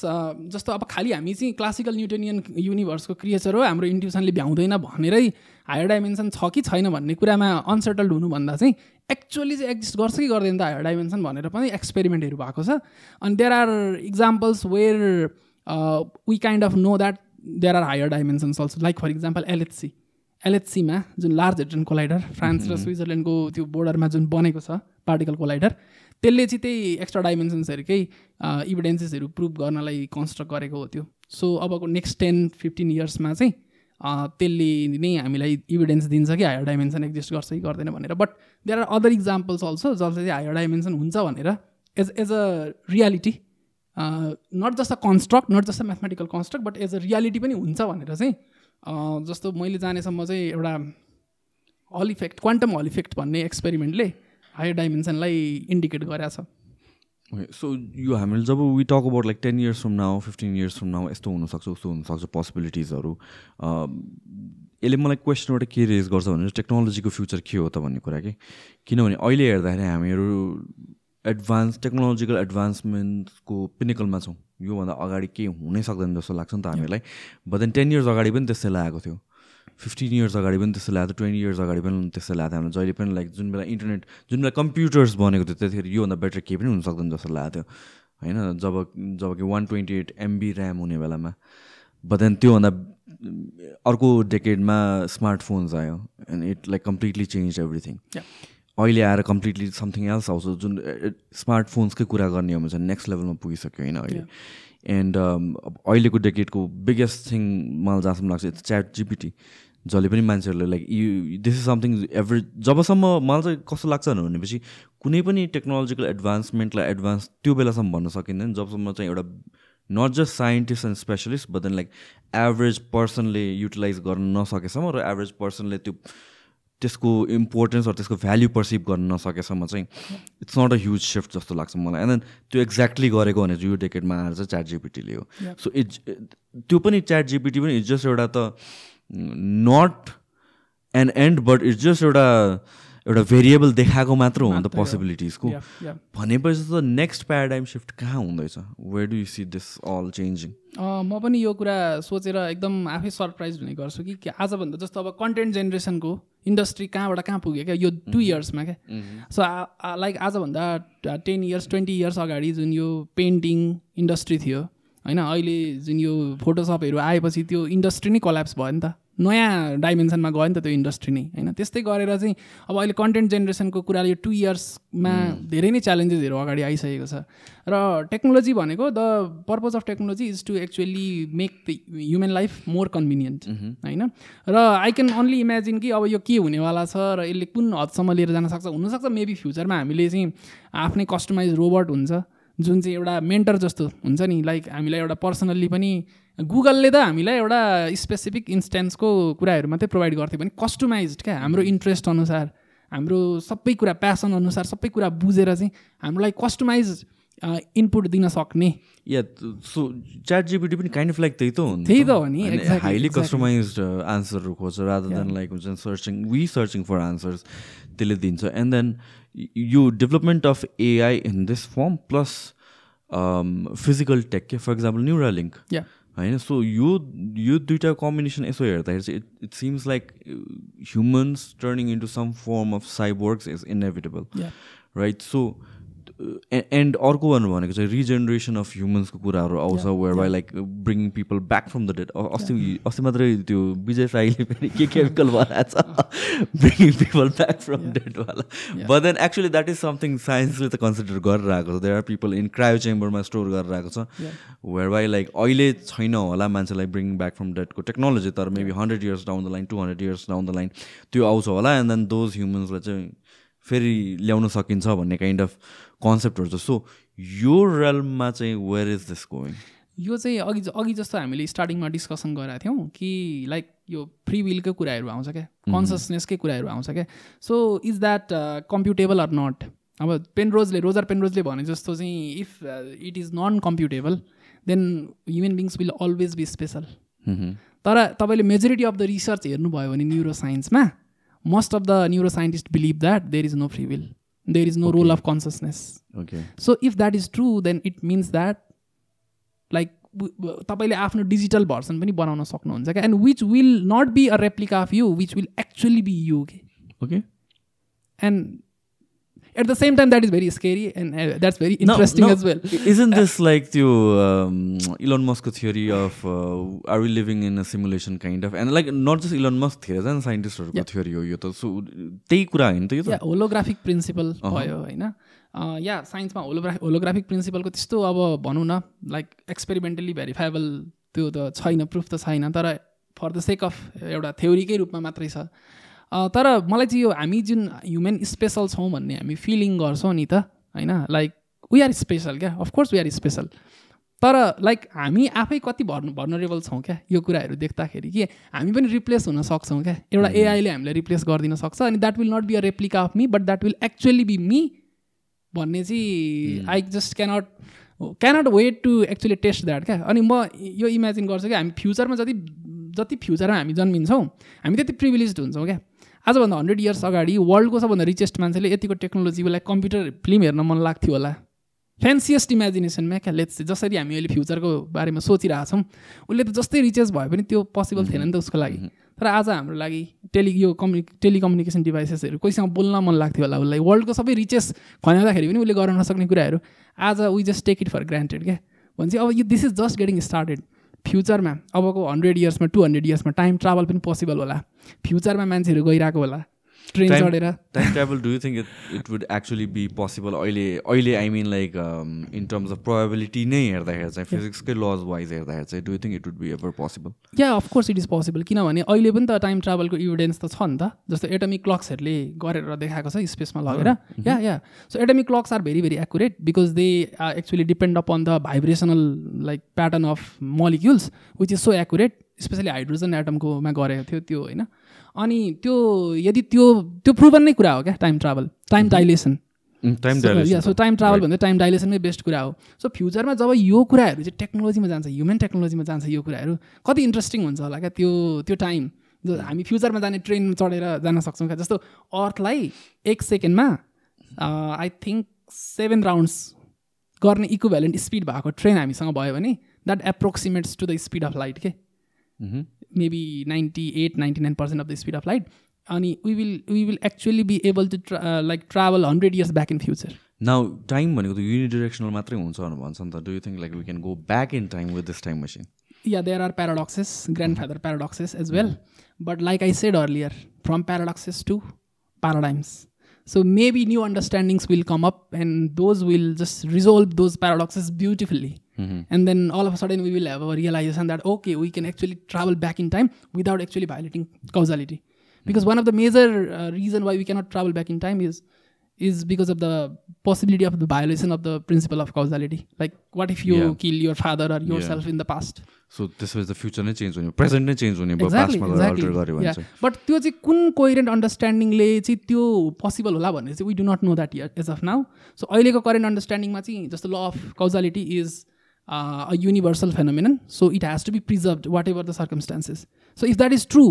जस्तो अब खालि हामी चाहिँ क्लासिकल न्युटोनियन युनिभर्सको क्रिएचर हो हाम्रो इन्ट्युसनले भ्याउँदैन भनेरै हायर डाइमेन्सन छ कि छैन भन्ने कुरामा अनसेटल्ड हुनुभन्दा चाहिँ एक्चुअली चाहिँ एक्जिस्ट गर्छ कि गर्दैन त हायर डाइमेन्सन भनेर पनि एक्सपेरिमेन्टहरू भएको छ। अनि there are examples where we kind of know that there are higher dimensions also like for example LHC एलएचसीमा जुन लार्ज हेड्रन कोलाइडर फ्रान्स र स्विजरल्यान्डको त्यो बोर्डरमा जुन बनेको छ पार्टिकल कोलाइडर त्यसले चाहिँ त्यही एक्स्ट्रा डाइमेन्सन्सहरूकै इभिडेन्सेसहरू प्रुभ गर्नलाई कन्स्ट्रक्ट गरेको हो त्यो। सो अबको नेक्स्ट टेन फिफ्टिन इयर्समा चाहिँ त्यसले नै हामीलाई इभिडेन्स दिन्छ कि हायर डाइमेन्सन एक्जिस्ट गर्छ कि गर्दैन भनेर। But there are other examples also जसले चाहिँ हायर डाइमेन्सन हुन्छ भनेर। As as a reality not just a construct not just a mathematical construct but as a reality पनि हुन्छ भनेर चाहिँ जस्तो मैले जानेसम्म चाहिँ एउटा Hall effect quantum Hall effect भन्ने एक्सपेरिमेन्टले हायर डाइमेन्सनलाई इन्डिकेट गरेको छ। सो यो हामीले जब we talk about like ten years from now fifteen years from now यस्तो हुनसक्छ उस्तो हुनसक्छ पोसिबिलिटिजहरू यसले मलाई क्वेसन एउटा के रेज गर्छ भने टेक्नोलोजीको फ्युचर के हो त भन्ने कुरा कि? किनभने अहिले हेर्दाखेरि हामीहरू एडभान्स टेक्नोलोजिकल एडभान्समेन्टको पिनिकलमा छौँ। योभन्दा अगाडि केही हुनै सक्दैन जस्तो लाग्छ नि त हामीलाई। बट देन टेन इयर्स अगाडि पनि त्यस्तै लागेको थियो। फिफ्टिन इयर्स अगाडि पनि त्यस्तो लागेको थियो। ट्वेन्टी इयर्स अगाडि पनि त्यस्तो लागेको थियो। हामीलाई जहिले पनि लाइक जुन बेला इन्टरनेट जुन बेला कम्प्युटर्स बनेको थियो त्यतिखेर योभन्दा बेटर केही पनि हुन सक्दैन जस्तो लागेको थियो। होइन? जब जब कि one twenty eight MB RAM हुने बेलामा। बट देन त्योभन्दा अर्को डेकेडमा स्मार्टफोन्स आयो। And it like completely change everything अहिले आएर कम्प्लिटली समथिङ एल्स आउँछ जुन स्मार्टफोन्सकै कुरा गर्ने हो भने चाहिँ नेक्स्ट लेभलमा पुगिसक्यो होइन अहिले। एन्ड अहिलेको डेकेटको बिगेस्ट थिङ मलाई जहाँसम्म लाग्छ इट्स च्याट जिपिटी जसले पनि मान्छेहरूले like you this is something average जबसम्म मलाई चाहिँ कस्तो लाग्छ भनेपछि कुनै पनि टेक्नोलोजिकल एडभान्समेन्टलाई एडभान्स त्यो बेलासम्म भन्न सकिँदैन जबसम्म चाहिँ एउटा not just scientist and specialist but then like average पर्सनले utilise गर्न नसकेसम्म र एभरेज पर्सनले त्यो त्यसको इम्पोर्टेन्स अरू त्यसको भ्याल्यु पर्सिभ गर्न नसकेसम्म चाहिँ it's not a huge shift जस्तो लाग्छ मलाई. एन्ड देन त्यो एक्ज्याक्टली गरेको भने यो डेकेटमा आएर चाहिँ च्याट जिपिटीले हो सो इट्स त्यो पनि च्याट जिपिटी पनि इट्स जस्ट एउटा त not an and but it's just एउटा एउटा भेरिएबल देखाएको मात्र हो नि त पोसिबिलिटिजको भनेपछि त नेक्स्ट प्याराडाइम सिफ्ट कहाँ हुँदैछ? Where do you see this all changing म पनि यो कुरा सोचेर एकदम आफै सरप्राइज हुने गर्छु कि आजभन्दा जस्तो अब कन्टेन्ट जेनेरेसनको इन्डस्ट्री कहाँबाट कहाँ पुग्यो क्या? यो टु इयर्समा क्या? सो लाइक आजभन्दा टेन इयर्स ट्वेन्टी इयर्स अगाडि जुन यो पेन्टिङ इन्डस्ट्री थियो होइन अहिले जुन यो फोटोसपहरू आएपछि त्यो इन्डस्ट्री नै कल्याप्स भयो नि त। नयाँ डाइमेन्सनमा गयो नि त त्यो इन्डस्ट्री नै होइन? त्यस्तै गरेर चाहिँ अब अहिले कन्टेन्ट जेनेरेसनको कुरा यो टु इयर्समा धेरै नै च्यालेन्जेसहरू अगाडि आइसकेको छ। र टेक्नोलोजी भनेको the purpose of technology is to actually make the human life more convenient होइन? र आई क्यान ओन्ली इमेजिन कि अब यो के हुनेवाला छ र यसले कुन हदसम्म लिएर जान सक्छ? हुनसक्छ मेबी फ्युचरमा हामीले चाहिँ आफ्नै कस्टमाइज रोबोट हुन्छ जुन चाहिँ एउटा मेन्टर जस्तो हुन्छ नि लाइक हामीलाई एउटा पर्सनल्ली पनि गुगलले त हामीलाई एउटा स्पेसिफिक इन्स्टेन्सको कुराहरू मात्रै प्रोभाइड गर्थ्यो भने कस्टमाइज क्या। हाम्रो इन्ट्रेस्ट अनुसार हाम्रो सबै कुरा प्यासन अनुसार सबै कुरा बुझेर चाहिँ हामीलाई कस्टमाइज इनपुट दिन सक्ने। या सो च्याट जिपिटी पनि काइन्ड अफ लाइक त्यही त हो त्यही त। हो नि। हाइली कस्टमाइज आन्सरहरू खोज्छ रादर देन लाइक हुन्छ searching we searching for answers त्यसले दिन्छ। एन्ड देन यो development of AI in this form plus physical tech के फर इक्जाम्पल न्युरा लिङ्क होइन सो यो यो दुइटा कम्बिनेसन यसो हेर्दाखेरि चाहिँ it it seems like humans turning into some form of cyborgs is inevitable right so and अर्को भन्नु भनेको चाहिँ रिजेनेरेसन अफ ह्युमन्सको कुराहरू आउँछ whereby like bring people back from the dead अस्ति अस्ति मात्रै त्यो विजय साईले पनि के केमिकल बनाएको छ? Bring people back from डेडवाला but then actually that is something साइन्सले त कन्सिडर गरेर आएको छ। There are people in cryo चेम्बरमा store गरेर आएको छ। वेयर बाई लाइक अहिले छैन होला मान्छेलाई ब्रिङ ब्याक फ्रम डेडको टेक्नोलोजी तर maybe hundred years down the line two hundred years down the line त्यो आउँछ होला। एन्ड देन दोज ह्युमन्सलाई चाहिँ फेरि ल्याउन सकिन्छ भन्ने काइन्ड अफ कन्सेप्टहरू सो यो रेलमा चाहिँ वेयर इज दिस गोइङ यो चाहिँ अघि अघि जस्तो हामीले स्टार्टिङमा डिस्कसन गरेका थियौँ कि लाइक यो फ्री विलकै कुराहरू आउँछ क्या? कन्सियसनेसकै कुराहरू आउँछ क्या? So is that computable or not अब पेनरोजले रोजर पेनरोजले भने जस्तो चाहिँ if it is non computable then human beings will always be special तर तपाईँले मेजोरिटी अफ द रिसर्च हेर्नुभयो भने न्युरो साइन्समा most of the neuroscientists believe that there is no free will. There is no okay. role of consciousness okay so if that is true then it means that like तपाईँले आफ्नो digital version पनि बनाउन सक्नुहुन्छ क्या and which will not be a replica of you which will actually be you के okay and at the same time that is very scary and uh, that's very interesting no, no. as well isn't this like the um, elon musk theory of uh, are we living in a simulation kind of and like not just elon musk theory and scientist yeah. theory हो यो त so त्यही कुरा होइन त यो त holographic principal भयो होइन या साइन्समा होलोग्रा होलोग्राफिक प्रिन्सिपलको त्यस्तो अब भनौँ न लाइक एक्सपेरिमेन्टली भेरिफाएबल त्यो त छैन प्रुफ त छैन तर फर द सेक अफ एउटा थ्योरीकै रूपमा मात्रै छ तर मलाई चाहिँ यो हामी जुन ह्युमेन स्पेसल छौँ भन्ने हामी फिलिङ गर्छौँ नि त होइन? लाइक वी आर स्पेसल क्या? Of course we are special तर लाइक हामी आफै कति भर्नु भर्नरेबल छौँ क्या? यो कुराहरू देख्दाखेरि कि हामी पनि रिप्लेस हुन सक्छौँ क्या? एउटा एआईले हामीलाई रिप्लेस गरिदिन सक्छ अनि that will not be a replica of me but that will actually be me भन्ने चाहिँ I just cannot cannot wait to actually test that क्या? अनि म यो इमेजिन गर्छु कि हामी फ्युचरमा जति जति फ्युचरमा हामी जन्मिन्छौँ हामी त्यति प्रिभिलेज हुन्छौँ क्या? आजभन्दा हन्ड्रेड इयर्स अगाडि वर्ल्डको सबभन्दा रिचेस्ट मान्छेले यतिको टेक्नोलोजीलाई कम्प्युटर फिल्म हेर्न मन लाग्थ्यो होला। फ्यान्सिएस्ट इमेजिनेसनमा क्या? लेट्स जसरी हामी अहिले फ्युचरको बारेमा सोचिरहेछौँ उसले त जस्तै रिचेस भए पनि त्यो पोसिबल थिएन नि त उसको लागि। तर आज हाम्रो लागि टेलि यो कम्युनि टेलिकम्युनिकेसन डिभाइसेसहरू कोहीसँग बोल्न मन लाग्थ्यो होला उसलाई। वर्ल्डको सबै रिचेस खनाउँदाखेरि पनि उसले गर्न नसक्ने कुराहरू आज we just take it for granted क्या? भन्छ अब यो this is just getting started फ्युचरमा अबको हन्ड्रेड इयर्समा टु हन्ड्रेड इयर्समा टाइम ट्राभल पनि पोसिबल होला। फ्युचरमा मान्छेहरू गइरहेको होला। ट्रेन चढेर। Time travel do you think it it would actually be possible अहिले अहिले I mean like in terms of probability नै हेर्दाखेरि चाहिँ फिजिक्सकै लज वाइज हेर्दाखेरि चाहिँ do you think it would be ever possible yeah of course it is possible किनभने अहिले पनि त टाइम ट्राभलको इभिडेन्स त छ नि त। जस्तो एटमिक क्लक्सहरूले गरेर देखाएको छ स्पेसमा लगेर। Yeah yeah so atomic clocks are very very accurate because they are actually depend upon the vibrational like pattern of molecules which is so accurate specially hydrogen एटमकोमा गरेको थियो त्यो होइन। अनि त्यो यदि त्यो त्यो प्रुभन नै कुरा हो क्या time travel time dilation so time travel भन्दा टाइम डाइलेसनमै बेस्ट कुरा हो। सो फ्युचरमा जब यो कुराहरू चाहिँ टेक्नोलोजीमा जान्छ ह्युमन टेक्नोलोजीमा जान्छ यो कुराहरू कति इन्ट्रेस्टिङ हुन्छ होला क्या त्यो त्यो टाइम जो हामी फ्युचरमा जाने ट्रेन चढेर जान सक्छौँ क्या। जस्तो अर्थलाई एक सेकेन्डमा आई थिङ्क सेभेन राउन्ड्स गर्ने इक्वेलेन्ट स्पिड भएको ट्रेन हामीसँग भयो भने that approximates to the speed of light के? Maybe ninety eight ninety nine percent of the speed of light अनि we will we will actually be able to like travel hundred years back in future now time भनेको त unidirectional मात्रै हुन्छ भनेर भन्छ नि त do you think like we can go back in time with this time machine yeah there are paradoxes grandfather paradoxes as well but like I said earlier from paradoxes to paradigms So maybe new understandings will come up and those will just resolve those paradoxes beautifully. Mm-hmm. And then all of a sudden we will have a realization that okay, we can actually travel back in time without actually violating causality. Because one of the major uh, reason why we cannot travel back in time is is because of the possibility of the violation of the principle of causality. Like what if you yeah. kill your father or yourself yeah. in the past? So त्यसपछि त future नै change हुने present नै change हुने but त्यो चाहिँ कुन कोइरेन्ट अन्डरस्ट्यान्डिङले चाहिँ त्यो पोसिबल होला भनेर चाहिँ we do not know that as of now so अहिलेको करेन्ट अन्डरस्ट्यान्डिङमा चाहिँ जस्तो law of causality is a universal phenomenon so it has to be preserve whatever the circumstances so if that is true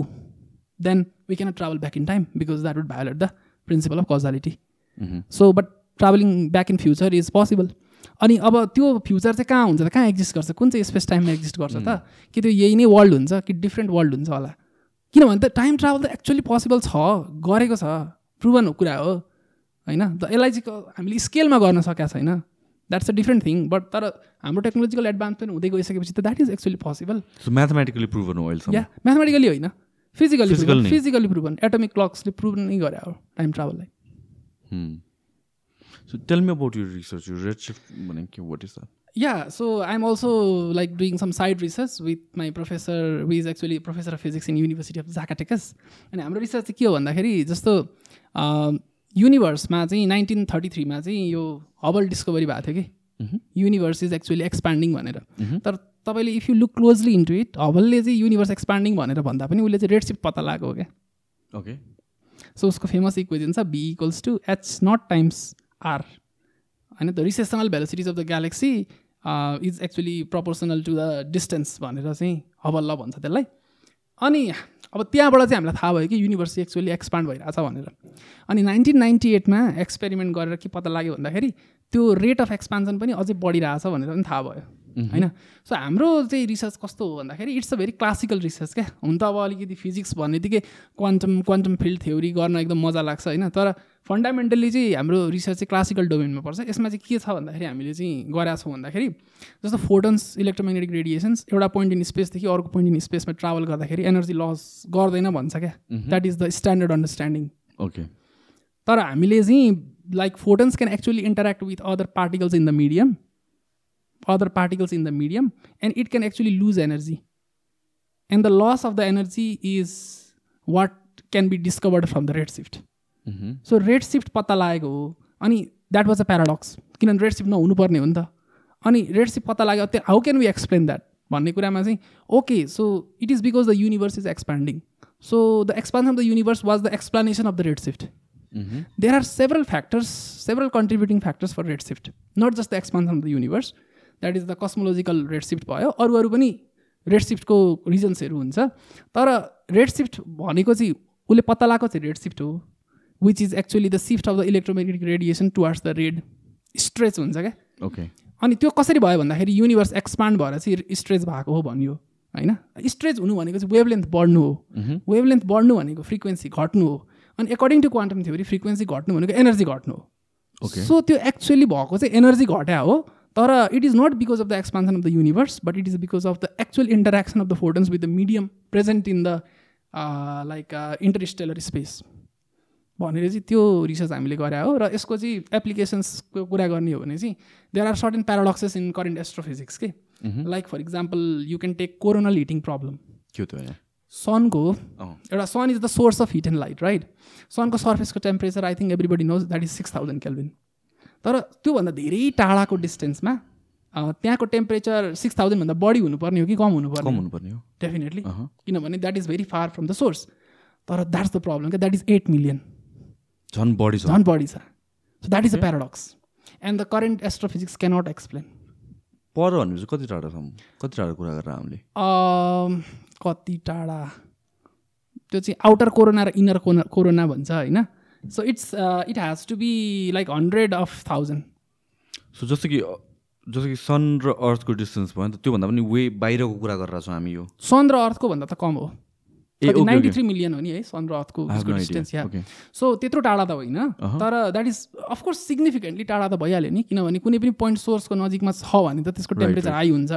then we cannot travel back in time because that would violate the principle of causality so but travelling back in future is possible अनि अब त्यो future चाहिँ कहाँ हुन्छ त? कहाँ exist गर्छ? कुन चाहिँ स्पेस टाइममा एक्जिस्ट गर्छ त? कि त्यो यही नै वर्ल्ड हुन्छ? कि डिफ्रेन्ट वर्ल्ड हुन्छ होला? किनभने त टाइम ट्राभल त एक्चुली पोसिबल छ गरेको छ प्रुभन कुरा हो होइन? यसलाई चाहिँ हामीले स्केलमा गर्न सकेका छैन। That's a different thing but तर हाम्रो टेक्नोलोजिकल एडभान्स पनि हुँदै गइसकेपछि त that is actually possible mathematically proven हो या म्याथमेटिकली होइन फिजिकली फिजिकली प्रुभन एटोमिक क्लक्सले प्रुभ नै गरे हो टाइम ट्राभललाई So tell me about your research, your redshift. What is that? Yeah, so I'm also like doing some side research with my professor, who is actually a professor of physics in University of Zacatecas. अनि हाम्रो research चाहिँ के हो भन्दाखेरि जस्तो युनिभर्समा चाहिँ nineteen thirty थ्रीमा चाहिँ यो हबल डिस्कभरी भएको थियो कि? युनिभर्स इज एक्चुली एक्सपान्डिङ भनेर। तर तपाईँले if you look closely into it हबलले चाहिँ युनिभर्स एक्सपान्डिङ भनेर भन्दा पनि उसले चाहिँ रेड पत्ता लगाएको हो क्या। ओके सो उसको फेमस इक्वेजन छ v equals to H naught times r होइन the recessional velocities of the galaxy is actually proportional to the distance भनेर चाहिँ हबल्ल भन्छ त्यसलाई। अनि अब त्यहाँबाट चाहिँ हामीलाई थाहा भयो कि युनिभर्स एक्चुली एक्सपान्ड भइरहेछ भनेर। अनि नाइन्टिन नाइन्टी एटमा एक्सपेरिमेन्ट गरेर के पत्ता लाग्यो भन्दाखेरि त्यो रेट अफ एक्सपान्सन पनि अझै बढिरहेछ भनेर पनि थाहा भयो। होइन? सो हाम्रो चाहिँ रिसर्च कस्तो हो भन्दाखेरि it's a very classical research क्या। हुन त अब अलिकति फिजिक्स भन्नेबित्तिकै क्वान्टम क्वान्टम फिल्ड थ्योरी गर्न एकदम मजा लाग्छ होइन? तर फन्डामेन्टल्ली चाहिँ हाम्रो रिसर्च चाहिँ क्लासिकल डोमेनमा पर्छ। यसमा चाहिँ के छ भन्दाखेरि हामीले चाहिँ गरेका छौँ भन्दाखेरि जस्तो फोटन्स इलेक्ट्रोमेग्नेटिक रेडिएसन्स एउटा पोइन्ट इन स्पेसदेखि अर्को पोइन्ट इन स्पेसमा ट्राभल गर्दाखेरि एनर्जी लस गर्दैन भन्छ क्या। That is the standard understanding okay तर हामीले चाहिँ like photons can actually interact with other particles in the medium other particles in the medium and it can actually lose energy. And the loss of the energy is what can be discovered from the redshift mm-hmm. so redshift पत्ता लागेको हो अनि that was a paradox किनभने रेडसिफ्ट नहुनुपर्ने हो नि त। अनि रेडसिफ्ट पत्ता लाग्यो त्यो how can we explain that भन्ने कुरामा चाहिँ okay so it is because the universe is expanding so the expansion of the universe was the explanation of the red shift there are several factors several contributing factors for red shift not just the expansion of the universe that is the cosmological red shift भयो अरू अरू पनि red सिफ्टको रिजन्सहरू हुन्छ। तर red shift भनेको चाहिँ उसले पत्ता लगाएको चाहिँ रेड सिफ्ट हो which is actually the shift of the electromagnetic radiation towards the red stretch हुन्छ क्या। ओके अनि त्यो कसरी भयो भन्दाखेरि युनिभर्स एक्सपान्ड भएर चाहिँ स्ट्रेच भएको हो भन्यो होइन? स्ट्रेच हुनु भनेको चाहिँ वेभ लेन्थ बढ्नु हो। वेभ लेन्थ बढ्नु भनेको फ्रिक्वेन्सी घट्नु हो। अनि according to quantum theory frequency घट्नु भनेको एनर्जी घट्नु हो. सो त्यो एक्चुअली भएको चाहिँ एनर्जी घट्या हो तर it is not because of the expansion of the universe but it is because of the actual interaction of the photons with the medium present in the like interstellar space भनेर चाहिँ त्यो research हामीले गरे हो र यसको चाहिँ एप्लिकेसन्सको कुरा गर्ने हो भने चाहिँ there are certain paradoxes in current astrophysics के। Like for example you can take coronal heating problem सनको अँ एउटा sun is the source of heat and light right सनको सर्फेसको temperature I think everybody knows that is six thousand kelvin तर त्योभन्दा धेरै टाढाको डिस्टेन्समा त्यहाँको temperature six थाउजन्डभन्दा बढी हुनुपर्ने हो कि कम हुनुपर्ने? हुनुपर्ने हो। डेफिनेटली अहँ। किनभने that is very far from the source तर द्याट्स द प्रब्लम क्या द्याट इज एट मिलियन झन् बढी छ। झन् बढी छ। So that is a paradox and the current astrophysics cannot explain पर भनेपछि कति टाढासम्म कति टाढा कुरा गरेर हामीले? अम, कति टाढा? त्यो चाहिँ आउटर कोरोना र इनर कोना कोरोना भन्छ होइन? So it's it has to be like hundred of thousand so जस्तो कि जस्तो कि सन र अर्थको डिस्टेन्स भयो नि त त्योभन्दा पनि वे बाहिरको कुरा गरेर छौँ हामी यो। सन र अर्थको भन्दा त कम हो। नाइन्टी थ्री मिलियन हो नि है सन र अर्थको. डिस्टेन्स या. सो त्यत्रो टाढा त होइन अहँ। तर द्याट इज अफकोर्स सिग्निफिकेन्टली टाढा त भइहाल्यो नि किनभने कुनै पनि पोइन्ट सोर्सको नजिकमा छ भने त त्यसको टेम्परेचर. हाई हुन्छ।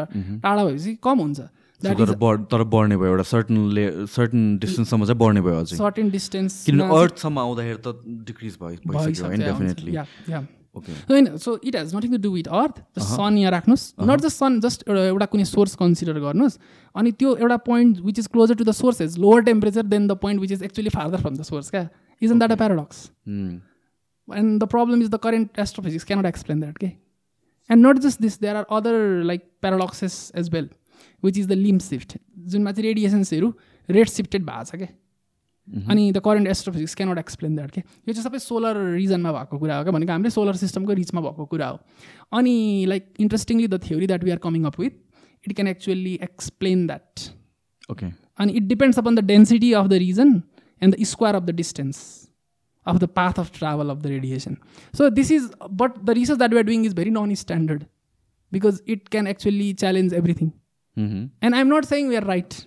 टाढा भएपछि कम हुन्छ। तर इज बढ तर बढ्ने भयो एउटा सर्टन ले सर्टन डिस्टेन्ससम्म चाहिँ बढ्ने भयो अझै। सर्टेन डिस्टेन्स किनभने अर्थसम्म आउँदाखेरि त डिक्रिज भयो भइसक्यो होइन डेफिनेटली या या ओके होइन so it has nothing to do with earth just sun यहाँ राख्नुहोस्। नट जस्ट सन जस्ट एउटा एउटा कुनै सोर्स कन्सिडर गर्नुहोस्। अनि त्यो एउटा point which is closer to the source is lower temperature then the point which is actually farther from the source क्या is in that a paradox and the problem is the current astrophysics cannot explain that के and not just this there are other like paradoxes as well which is the Lamb shift जुनमा चाहिँ रेडिएसन्सहरू red shifted भएको छ क्या अनि the current astrophysics cannot explain that के यो चाहिँ सबै सोलर रिजनमा भएको कुरा हो क्या भनेको हामीले सोलर सिस्टमको रिचमा भएको कुरा हो। अनि like interestingly the theory that we are coming up with it can actually explain that okay अनि it depends upon the density of the region and the square of the distance of the path of travel of the radiation so this is but the research that we are doing is very non standard because it can actually challenge everything I'm not saying we are right.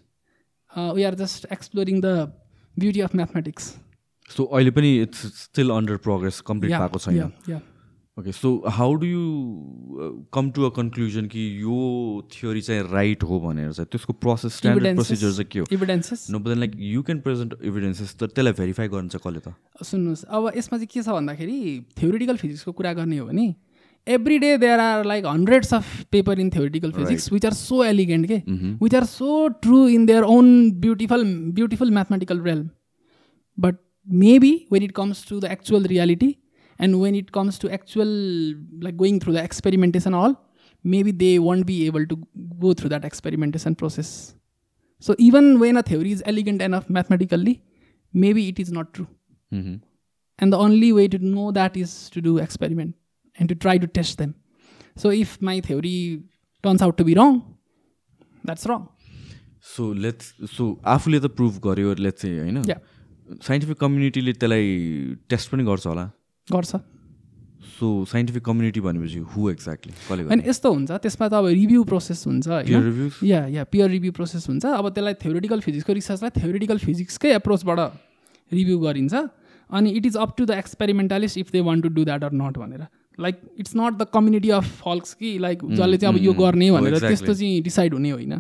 Uh, we are just exploring the beauty of mathematics. So अहिले पनि it's still under progress complete भएको छैन. Okay so how do you come to a conclusion कि यो theory चाहिँ right हो भनेर चाहिँ त्यसको प्रोसेस स्ट्यान्डर्ड प्रोसिजर चाहिँ के हो Evidences. No but like you can present evidences त त्यसलाई भेरिफाई गर्नु चाहिँ कसले त सुन्नुहोस् अब यसमा चाहिँ के छ भन्दाखेरि थ्योरिटिकल फिजिक्सको कुरा गर्ने हो भने every day there are like hundreds of paper in theoretical physics which are so elegant mm-hmm. which are so true in their own beautiful beautiful mathematical realm. But maybe when it comes to the actual reality and when it comes to actual like going through the experimentation all maybe they won't be able to go through that experimentation process. So even when a theory is elegant enough mathematically maybe it is not true. Mm-hmm. And the only way to know that is to do experiment. And to try to test them. So if my theory turns out to be wrong, that's wrong. So let's so आफूले त prove गर्यो let's चाहिँ होइन? Yeah. Scientific कम्युनिटीले त्यसलाई test पनि गर्छ होला? गर्छ। सो साइन्टिफिक कम्युनिटी भनेपछि हु एक्ज्याक्टली कसले अनि यस्तो हुन्छ त्यसमा त अब रिभ्यू प्रोसेस हुन्छ होइन? या या पियर रिभ्यू प्रोसेस हुन्छ। अब त्यसलाई थ्योरिटिकल फिजिक्सको रिसर्चलाई थ्योरिटिकल फिजिक्सकै एप्रोचबाट रिभ्यू गरिन्छ। अनि it is up to the experimentalist if they want to do that or not भनेर। Like it's not the community of folks कि लाइक जसले चाहिँ अब यो गर्ने Oh, भनेर exactly. त्यस्तो चाहिँ डिसाइड हुने होइन.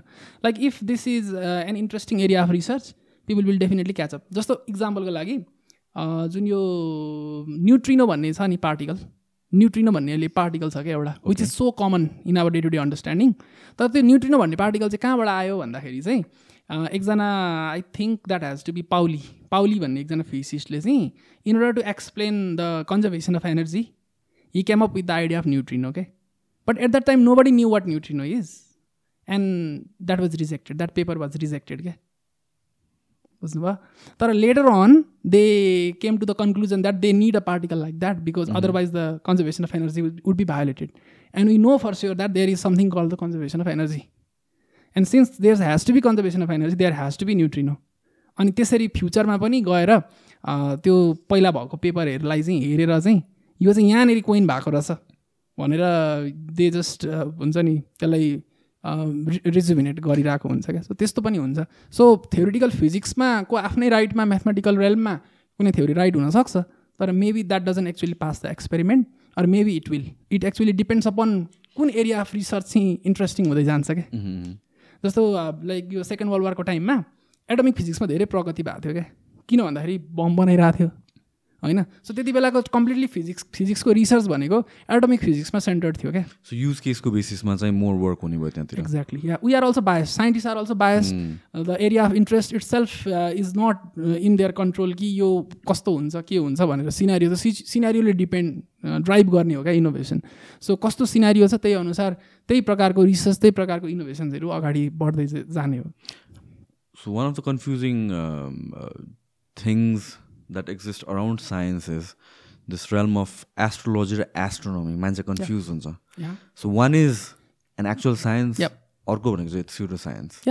Like if this is an interesting area of research people will definitely catch up जस्तो इक्जाम्पलको लागि अँ, जुन यो न्युट्रिनो भन्ने छ नि पार्टिकल न्युट्रिनो भन्ने पार्टिकल छ क्या एउटा which is so common in our day to day understanding तर त्यो न्युट्रिनो भन्ने पार्टिकल चाहिँ कहाँबाट आयो भन्दाखेरि चाहिँ अँ, एकजना I think that has to be Pauli Pauli भन्ने एकजना फिजिसिस्टले चाहिँ in order to explain the conservation of energy he came up with the idea of neutrino के but at that time nobody knew what neutrino is and that was rejected that paper was rejected क्या बुझ्नुभयो तर later on they came to the conclusion that they need a particle like that because otherwise the conservation of energy would be violated and we know for sure that there is something called the conservation of energy and since there has to be conservation of energy there has to be neutrino अनि त्यसरी फ्युचरमा पनि गएर त्यो पहिला भएको पेपरहरूलाई चाहिँ हेरेर चाहिँ यो चाहिँ यहाँनिर कोइन भएको रहेछ भनेर दे जस्ट हुन्छ नि त्यसलाई रिजुभिनेट गरिरहेको हुन्छ क्या। सो त्यस्तो पनि हुन्छ। सो थ्योरिटिकल फिजिक्समा को आफ्नै राइटमा म्याथमेटिकल रेलमा कुनै थ्योरी राइट हुनसक्छ तर maybe that doesn't actually pass the experiment or maybe it will it actually depends upon कुन एरिया अफ रिसर्च चाहिँ इन्ट्रेस्टिङ हुँदै जान्छ क्या। जस्तो लाइक यो सेकेन्ड वर्ल्ड वारको टाइममा एटोमिक फिजिक्समा धेरै प्रगति भएको थियो क्या। किन भन्दाखेरि बम बनाइरहेको थियो। होइन? सो त्यति बेलाको कम्प्लिटली फिजिक्स फिजिक्सको रिसर्च भनेको एटोमिक फिजिक्समा सेन्टर्ड थियो क्या सो युज केसको बेसिसमा चाहिँ मोर वर्क हुने भयो त्यहाँतिर। Exactly yeah we are also bias scientist are also bias the area of interest itself is not in their control कि यो कस्तो हुन्छ के हुन्छ भनेर। सिनारी त सिनारीले डिपेन्ड ड्राइभ गर्ने हो क्या इनोभेसन सो कस्तो सिनारी छ त्यही अनुसार त्यही प्रकारको रिसर्च त्यही प्रकारको इनोभेसन्सहरू अगाडि बढ्दै जाने हो। So one of the confusing things that exist around science is this realm of astrology or astronomy. मान्छे कन्फ्युज हुन्छ so one is an actual science अर्को भनेको चाहिँ स्युडो साइन्स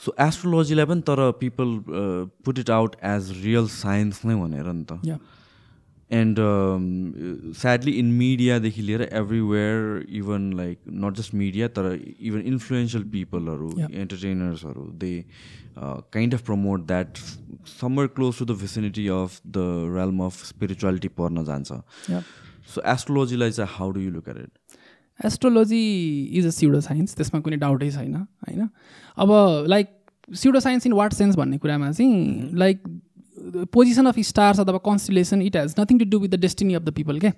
सो एस्ट्रोलोजीलाई पनि तर people put it out as real science नै भनेर नि त एन्ड स्याडली इन मिडियादेखि लिएर everywhere even like not just media तर इभन इन्फ्लुएन्सियल पिपलहरू एन्टरटेनर्सहरू they kind of promote that somewhere close to the vicinity of the realm of spirituality पर्न जान्छ सो एस्ट्रोलोजीलाई चाहिँ how do you look at it astrology is a pseudo science त्यसमा कुनै डाउटै छैन होइन? अब like pseudo science in what sense भन्ने कुरामा चाहिँ लाइक पोजिसन अफ स्टार्स अथवा constellation it has nothing to do with the destiny of the people के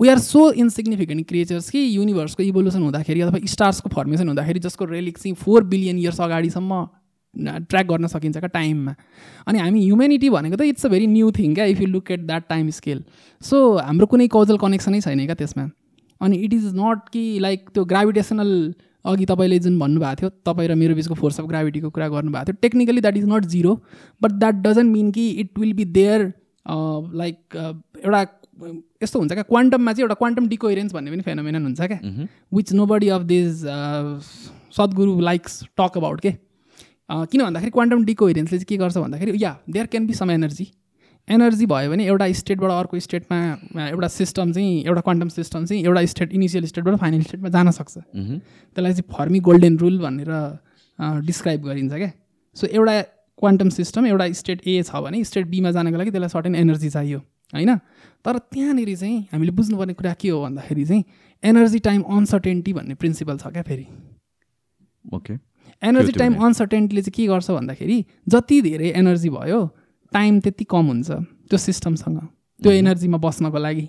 we are so insignificant creatures कि युनिभर्सको इभोल्युसन हुँदाखेरि अथवा स्टार्सको फर्मेसन हुँदाखेरि जसको रेलिक चाहिँ फोर बिलियन इयर्स अगाडिसम्म ट्र्याक गर्न सकिन्छ क्या टाइममा अनि हामी ह्युमेनिटी भनेको त it's a very new thing क्या if you look at that time scale so हाम्रो कुनै कजल कनेक्सनै छैन क्या त्यसमा। अनि इट इज नट कि लाइक त्यो ग्राभिटेसनल अघि तपाईँले जुन भन्नुभएको थियो तपाईँ र मेरो बिचको फोर्स अफ ग्राभिटीको कुरा गर्नुभएको थियो technically that is not zero but that doesn't mean कि it will be there like एउटा यस्तो हुन्छ क्या क्वान्टममा चाहिँ एउटा क्वान्टम डिकोइरेन्स भन्ने पनि फेनोमेनन हुन्छ क्या which nobody of these Sadhguru likes talk about के? किन भन्दाखेरि क्वान्टम डिकोइरेन्सले चाहिँ के गर्छ भन्दाखेरि yeah there can be some energy energy भयो भने एउटा स्टेटबाट अर्को स्टेटमा एउटा सिस्टम चाहिँ एउटा क्वान्टम सिस्टम चाहिँ एउटा स्टेट इनिसियल स्टेटबाट फाइनल स्टेटमा जान सक्छ। त्यसलाई चाहिँ फर्मी गोल्डन रुल भनेर डिस्क्राइब गरिन्छ क्या। सो एउटा क्वान्टम सिस्टम एउटा स्टेट ए छ भने स्टेट बीमा जानको लागि त्यसलाई सर्टेन एनर्जी चाहियो होइन? तर त्यहाँनिर चाहिँ हामीले बुझ्नुपर्ने कुरा के हो भन्दाखेरि चाहिँ एनर्जी टाइम अनसर्टेन्टी भन्ने प्रिन्सिपल छ क्या फेरि। ओके। एनर्जी टाइम अनसर्टेन्टीले चाहिँ के गर्छ भन्दाखेरि जति धेरै एनर्जी भयो टाइम त्यति कम हुन्छ त्यो सिस्टमसँग त्यो एनर्जीमा बस्नको लागि।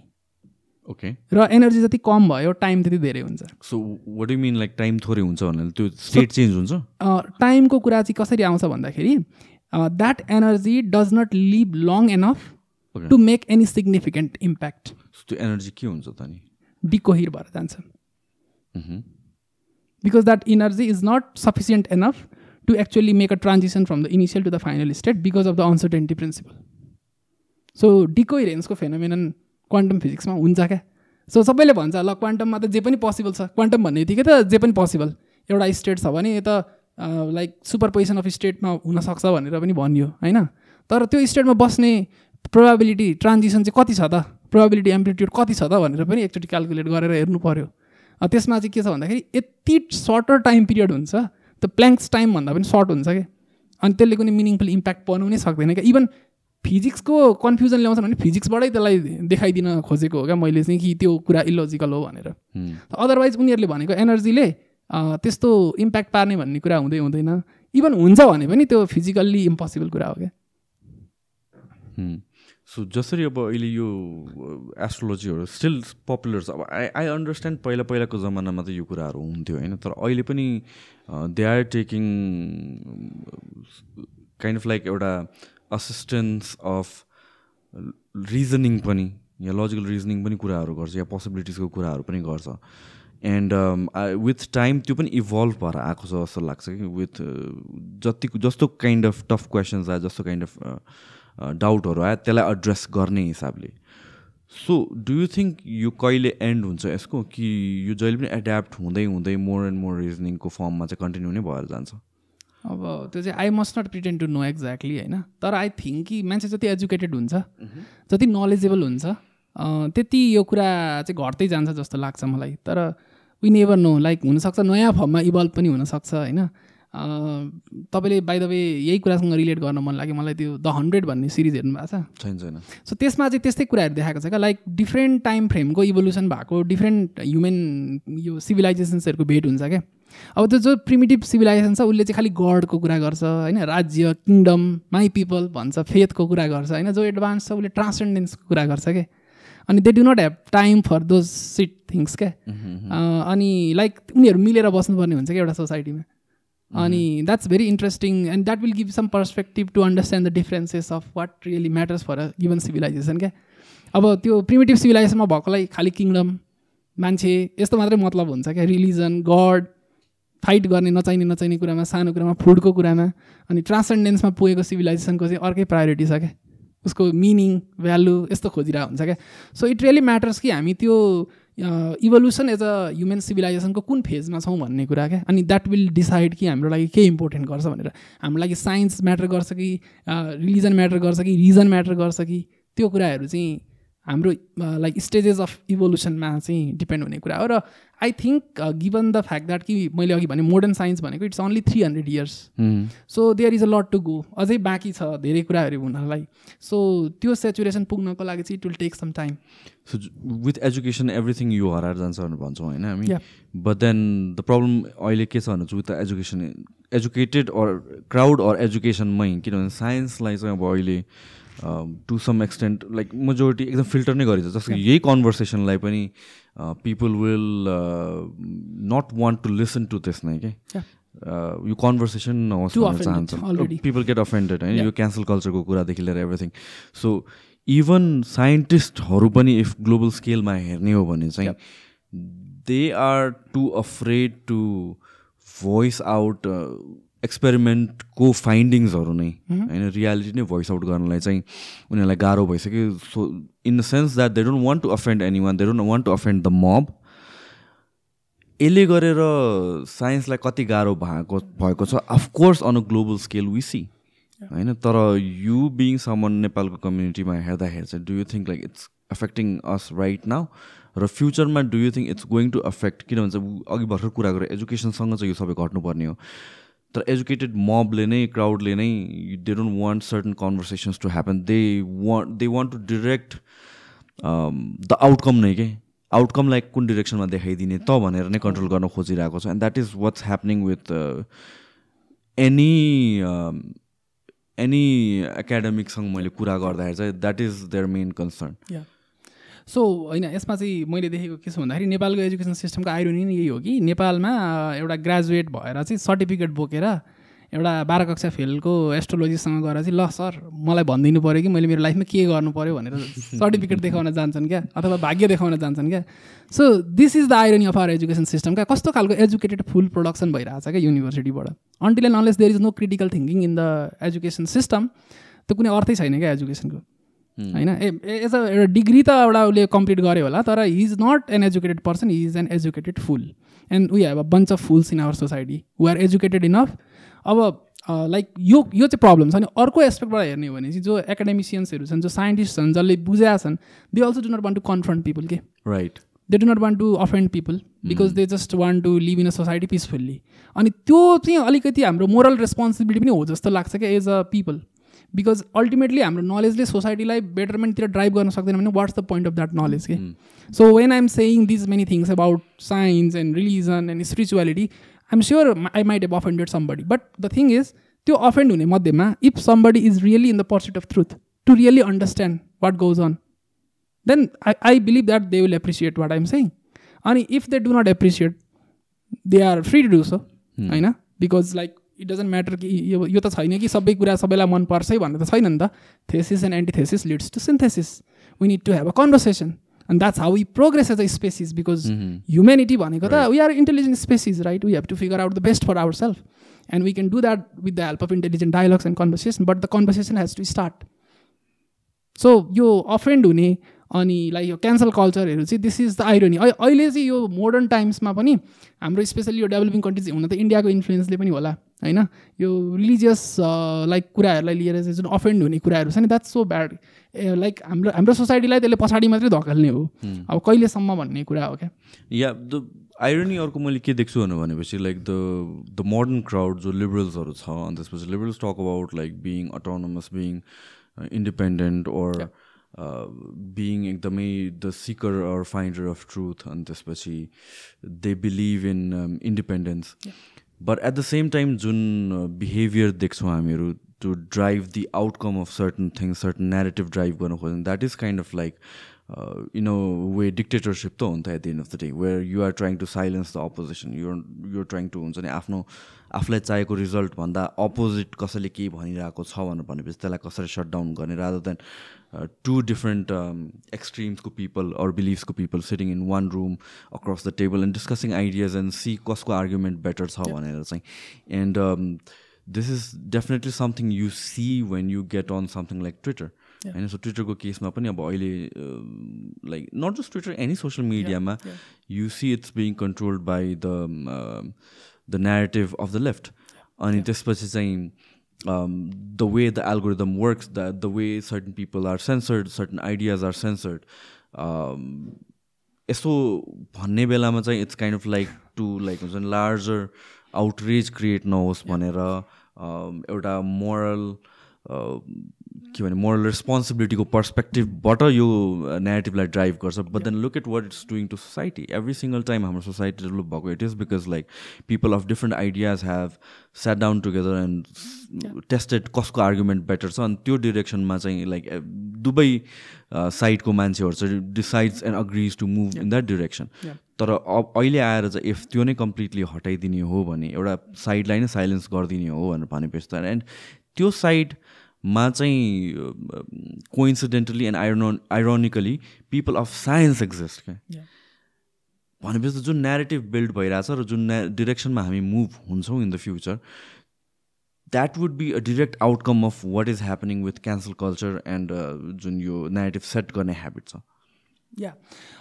ओके र एनर्जी जति कम भयो टाइम त्यति धेरै हुन्छ। So what you mean like time थोरै हुन्छ भन्नाले त्यो स्टेट चेन्ज हुन्छ? टाइमको कुरा चाहिँ कसरी आउँछ भन्दाखेरि that energy does not live long enough to make any significant impact त्यो एनर्जी के हुन्छ त नि डिकोहिर भएर जान्छ। Because that energy is not sufficient enough to actually make a transition from the initial to the final state because of the uncertainty principle. So डिकोइरेन्सको phenomenon quantum फिजिक्समा हुन्छ क्या? सो सबैले भन्छ ल क्वान्टममा त जे पनि पोसिबल छ। क्वान्टम भन्ने बित्तिकै त जे पनि पोसिबल एउटा स्टेट छ भने त लाइक सुपर पोजिसन अफ स्टेटमा हुनसक्छ भनेर पनि भनियो होइन? तर त्यो स्टेटमा बस्ने प्रोभाबिलिटी ट्रान्जिसन चाहिँ कति छ त? प्रोभाबिलिटी एम्प्लिट्युड कति छ त भनेर पनि एकचोटि क्यालकुलेट गरेर हेर्नु पऱ्यो त्यसमा चाहिँ के छ भन्दाखेरि यति सर्टर टाइम पिरियड हुन्छ त्यो प्ल्याङ्क्स टाइमभन्दा पनि सर्ट हुन्छ क्या अनि त्यसले कुनै मिनिङफुल इम्प्याक्ट बनाउनै सक्दैन क्या इभन फिजिक्सको कन्फ्युजन ल्याउँछ भने फिजिक्सबाटै त्यसलाई देखाइदिन खोजेको हो क्या मैले चाहिँ कि त्यो कुरा इलोजिकल हो भनेर। अदरवाइज उनीहरूले भनेको एनर्जीले त्यस्तो इम्प्याक्ट पार्ने भन्ने कुरा हुँदै हुँदैन। इभन हुन्छ भने पनि त्यो फिजिकल्ली इम्पोसिबल कुरा हो क्या। सो जसरी अब अहिले यो एस्ट्रोलोजीहरू स्टिल पपुलर छ। अब आई आई अन्डरस्ट्यान्ड पहिला पहिलाको जमानामा त यो कुराहरू हुन्थ्यो होइन तर अहिले पनि they are taking kind of like एउटा असिस्टेन्स अफ रिजनिङ पनि या लजिकल रिजनिङ पनि कुराहरू गर्छ या पोसिबिलिटिजको कुराहरू पनि गर्छ। एन्ड विथ टाइम त्यो पनि इभल्भ भएर आएको छ जस्तो लाग्छ कि विथ जति जस्तो काइन्ड अफ टफ क्वेसन्स आयो जस्तो काइन्ड अफ डाउटहरू आयो त्यसलाई एड्रेस गर्ने हिसाबले। सो डु यु थिङ्क यो कहिले एन्ड हुन्छ यसको? कि यो जहिले पनि एड्याप्ट हुँदै हुँदै मोर एन्ड मोर रिजनिङको फर्ममा चाहिँ कन्टिन्यू नै भएर जान्छ? अब त्यो चाहिँ I must not pretend to know exactly होइन? तर आई थिङ्क कि मान्छे जति एजुकेटेड हुन्छ जति नलेजेबल हुन्छ त्यति यो कुरा चाहिँ घट्दै जान्छ जस्तो लाग्छ मलाई। तर वी नेभर नो लाइक हुनसक्छ नयाँ फर्ममा इभल्भ पनि हुनसक्छ होइन? तपाईँले बाई द वे यही कुरासँग रिलेट गर्न मन लाग्यो। मलाई त्यो द हन्ड्रेड भन्ने सिरिज हेर्नु भएको छ। छैन छैन। सो त्यसमा चाहिँ त्यस्तै कुराहरू देखाएको छ क्या। लाइक डिफ्रेन्ट टाइम फ्रेमको इभोल्युसन भएको डिफ्रेन्ट ह्युमन यो सिभिलाइजेसन्सहरूको भेट हुन्छ क्या। अब त्यो जो प्रिमिटिभ सिभिलाइजेसन छ उसले चाहिँ खालि गडको कुरा गर्छ होइन? राज्य किङडम माई पिपल भन्छ फेथको कुरा गर्छ होइन? जो एडभान्स छ उसले ट्रान्ससेन्डेन्सको कुरा गर्छ क्या। अनि they do not have time for those shit things क्या। अनि लाइक उनीहरू मिलेर बस्नुपर्ने हुन्छ क्या एउटा सोसाइटीमा अनि that's very interesting and that will give some perspective to understand the differences of what really matters for a given civilization क्या अब त्यो प्रिमेटिभ सिभिलाइजेसनमा भएकोलाई खालि किङडम मान्छे यस्तो मात्रै मतलब हुन्छ क्या रिलिजन गड फाइट गर्ने नचाहिने नचाहिने कुरामा सानो कुरामा फुडको कुरामा अनि ट्रान्ससेन्डेन्समा पुगेको सिभिलाइजेसनको चाहिँ अर्कै प्रायोरिटी छ क्या उसको मिनिङ भ्यालु यस्तो खोजिरहेको हुन्छ क्या सो इट रियली म्याटर्स कि हामी त्यो इभोल्युसन एज अ ह्युमन सिभिलाइजेसनको कुन फेजमा छौँ भन्ने कुरा क्या? अनि द्याट विल डिसाइड कि हाम्रो लागि के इम्पोर्टेन्ट गर्छ भनेर। हाम्रो लागि साइन्स म्याटर गर्छ कि रिलिजन म्याटर गर्छ कि रिजन म्याटर गर्छ कि? त्यो कुराहरू चाहिँ हाम्रो लाइक स्टेजेस अफ इभोल्युसनमा चाहिँ डिपेन्ड हुने कुरा हो र I think given the fact that कि मैले अघि भने मोडर्न साइन्स भनेको it's only three hundred years so there is a lot to go अझै बाँकी छ धेरै कुराहरू हुनलाई। सो त्यो सेचुरेसन पुग्नको लागि चाहिँ it will take some time so with education everything यो हराएर जान्छ भनेर भन्छौँ होइन हामी। बट देन द प्रब्लम अहिले के छ भने चाहिँ with education educated or crowd or एजुकेसनमै किनभने साइन्सलाई चाहिँ अब अहिले to some extent like majority एकदम फिल्टर नै गरिन्छ जस्तो यही कन्भर्सेसनलाई पनि people will not want to listen to त्यस नै के यो कन्भर्सेसन नहोस् भन्न चाहन्छ पिपल गेट अफेन्डेड होइन? यो क्यान्सल कल्चरको कुरादेखि लिएर एभ्रिथिङ सो इभन साइन्टिस्टहरू पनि इफ ग्लोबल स्केलमा हेर्ने हो भने चाहिँ they are too afraid to voice out एक्सपेरिमेन्टको फाइन्डिङ्सहरू नै होइन? रियालिटी नै भोइस आउट गर्नलाई चाहिँ उनीहरूलाई गाह्रो भइसक्यो। So in the sense that they don't want to offend anyone they don't want to offend the mob यसले गरेर साइन्सलाई कति गाह्रो भएको भएको छ of course on a global scale विसी होइन? तर यु बिङ समन नेपालको कम्युनिटीमा हेर्दाखेरि चाहिँ do you think like it's affecting us right now र फ्युचरमा do you think it's going to affect किन भन्छ अघि भर्खर कुरा गरेर एजुकेसनसँग चाहिँ यो सबै घट्नुपर्ने हो। तर एजुकेटेड मबले नै क्राउडले नै they don't want certain conversations to happen they want they want to direct the outcome नै के? आउटकमलाई कुन डिरेक्सनमा देखाइदिने त भनेर नै कन्ट्रोल गर्न खोजिरहेको छ. And that is what's happening with any any एकाडेमिकसँग मैले कुरा गर्दाखेरि चाहिँ that is their main concern so होइन यसमा चाहिँ मैले देखेको के छ भन्दाखेरि नेपालको एजुकेसन सिस्टमको आइरोनी नै यही हो कि नेपालमा एउटा ग्रेजुएट भएर चाहिँ सर्टिफिकेट बोकेर एउटा बाह्र कक्षा फेलको एस्ट्रोलोजीसँग गएर चाहिँ ल सर मलाई भनिदिनु पऱ्यो कि मैले मेरो लाइफमा के गर्नु पऱ्यो भनेर *laughs* सर्टिफिकेट देखाउन जान्छन् क्या अथवा भाग्य देखाउन जान्छन् क्या? So this is the irony of our education system क्या? कस्तो खालको एजुकेटेड फुल प्रोडक्सन भइरहेको छ क्या युनिभर्सिटीबाट until and unless there is no critical thinking in the education system त्यो कुनै अर्थै छैन क्या एजुकेसनको होइन एज अ एउटा डिग्री त एउटा उसले कम्प्लिट गर्यो होला तर he is not an educated person he is an educated fool and we have a bunch of fools in our society we are educated enough अब लाइक यो यो चाहिँ प्रब्लम छ नि अर्को एस्पेक्टबाट हेर्ने हो भने चाहिँ जो एकाडेमिसियन्सहरू छन् जो साइन्टिस्ट छन् जसले बुझेका छन् they also do not want to confront people के right they do not want to offend people because they just want to live in a society peacefully अनि त्यो चाहिँ अलिकति हाम्रो मोरल रेस्पोन्सिबिलिटी पनि हो जस्तो लाग्छ क्या as a people because ultimately हाम्रो नलेजले सोसाइटीलाई बेटरमेन्टतिर ड्राइभ गर्न सक्दैन भने what's the point of that knowledge के so when I'm saying these many things about science and religion and spirituality I'm sure I might have offended somebody but the thing is त्यो offend हुने मध्येमा if somebody is really in the pursuit of truth to really understand what goes on then I I believe that they will appreciate what I'm saying अनि if they do not appreciate they are free to do so होइन because like it doesn't matter कि यो यो त छैन कि सबै कुरा सबैलाई मनपर्छ है भन्ने त छैन नि त। Thesis and antithesis leads to synthesis we need to have a conversation and that's how we progress as a species because humanity भनेको त we are intelligent species right we have to figure out the best for our self and we can do that with the help of intelligent dialogues and conversation but the conversation has to start so यो offend हुने अनि like यो cancel कल्चरहरू चाहिँ this is the irony अहिले चाहिँ यो modern टाइम्समा पनि हाम्रो स्पेसली यो डेभलपिङ कन्ट्रिज हुन त इन्डियाको इन्फ्लुएन्सले पनि होला। होइन? यो रिलिजियस लाइक कुराहरूलाई लिएर चाहिँ जुन अफेन्ड हुने कुराहरू छ नि द्याट्स सो ब्याड लाइक हाम्रो हाम्रो सोसाइटीलाई त्यसले पछाडि मात्रै धकेल्ने हो। अब कहिलेसम्म भन्ने कुरा हो क्या? या द आइरोनी अर्को मैले के देख्छु भनेपछि like the the modern crowd जो लिबरल्सहरू छ अनि त्यसपछि liberals talk about like being autonomous being independent or being एकदमै the seeker or finder of truth अनि त्यसपछि they believe in independence but at the same time जुन बिहेभियर देख्छौँ हामीहरू to drive the outcome of certain things certain narrative drive गर्नु खोज्नु that is kind of like in a way dictatorship त हो नि त at the end of the day where you are trying to silence the opposition your your trying to हुन्छ नि आफ्नो आफूलाई चाहिएको रिजल्टभन्दा अपोजिट कसैले केही भनिरहेको छ भनेर भनेपछि त्यसलाई कसरी सटडाउन गर्ने रादर देन टु डिफ्रेन्ट एक्सट्रिम्सको people or बिलिभ्सको people sitting in one room across the table and discussing ideas and see कसको आर्ग्युमेन्ट बेटर छ भनेर चाहिँ and this is definitely something you see when you get on something like Twitter होइन so ट्विटरको केसमा पनि अब अहिले like not just Twitter any social मिडियामा you see it's being controlled by the the narrative of the left अनि त्यसपछि चाहिँ the way the algorithm works the the way certain people are censored certain ideas are censored यसो भन्ने बेलामा चाहिँ it's kind of like to like हुन्छ नि larger outreach create नहोस् भनेर एउटा मोरल के भने मोरल रेस्पोन्सिबिलिटीको पर्सपेक्टिभबाट यो नेगेटिभलाई ड्राइभ गर्छ but then look at what it's doing to society every single time हाम्रो सोसाइटी डेभलप भएको it is because like people of different ideas have set down together and tested कसको आर्गुमेन्ट बेटर छ अनि त्यो डिरेक्सनमा चाहिँ like दुवै साइडको मान्छेहरू चाहिँ decides and agrees to move in that direction तर अब अहिले आएर चाहिँ इफ त्यो नै कम्प्लिटली हटाइदिने हो भने एउटा साइडलाई नै साइलेन्स गरिदिने हो भनेर भनेपछि त एन्ड त्यो साइडमा चाहिँ coincidentally and iron ironically people of science exist क्या भनेपछि त जुन नेरेटिभ बिल्ड भइरहेछ र जुन डिरेक्सनमा हामी मुभ हुन्छौँ in the future that would be a direct outcome of what is happening with cancel culture and जुन यो नेरेटिभ सेट गर्ने हेबिट छ या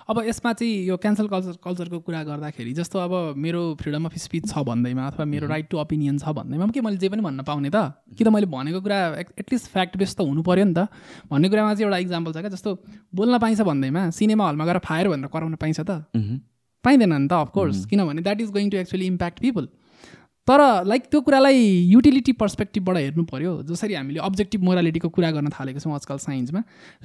अब यसमा चाहिँ यो क्यान्सल कल्चर कल्चरको कुरा गर्दाखेरि जस्तो अब मेरो फ्रिडम अफ स्पिच छ भन्दैमा अथवा मेरो राइट टु ओपिनियन छ भन्दैमा के मैले जे पनि भन्न पाउने त? कि त मैले भनेको कुरा एटलिस्ट फ्याक्ट बेस त हुनु पऱ्यो नि त। भन्ने कुरामा चाहिँ एउटा इक्जाम्पल छ क्या जस्तो बोल्न पाइन्छ भन्दैमा सिनेमा हलमा गएर फायर भनेर कराउन पाइन्छ त। पाइँदैन नि त अफकोर्स किनभने that is going to actually impact people तर लाइक त्यो कुरालाई युटिलिटी पर्सपेक्टिभबाट हेर्नु पऱ्यो जसरी हामीले अब्जेक्टिभ मोरालिटीको कुरा गर्न थालेको छौँ आजकल साइन्समा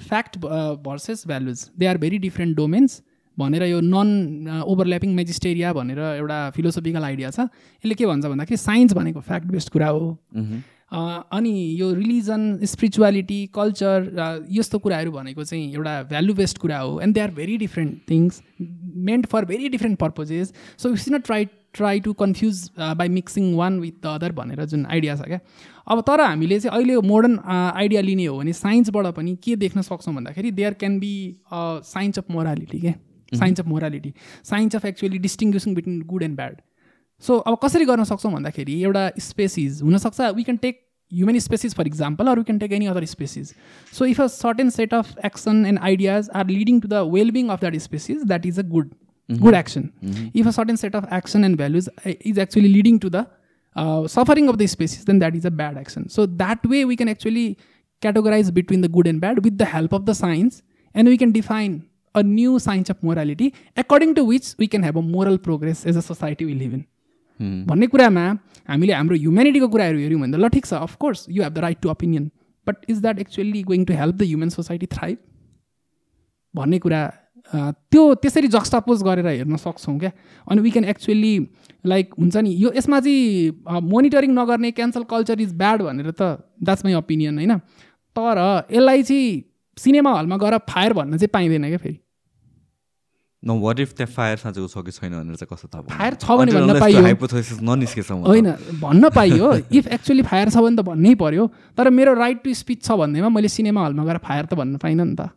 fact versus values they are very different domains भनेर यो नन ओभरल्यापिङ मेजिस्टेरिया भनेर एउटा फिलोसोफिकल आइडिया छ। यसले के भन्छ भन्दाखेरि साइन्स भनेको फ्याक्ट बेस्ड कुरा हो। अनि यो रिलिजन स्पिरिचुअलिटी कल्चर यस्तो कुराहरू भनेको चाहिँ एउटा भ्यालु बेस्ड कुरा हो। And they are very different things meant for very different purposes so it's not try try to confuse by mixing one with the other भनेर जुन आइडिया छ क्या? अब तर हामीले चाहिँ अहिले मोडर्न आइडिया लिने हो भने साइन्सबाट पनि के देख्न सक्छौँ भन्दाखेरि there can be science of morality क्या science of morality science of actually distinguishing between good and bad so अब कसरी गर्न सक्छौँ भन्दाखेरि एउटा स्पेसिज हुनसक्छ। We can take human species for example or we can take any other species. So if a certain set of action and ideas are leading to the well-being of that species that is a good. Mm-hmm. good action mm-hmm. if a certain set of action and values is actually leading to the uh, suffering of the species then that is a bad action so that way we can actually categorize between the good and bad with the help of the science and we can define a new science of morality according to which we can have a moral progress as a society we live in भन्ने कुरामा हामीले हाम्रो ह्युमेनिटीको कुराहरू हेऱ्यौँ भने त ल ठिक छ of course you have the right to opinion but is that actually going to help the human society thrive भन्ने कुरा त्यो त्यसरी जक्स्टापोज गरेर हेर्न सक्छौँ क्या। अनि वी क्यान एक्चुअली लाइक हुन्छ नि यो यसमा चाहिँ मोनिटरिङ नगर्ने क्यान्सल कल्चर इज ब्याड भनेर त द्याट्स माई ओपिनियन होइन? तर यसलाई चाहिँ सिनेमा हलमा गएर फायर भन्न चाहिँ पाइँदैन क्या फेरि। न वाट इफ त्यहाँ फायर साँचेको छ कि छैन भनेर चाहिँ कस्तो थाहा फायर छ भने भन्न पाइयो। हाइपोथेसिस ननिस्केसम्म होइन भन्न पाइयो। इफ एक्चुली फायर छ भने त भन्नै पर्यो। तर मेरो राइट टु स्पिच छ भन्दैमा मैले सिनेमा हलमा गएर फायर त भन्न पाइनँ नि त।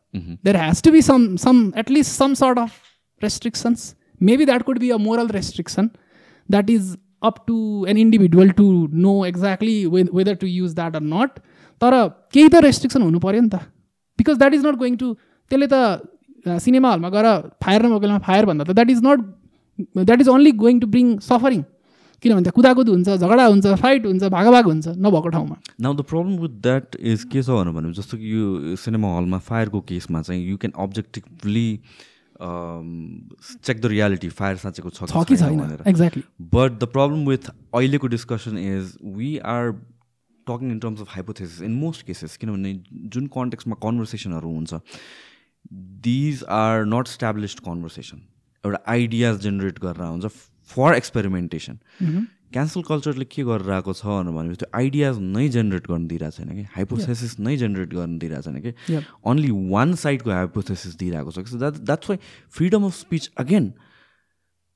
There has to be some some at least some sort of restrictions maybe that could be a moral restriction that is up to an individual to know exactly whether to use that or not तर केही त restriction हुनु पऱ्यो नि त। Because that is not going to त्यसले त cinema हलमा गएर फायर र फायर भन्दा त that is not that is only going to bring suffering किनभने त्यहाँ कुदाकुद हुन्छ झगडा हुन्छ फाइट हुन्छ भागाभाग हुन्छ नभएको ठाउँमा। Now the problem with that is के छ भनेर भने जस्तो कि यो सिनेमा हलमा फायरको केसमा चाहिँ you can objectively check the reality fire साँचेको छ कि छैन exactly but the problem with अहिलेको discussion is we are talking in terms of hypothesis in most cases किनभने जुन कन्टेक्समा कन्भर्सेसनहरू हुन्छ these are not established conversation एउटा आइडियाज जेनेरेट गरेर हुन्छ फर एक्सपेरिमेन्टेसन क्यान्सल कल्चरले के गरेर आएको छ भनेपछि त्यो आइडियाज नै जेनेरेट गर्न दिइरहेको छैन कि? हाइपोथेसिस नै जेनेरेट गर्न दिइरहेको छैन कि? ओन्ली वान साइडको हाइपोथेसिस दिइरहेको छ कि? That that's why freedom of speech again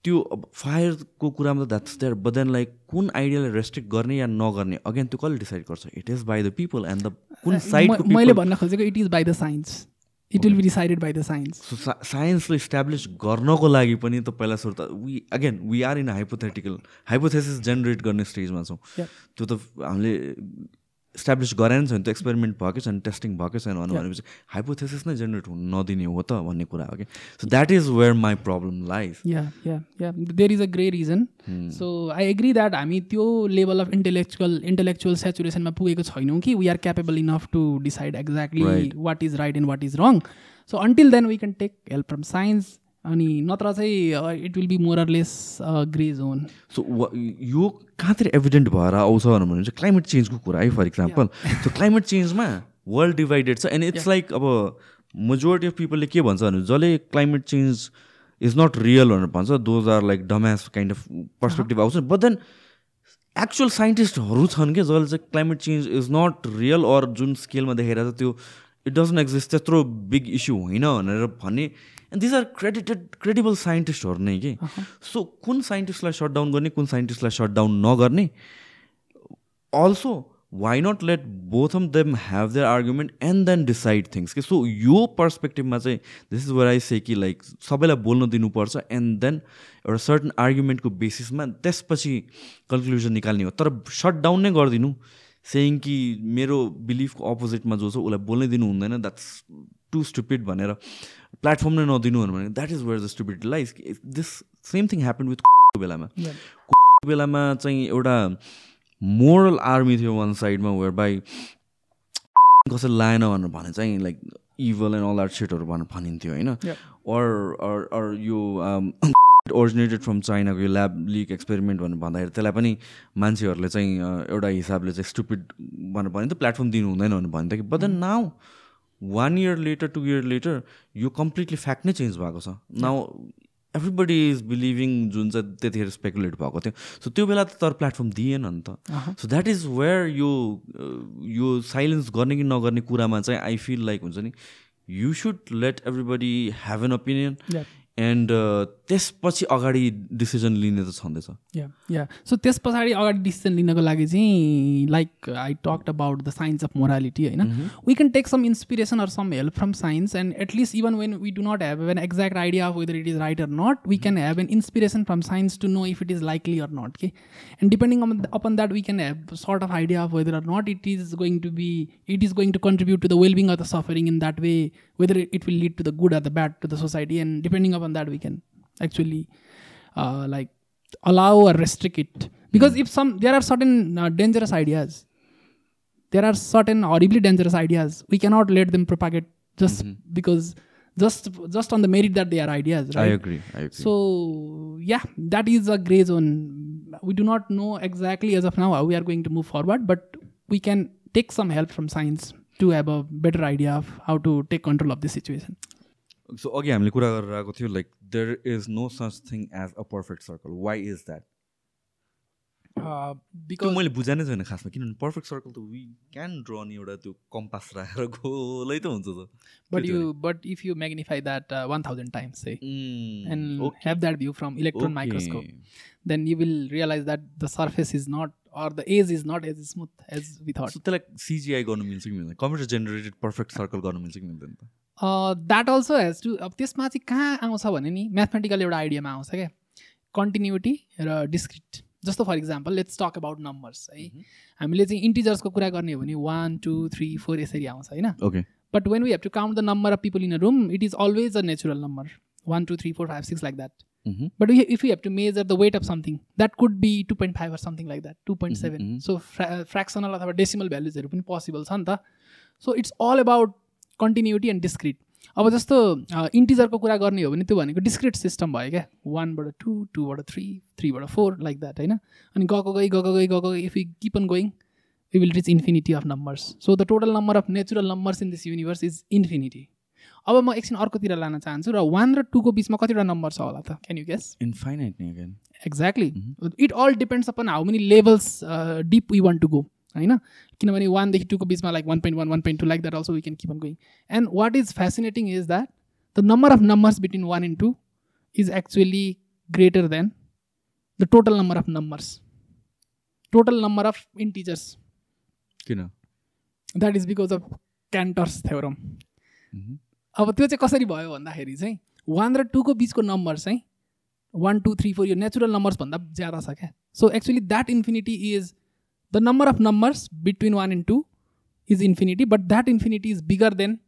त्यो अब फायरको कुरामा त that's there but then like कुन आइडियालाई रेस्ट्रिक्ट गर्ने या नगर्ने अगेन त्यो कसले डिसाइड गर्छ? It is by the people and the कुन साइड मैले भन्न खोजेको it is by the science it will be decided by the science so साइन्सले establish गर्नको लागि पनि त पहिला सुरु त we again we are in hypothetical hypothesis generate गर्ने स्टेजमा छौँ। त्यो त हामीले इस्टाब्लिस गराएन छैन त्यो एक्सपेरिमेन्ट भएकै छैन टेस्टिङ भएकै छैन भनेपछि हाइपोथेसिस नै जेनेरेट हुन नदिने हो त भन्ने कुरा हो कि। So that is where my problem life yeah yeah yeah there is a grey region so I agree that हामी त्यो लेभल अफ इन्टेलेक्चुअल इन्टेलेक्चुअल सेचुरेसनमा पुगेको छैनौँ कि we are capable enough to decide exactly what is right and what is wrong so until then we can take help from science अनि नत्र चाहिँ it will be more less grey zone so यो कहाँतिर evident भएर आउँछ भने चाहिँ climate चेन्जको कुरा है फर इक्जाम्पल त्यो क्लाइमेट चेन्जमा वर्ल्ड डिभाइडेड छ एन्ड इट्स लाइक अब मेजोरिटी अफ पिपलले के भन्छ भने जसले climate change is not real भनेर भन्छ those are like dumbass kind of perspective आउँछ। बट देन एक्चुअल साइन्टिस्टहरू छन् कि जसले चाहिँ climate change is not real or जुन स्केलमा देखेर चाहिँ त्यो इट डजन्ट एक्जिस्ट त्यत्रो बिग इस्यु होइन भनेर भन्ने and these are credited credible साइन्टिस्टहरू नै कि सो कुन साइन्टिस्टलाई सटडाउन गर्ने कुन साइन्टिस्टलाई सटडाउन नगर्ने also why not let both of them have their argument and then decide things कि सो यो पर्सपेक्टिभमा चाहिँ this is where I say कि लाइक सबैलाई बोल्न दिनुपर्छ एन्ड देन एउटा सर्टन आर्गुमेन्टको बेसिसमा त्यसपछि कन्क्लुजन निकाल्ने हो तर सट डाउन नै गरिदिनु सेयिङ कि मेरो बिलिफको अपोजिटमा जो छ उसलाई बोल्नै दिनु हुँदैन द्याट्स टु स्टुपिड भनेर प्लेटफर्म नै नदिनु भने that is where the stupid life this same thing happen with बेलामा। बेलामा चाहिँ एउटा मोरल आर्मी थियो वान साइडमा वेयर बाई कसैले लाएन भनेर भने चाहिँ like evil and all are सेटहरू भनेर भनिन्थ्यो होइन? अर यो ओरिजिनेटेड फ्रम चाइनाको यो ल्याब लिक एक्सपेरिमेन्ट भनेर भन्दाखेरि त्यसलाई पनि मान्छेहरूले चाहिँ एउटा हिसाबले चाहिँ स्टुपिड भनेर भन्यो त प्लेटफर्म दिनु हुँदैन भनेर भन्थ्यो कि। But then now one year later two year later यो कम्प्लिटली फ्याक्ट नै चेन्ज भएको छ. नाउ एभ्रिबडी इज बिलिभिङ जुन चाहिँ त्यतिखेर स्पेकुलेट भएको थियो. सो त्यो बेला त तर प्लेटफर्म दिएन नि त. सो द्याट इज वेयर यो यो साइलेन्स गर्ने कि नगर्ने कुरामा चाहिँ आई फिल लाइक हुन्छ नि you should let everybody have an opinion and uh, त्यसपछि अगाडि डिसिजन लिने त छँदैछ। या या सो त्यस पछाडि अगाडि डिसिजन लिनको लागि चाहिँ like I talk about the science of morality होइन? We can take some inspiration or some help from science and at least even when we do not have an exact idea of whether it is right or not we can have an inspiration from science to know if it is likely or not के and depending on upon that we can have sort of idea of whether or not it is going to be it is going to contribute to the wellbeing of the suffering in that way whether it will lead to the good or the bad to the society and depending upon that we can actually uh, like allow or restrict it. Because hmm. if some there are certain uh, dangerous ideas. There are certain horribly dangerous ideas. We cannot let them propagate just mm-hmm. because just just on the merit that they are ideas right? i agree i agree. So yeah that is a gray zone. We do not know exactly as of now how we are going to move forward but we can take some help from science. To have a better idea of how to take control of the situation. So अघि हामीले कुरा गरेर आएको थियो like there is no such thing as a perfect circle why is that because मैले बुझाएनै छैन खासमा किनभने पर्फेक्ट सर्कल त वी क्यान ड्र नि एउटा त्यो कम्पास राखेर गोलै त हुन्छ त but you but if you magnify that one thousand times है and have that view from electron microscope then you will realise that the surface is not or the edge is not as smooth as we thought त्यसलाई CGI गर्नु मिल्छ कि मिल्दैन? Computer generated perfect circle गर्नु मिल्छ कि मिल्दैन त? द्याट अल्सो हेज टु अब त्यसमा चाहिँ कहाँ आउँछ भने नि म्याथमेटिकल एउटा आइडियामा आउँछ क्या? कन्टिन्युटी र डिस्क्रिट जस्तो for example let's talk about numbers है? हामीले चाहिँ इन्टिजर्सको कुरा गर्ने हो भने वान टू थ्री फोर यसरी आउँछ होइन? Okay But when we have to count the number of people in a room, it is always a natural number. One, two, three, four, five, six, like that. Mhm. But if we have to measure the weight of something, that could be 2.5 or something like that, 2.7. mhm. So fra- fractional अथवा decimal भ्यालुजहरू पनि possible छ नि त so it's all about continuity and discrete अब जस्तो इन्टिजरको कुरा गर्ने हो भने त्यो भनेको डिस्क्रिट सिस्टम भयो क्या वानबाट टू टूबाट थ्री थ्रीबाट फोर लाइक द्याट होइन अनि गएको गई गएको गई गएको गई if you keep on going we will reach infinity of numbers so the total number of natural numbers in this universe is infinity अब म एकछिन अर्कोतिर लान चाहन्छु र वान र टूको बिचमा कतिवटा नम्बर छ होला त? क्यान यु गेस Infinite नै again. Exactly it all depends upon how many levels deep we want to go होइन? किनभने वानदेखि टूको बिचमा like one point one one point two like that also we can keep on going and what is fascinating is that the number of numbers between one and two is actually greater than the total number of numbers total number of integers किन? That is because of Cantor's theorem. अब त्यो चाहिँ कसरी भयो भन्दाखेरि चाहिँ one र टूको बिचको नम्बर चाहिँ वान टू थ्री फोर यो नेचुरल नम्बर्स भन्दा ज्यादा छ क्या। So actually that infinity is the number of numbers between one and two is infinity but that infinity is bigger than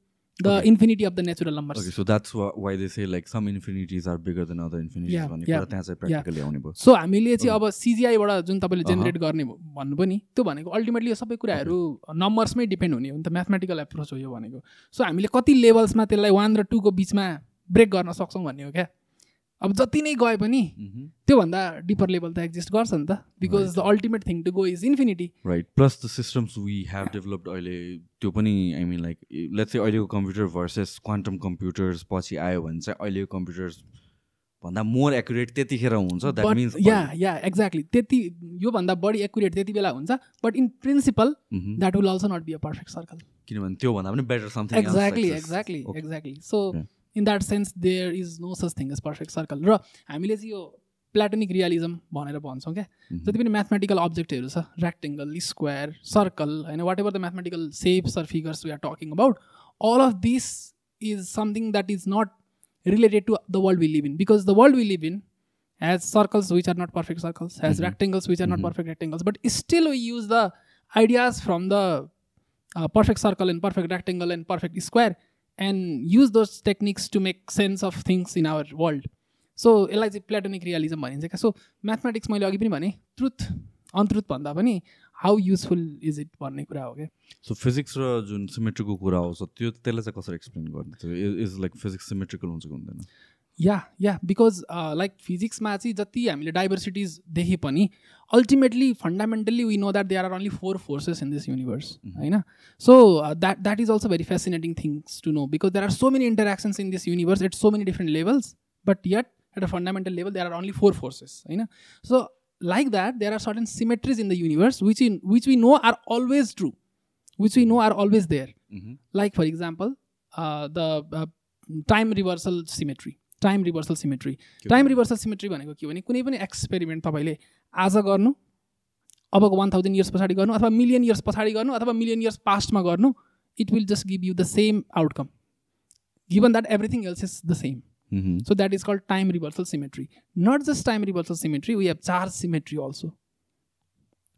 the Okay. Infinity of the natural numbers Okay, so that's why, why they say like some infinities are bigger than other infinities Yeah, भन्ने yeah, कुरा त्यहाँ चाहिँ practically आउने भयो। So हामीले चाहिँ अब सिजिआईबाट जुन तपाईँले। जेनेरेट गर्ने भ- भन्नुभयो नि त्यो भनेको अल्टिमेटली यो सबै कुराहरू नम्बर्समै डिपेन्ड हुने हो नि त म्याथमेटिकल एप्रोच हो यो भनेको। सो हामीले कति लेभल्समा त्यसलाई वान र टूको बिचमा ब्रेक गर्न सक्छौँ भन्ने हो क्या? अब जति नै गए पनि Mhm. त्योभन्दा डिपर लेभल त एक्जिस्ट गर्छ नि त because the ultimate thing to go is infinity right plus the systems we have developed अहिले त्यो पनि आई मिन लाइक लेट्स चाहिँ अहिलेको कम्प्युटर भर्सेस क्वान्टम कम्प्युटर्स पछि आयो भने चाहिँ अहिलेको कम्प्युटर्स भन्दा मोर एक्युरेट त्यतिखेर हुन्छ। That means yeah yeah exactly त्यति योभन्दा बढी एक्युरेट त्यति बेला हुन्छ but in principle that will also not be a perfect circle किनभने त्योभन्दा पनि better something exactly exactly exactly so. In that sense there is no such thing as perfect circle र हामीले चाहिँ यो प्लाटोनिक रियलिजम भनेर भन्छौँ क्या जति पनि म्याथमेटिकल अब्जेक्टहरू छ रेक्टेङ्गल स्क्वायर सर्कल होइन whatever the mathematical shapes or figures we are talking about all of this is something that is not related to the world we live in because the world we live in has circles which are not perfect circles has Mhm. rectangles which are not Mhm. perfect rectangles but still we use the ideas from the uh, perfect circle and perfect rectangle and use those techniques to make sense of things in our world. So यसलाई चाहिँ platonic realism भनिन्छ क्या। So mathematics मैले अघि पनि भने truth untruth भन्दा पनि हाउ युजफुल इज इट भन्ने कुरा हो क्या। सो फिजिक्स र जुन सिमेट्रीको कुरा आउँछ त्यो त्यसलाई चाहिँ कसरी एक्सप्लेन गर्ने? इज लाइक फिजिक्स सिमेट्रिकल हुन्छ कि हुँदैन? या या बिकज लाइक फिजिक्समा चाहिँ जति हामीले डाइभर्सिटिज देखे पनि ultimately fundamentally we know that there are only four forces in this universe होइन? So that that is also very fascinating things to know because there are so many interactions in this universe at so many different levels but yet at a fundamental level there are only four forces होइन? So like that there are certain symmetries in the universe which in which we know are always true which we know are always there. Mhm. like for example uh, the uh, time reversal symmetry. Time reversal symmetry time reversal symmetry भनेको के भने कुनै पनि experiment तपाईँले आज गर्नु अबको one thousand years पछाडि गर्नु अथवा मिलियन इयर्स पछाडि गर्नु अथवा मिलियन इयर्स पास्टमा गर्नु it will just give you the same outcome given that everything else is the same so that is called time reversal symmetry not just time reversal symmetry we have charge symmetry also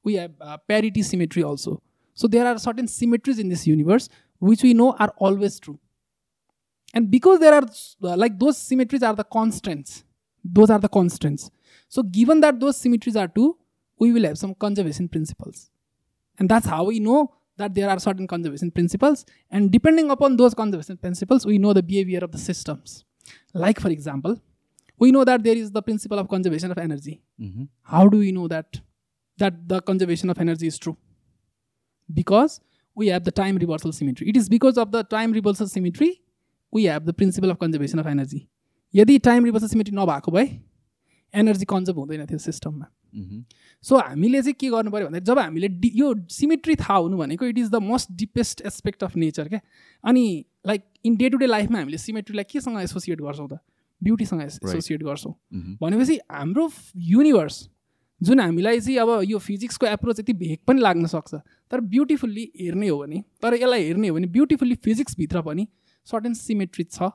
we have parity symmetry also so there are certain symmetries in this universe which we know are always true And because there are uh, like those symmetries are the constants, those are the constants. So given that those symmetries are true, we will have some conservation principles. And that's how we know that there are certain conservation principles. And depending upon those conservation principles, we know the behavior of the systems. Like, for example, we know that there is the principle of conservation of energy. Mhm. How do we know that that the conservation of energy is true? Because we have the time reversal symmetry. It is because of the time reversal symmetry we have the principle of conservation of energy. यदि time reversal symmetry नभएको भए energy conserve हुँदैन थियो सिस्टममा. So हामीले चाहिँ के गर्नु पऱ्यो भन्दा जब हामीले डि यो सिमेट्री थाहा हुनु भनेको it is the most deepest aspect of nature क्या अनि like in day to day लाइफमा हामीले सिमेट्रीलाई केसँग एसोसिएट गर्छौँ त ब्युटीसँग एसोसिएट गर्छौँ Mhm. भनेपछि हाम्रो युनिभर्स जुन हामीलाई चाहिँ अब यो फिजिक्सको एप्रोच यति भेग पनि लाग्न सक्छ तर ब्युटिफुल्ली हेर्ने हो भने तर यसलाई हेर्ने हो भने ब्युटिफुल्ली फिजिक्सभित्र पनि सर्टेन सिमेट्री छ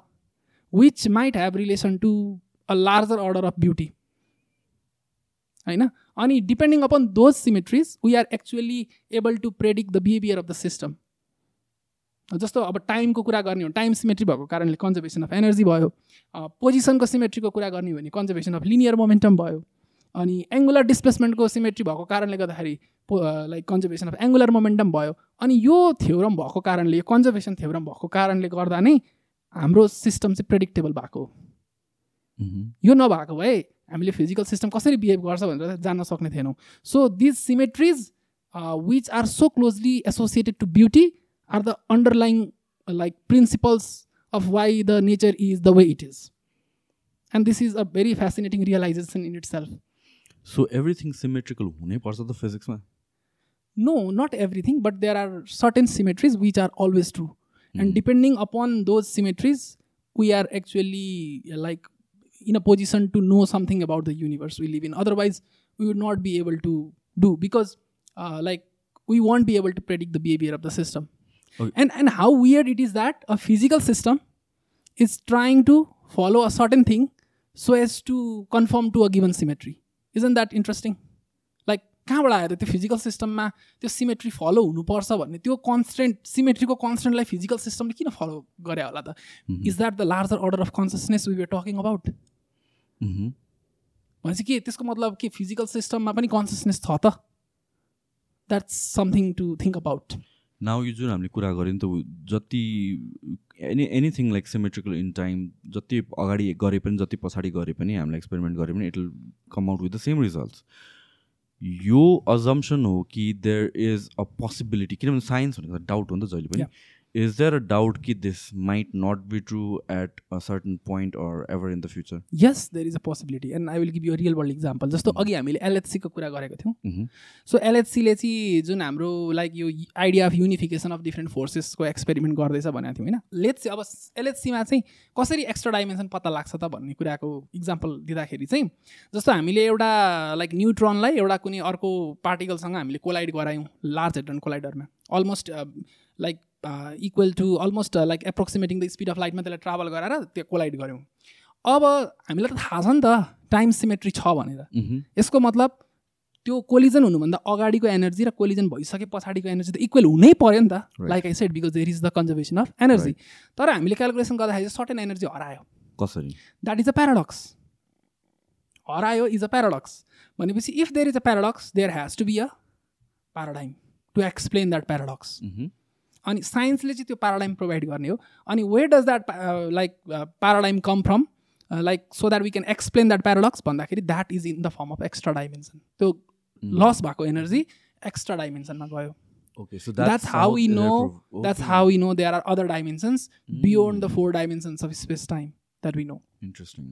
which might have relation to a larger order of beauty होइन अनि depending upon those symmetries we are actually able to predict the behaviour of the system जस्तो अब टाइमको कुरा गर्ने हो टाइम सिमेट्री भएको कारणले कन्जर्भेसन अफ एनर्जी भयो पोजिसनको सिमेट्रीको कुरा गर्ने हो भने कन्जर्भेसन अफ लिनियर मोमेन्टम भयो अनि एङ्गुलर डिस्प्लेसमेन्टको सिमेट्री भएको कारणले गर्दाखेरि like conservation of angular momentum भयो अनि यो थ्योरम भएको कारणले यो कन्जर्भेसन थ्योरम भएको कारणले गर्दा नै हाम्रो सिस्टम चाहिँ प्रेडिक्टेबल भएको यो नभएको भए हामीले फिजिकल सिस्टम कसरी बिहेभ गर्छ भनेर जान्न सक्ने थिएनौँ। So this symmetries which are so closely associated to beauty are the underlying like principles of why the nature is the way it is and this is a very fascinating realisation in itself so everything symmetrical हुनैपर्छ त फिजिक्समा no not everything but there are certain symmetries which are always true. Mm. and hmm. depending upon those symmetries we are actually like in a position to know something about the universe we live in. Otherwise we would not be able to do because uh, like we won't be able to predict the behavior of the system. Okay. and and how weird it is that a physical system is trying to follow a certain thing so as to conform to a given symmetry. Isn't that interesting? कहाँबाट आयो त त्यो physical सिस्टममा त्यो symmetry follow हुनुपर्छ भन्ने? त्यो constant सिमेट्रीको कन्सटेन्टलाई physical सिस्टमले किन फलो गरे होला त? Is that the larger order of consciousness we were talking about. भनेपछि के? त्यसको मतलब के? फिजिकल सिस्टममा पनि कन्सियसनेस छ त। That's something to think about now यो जुन हामीले कुरा गऱ्यौँ नि त जति any anything like symmetrical in time जति अगाडि गरे पनि जति पछाडि गरे पनि हामीले एक्सपेरिमेन्ट गरे पनि it will come out with the same results यो अजम्सन हो कि देयर इज अ पोसिबिलिटी किनभने साइन्स भनेको डाउट हो नि त जहिले पनि। इज देयर अ डाउट कि this might not be true at a certain point or ever in the future yes there is a possibility and I will give you real world example जस्तो अघि हामीले एलएचसीको कुरा गरेको थियौँ। So एलएचसीले चाहिँ जुन हाम्रो लाइक यो idea of unification of different फोर्सेसको experiment गर्दैछ भनेको थियौँ होइन? लेट्स अब एलएचसीमा चाहिँ कसरी एक्स्ट्रा डाइमेन्सन पत्ता लाग्छ त भन्ने कुराको इक्जाम्पल दिँदाखेरि चाहिँ जस्तो हामीले एउटा लाइक न्युट्रनलाई एउटा कुनै अर्को पार्टिकलसँग हामीले कोलाइड गरायौँ large hadron कोलाइडरमा almost like equal to almost like approximating the speed of लाइटमा त्यसलाई ट्राभल गराएर त्यो कोलाइड गऱ्यौँ। अब हामीलाई त थाहा छ नि त टाइम सिमेट्री छ भनेर यसको मतलब त्यो कोलिजन हुनुभन्दा अगाडिको एनर्जी र कोलिजन भइसके पछाडिको एनर्जी त इक्वल हुनै पऱ्यो नि त. Like I said because there is the conservation of energy तर हामीले क्यालकुलेसन गर्दाखेरि चाहिँ सर्टेन एनर्जी हरायो। कसरी? द्याट इज अ प्याराडक्स हरायो इज अ प्याराडक्स भनेपछि if there is a paradox there has to be a paradigm to explain that paradox. अनि साइन्सले चाहिँ त्यो प्याराडाइम प्रोभाइड गर्ने हो। अनि where does that like paradigm come from like so that we can explain that paradox भन्दाखेरि that is in the form of extra dimension त्यो loss भएको एनर्जी एक्स्ट्रा डाइमेन्सनमा गयो। It know appro- that's okay. how we know there are other dimensions beyond the four dimensions of space time that we know. Interesting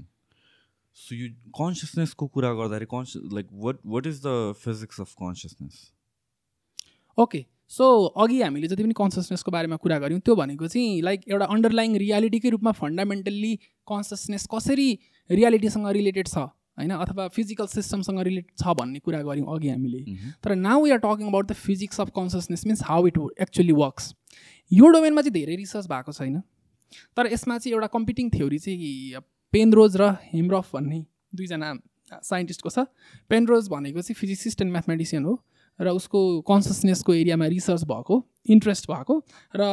so यो कन्सियसनेसको कुरा गर्दाखेरि conscious like what what is the physics of consciousness okay so अघि हामीले जति पनि कन्सियसनेसको बारेमा कुरा गऱ्यौँ त्यो भनेको चाहिँ लाइक एउटा अन्डरलाइङ रियालिटीकै रूपमा फन्डामेन्टल्ली कन्सियसनेस कसरी रियालिटीसँग रिलेटेड छ होइन? अथवा फिजिकल सिस्टमसँग रिलेटेड छ भन्ने कुरा गऱ्यौँ अघि हामीले। तर now we are talking about the physics of consciousness means how it actually works यो डोमेनमा चाहिँ धेरै रिसर्च भएको छैन। तर यसमा चाहिँ एउटा कम्पिटिङ थ्योरी चाहिँ पेनरोज र हेमरफ भन्ने दुईजना साइन्टिस्टको छ। पेनरोज भनेको चाहिँ फिजिसिस्ट एन्ड म्याथमेटिसियन हो। र उसको कन्सियसनेसको एरियामा रिसर्च भएको इन्ट्रेस्ट भएको र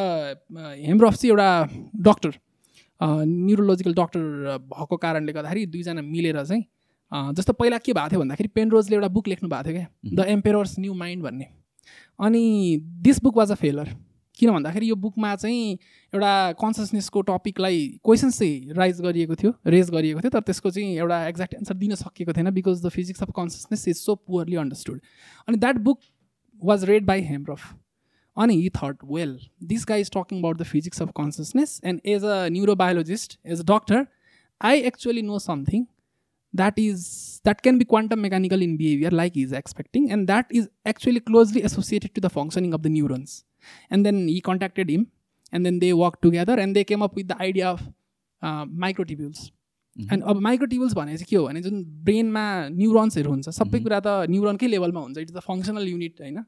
हेमरफ चाहिँ एउटा डक्टर न्युरोलोजिकल डक्टर भएको कारणले गर्दाखेरि दुईजना मिलेर चाहिँ जस्तो पहिला के भएको थियो भन्दाखेरि पेनरोजले एउटा बुक लेख्नु भएको थियो क्या द एम्पेरर्स न्यू माइन्ड भन्ने। अनि this book was a failure. किन भन्दाखेरि यो बुकमा चाहिँ एउटा कन्सियसनेसको टपिकलाई क्वेसन्स चाहिँ राइज गरिएको थियो रेज गरिएको थियो तर त्यसको चाहिँ एउटा एक्ज्याक्ट एन्सर दिन सकिएको थिएन because the physics of consciousness is so poorly understood अनि that book was read by Hameroff अनि he thought well this guy is talking about the physics of consciousness and as a neurobiologist as a doctor I actually know something is that can be quantum mechanical in behavior like he is expecting and that is actually closely associated to the functioning of the neurons. And then he contacted him and then they worked together and they came up with the idea of uh, microtubules. And अब microtubules भने चाहिँ के हो भने जुन ब्रेनमा न्युरोन्सहरू हुन्छ सबै कुरा त न्युरोनकै लेभलमा हुन्छ it is the functional unit होइन?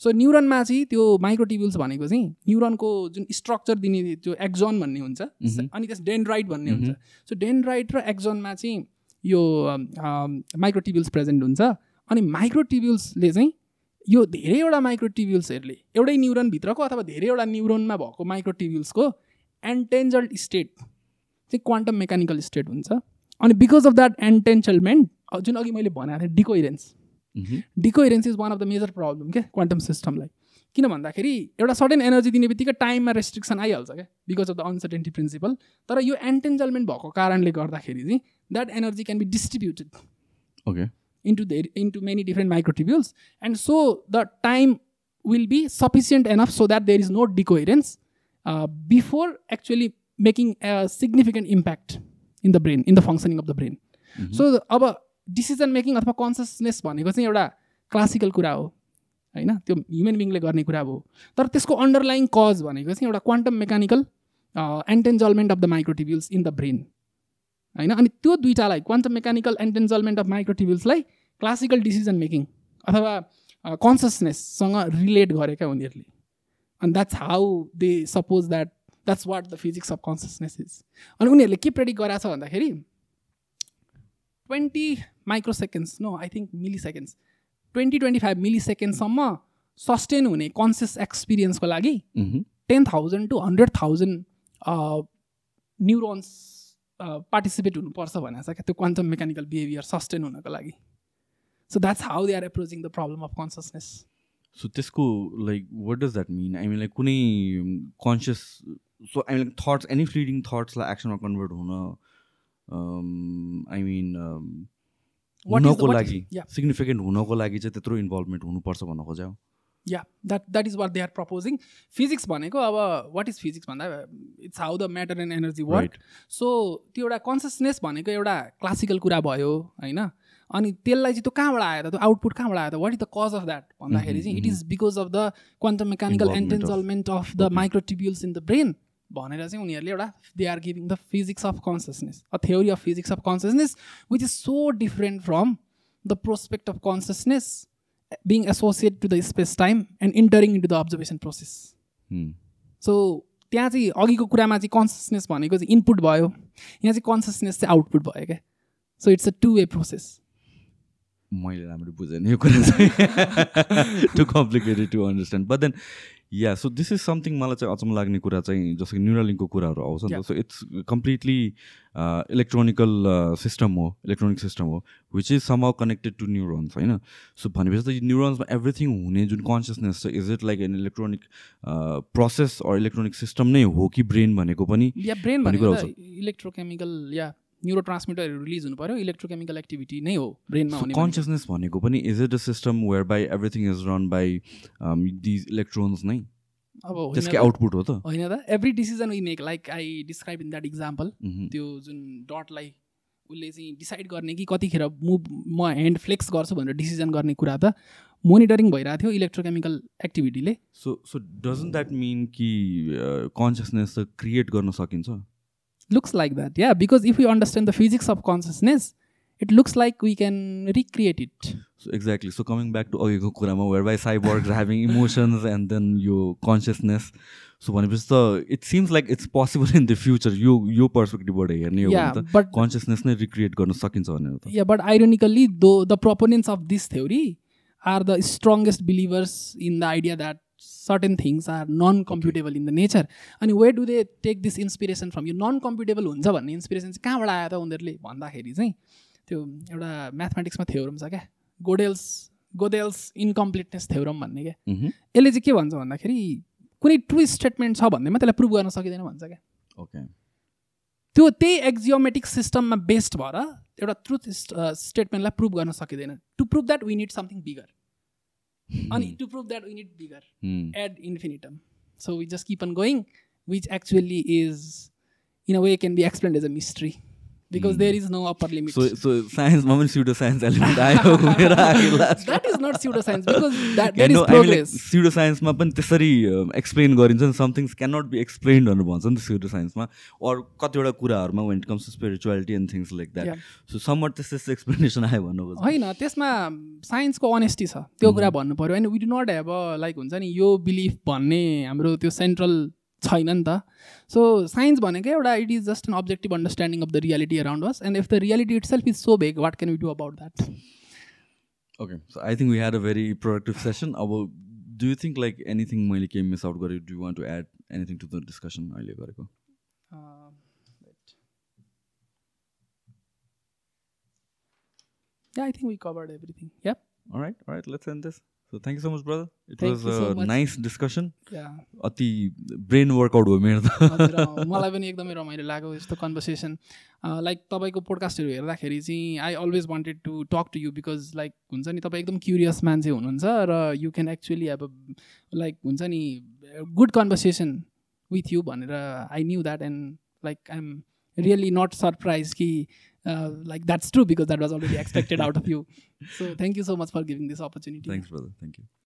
सो न्युरोनमा चाहिँ त्यो माइक्रोटिबल्स भनेको चाहिँ न्युरोनको जुन स्ट्रक्चर दिने त्यो एक्जोन भन्ने हुन्छ अनि त्यस डेन्ड्राइट भन्ने हुन्छ। सो डेन्ड्राइट र एक्जोनमा चाहिँ यो माइक्रोटिबल्स प्रेजेन्ट हुन्छ अनि माइक्रोटिबल्सले चाहिँ यो धेरैवटा माइक्रोटिब्युल्सहरूले एउटै न्युरोनभित्रको अथवा धेरैवटा न्युरोनमा भएको माइक्रोटिब्युल्सको एन्टेन्जल्ड स्टेट चाहिँ क्वान्टम मेकानिकल स्टेट हुन्छ। अनि बिकज अफ द्याट एन्टेन्चलमेन्ट जुन अघि मैले भनेको थिएँ decoherence decoherence is one of the major problem क्या क्वान्टम सिस्टमलाई किन भन्दाखेरि एउटा सर्टेन एनर्जी दिने बित्तिकै टाइममा रेस्ट्रिक्सन आइहाल्छ क्या because of the uncertainty principle तर यो एन्टेन्जलमेन्ट भएको कारणले गर्दाखेरि चाहिँ that energy can be distributed okay into the into many different microtubules and so the time will be sufficient enough so that there is no decoherence uh, before actually making a significant impact in the brain in the functioning of the brain so अब decision making अथवा consciousness भनेको चाहिँ एउटा classical कुरा हो होइन त्यो human बिङले गर्ने कुरा हो तर त्यसको अन्डरलाइङ कज भनेको चाहिँ एउटा quantum mechanical entanglement of the microtubules in the brain होइन? अनि त्यो दुइटालाई क्वान्टम मेकानिकल एन्टेन्जलमेन्ट अफ माइक्रोटिब्युल्सलाई क्लासिकल डिसिजन मेकिङ अथवा कन्सियसनेससँग रिलेट गरेका उनीहरूले। अनि that's how they suppose that that's what the physics of consciousness is अनि उनीहरूले के प्रेडिक्ट गराएको छ भन्दाखेरि twenty microseconds no I think milliseconds twenty twenty five मिली सेकेन्डसम्म सस्टेन हुने कन्सियस एक्सपिरियन्सको लागि ten thousand to hundred thousand neurons participate हुनुपर्छ भनेको छ क्या त्यो क्वान्टम मेकानिकल बिहेभियर सस्टेन हुनको लागि। So that's how they are approaching the problem of consciousness so त्यसको like what does that mean I mean like कुनै conscious so I mean thoughts any fleeting थट्सलाई एक्सनमा कन्भर्ट हुन I mean हुनको लागि significant हुनको लागि चाहिँ त्यत्रो इन्भल्भमेन्ट हुनुपर्छ भन्न खोज्यो। Yeah that that is what they are proposing physics भनेको अब वाट इज फिजिक्स भन्दा it's how the matter and energy work so त्यो एउटा कन्सियसनेस भनेको एउटा क्लासिकल कुरा भयो होइन? अनि त्यसलाई चाहिँ त्यो कहाँबाट आयो त? त्यो आउटपुट कहाँबाट आयो त? What is the cause of that भन्दाखेरि चाहिँ it is because of the quantum mechanical entanglement of the microtubules in the brain भनेर चाहिँ उनीहरूले एउटा they are giving the physics of consciousness a theory of physics of consciousness which is so different from the prospect of consciousness being associated to the space time and entering into the observation process. So त्यहाँ चाहिँ अघिको कुरामा चाहिँ consciousness भनेको चाहिँ input भयो। यहाँ चाहिँ कन्सियसनेस चाहिँ आउटपुट भयो क्या so it's a two way process मैले राम्रो बुझेन यो कुरा चाहिँ। Too complicated to understand but then yeah so this is something मलाई चाहिँ अचम्म लाग्ने कुरा चाहिँ जस्तो कि न्युरलिङको कुराहरू आउँछ नि त so it's completely electronical system हो इलेक्ट्रोनिक सिस्टम हो which is some connected to neurons होइन? सो भनेपछि त न्युरोन्समा एभ्रिथिङ हुने जुन कन्सियसनेस छ is it like an electronic process or electronic system नै हो कि ब्रेन भनेको पनि ब्रेन इलेक्ट्रोकेमिकल या न्युरो ट्रान्समिटरहरू रिलिज हुनु पऱ्यो इलेक्ट्रोकेमिकल एक्टिभिटी नै हो ब्रेनमा हुने कन्सियसनेस भनेको पनि is it a system where by everything is run by these electrons नै? अब त्यसकै आउटपुट हो त। होइन त। Every decision we make like I describe in that example त्यो जुन डटलाई उसले चाहिँ डिसाइड गर्ने कि कतिखेर मुभ म ह्यान्ड फ्लेक्स गर्छु भनेर डिसिजन गर्ने कुरा त मोनिटरिङ भइरहेको थियो electrochemical एक्टिभिटीले so so doesn't that mean कि कन्सियसनेस त क्रिएट गर्न सकिन्छ? Looks like that yeah because if we understand the physics of consciousness it looks like we can recreate it so exactly so coming back to अघिको कुरामा whereby cyborgs are having emotions and then यो consciousness so भनेपछि त it seems like it's possible in the future यो यो पर्सपेक्टिभबाट हेर्ने हो भने त कन्सियसनेस नै रिक्रिएट गर्न सकिन्छ भनेर त yeah but ironically though the proponents of this theory are the strongest believers in the idea that certain things are non computable in the nature अनि way do they take this inspiration from यो non computable हुन्छ भन्ने inspiration चाहिँ कहाँबाट आयो त उनीहरूले? भन्दाखेरि चाहिँ त्यो एउटा म्याथमेटिक्समा थ्योरम छ क्या। गोडेल्स गोडेल्स इन्कम्प्लिटनेस थ्योरम भन्ने क्या। यसले चाहिँ के भन्छ भन्दाखेरि कुनै ट्रु स्टेटमेन्ट छ भन्दैमा त्यसलाई प्रुभ गर्न सकिँदैन भन्छ क्या। ओके त्यो त्यही एक्जियोमेटिक सिस्टममा बेस्ड भएर एउटा ट्रुथ स्टेटमेन्टलाई प्रुभ गर्न सकिँदैन। To prove that we need something bigger Hmm. to prove that we need bigger. Hmm. Ad infinitum. So we just keep on going which actually is in a way can be explained as a mystery. Because there is no upper limit. So, so science, moment pseudoscience element आयो मेरो आयो last. That is not pseudoscience because *laughs* that there is progress. pseudoscience मा पनि त्यसरी explain गरिन्छ नि some things can not be explained भनेर भन्छ नि त pseudoscience अरू कतिवटा कुराहरूमा when it comes to spirituality and things like that so some त्यस्तो त्यस्तो एक्सप्लेनेसन आयो भन्नु होइन त्यसमा साइन्सको अनेस्टी छ त्यो कुरा भन्नु पऱ्यो होइन we do not have like हुन्छ नि यो बिलिफ भन्ने हाम्रो त्यो सेन्ट्रल छैन नि त सो साइन्स भनेको एउटा it is just an objective understanding of the reality around us and if the reality itself is so vague what can you do about that okay so I think we had a very productive session अब do you think like anything मैले केही miss out गरेँ do want to add anything to the discussion अहिले गरेको Uh, yeah, I think we covered everything. Yep. All right, all right, let's end this. So thank you so much, brother. It Thank was you so a much. nice discussion. Yeah. अति brain workout भयो मेरो त अँ, मलाई पनि एकदमै रमाइलो लाग्यो यस्तो कन्भर्सेसन लाइक तपाईँको पोडकास्टहरू हेर्दाखेरि चाहिँ I always wanted to talk to you because like हुन्छ नि तपाईँ एकदम क्युरियस मान्छे हुनुहुन्छ र यु क्यान एक्चुली अब लाइक हुन्छ नि गुड कन्भर्सेसन विथ यु भनेर I knew that and like I am really not surprise कि uh, like that's true because that was already expected out of you. *laughs* So thank you so much for giving this opportunity. Thanks brother. Thank you.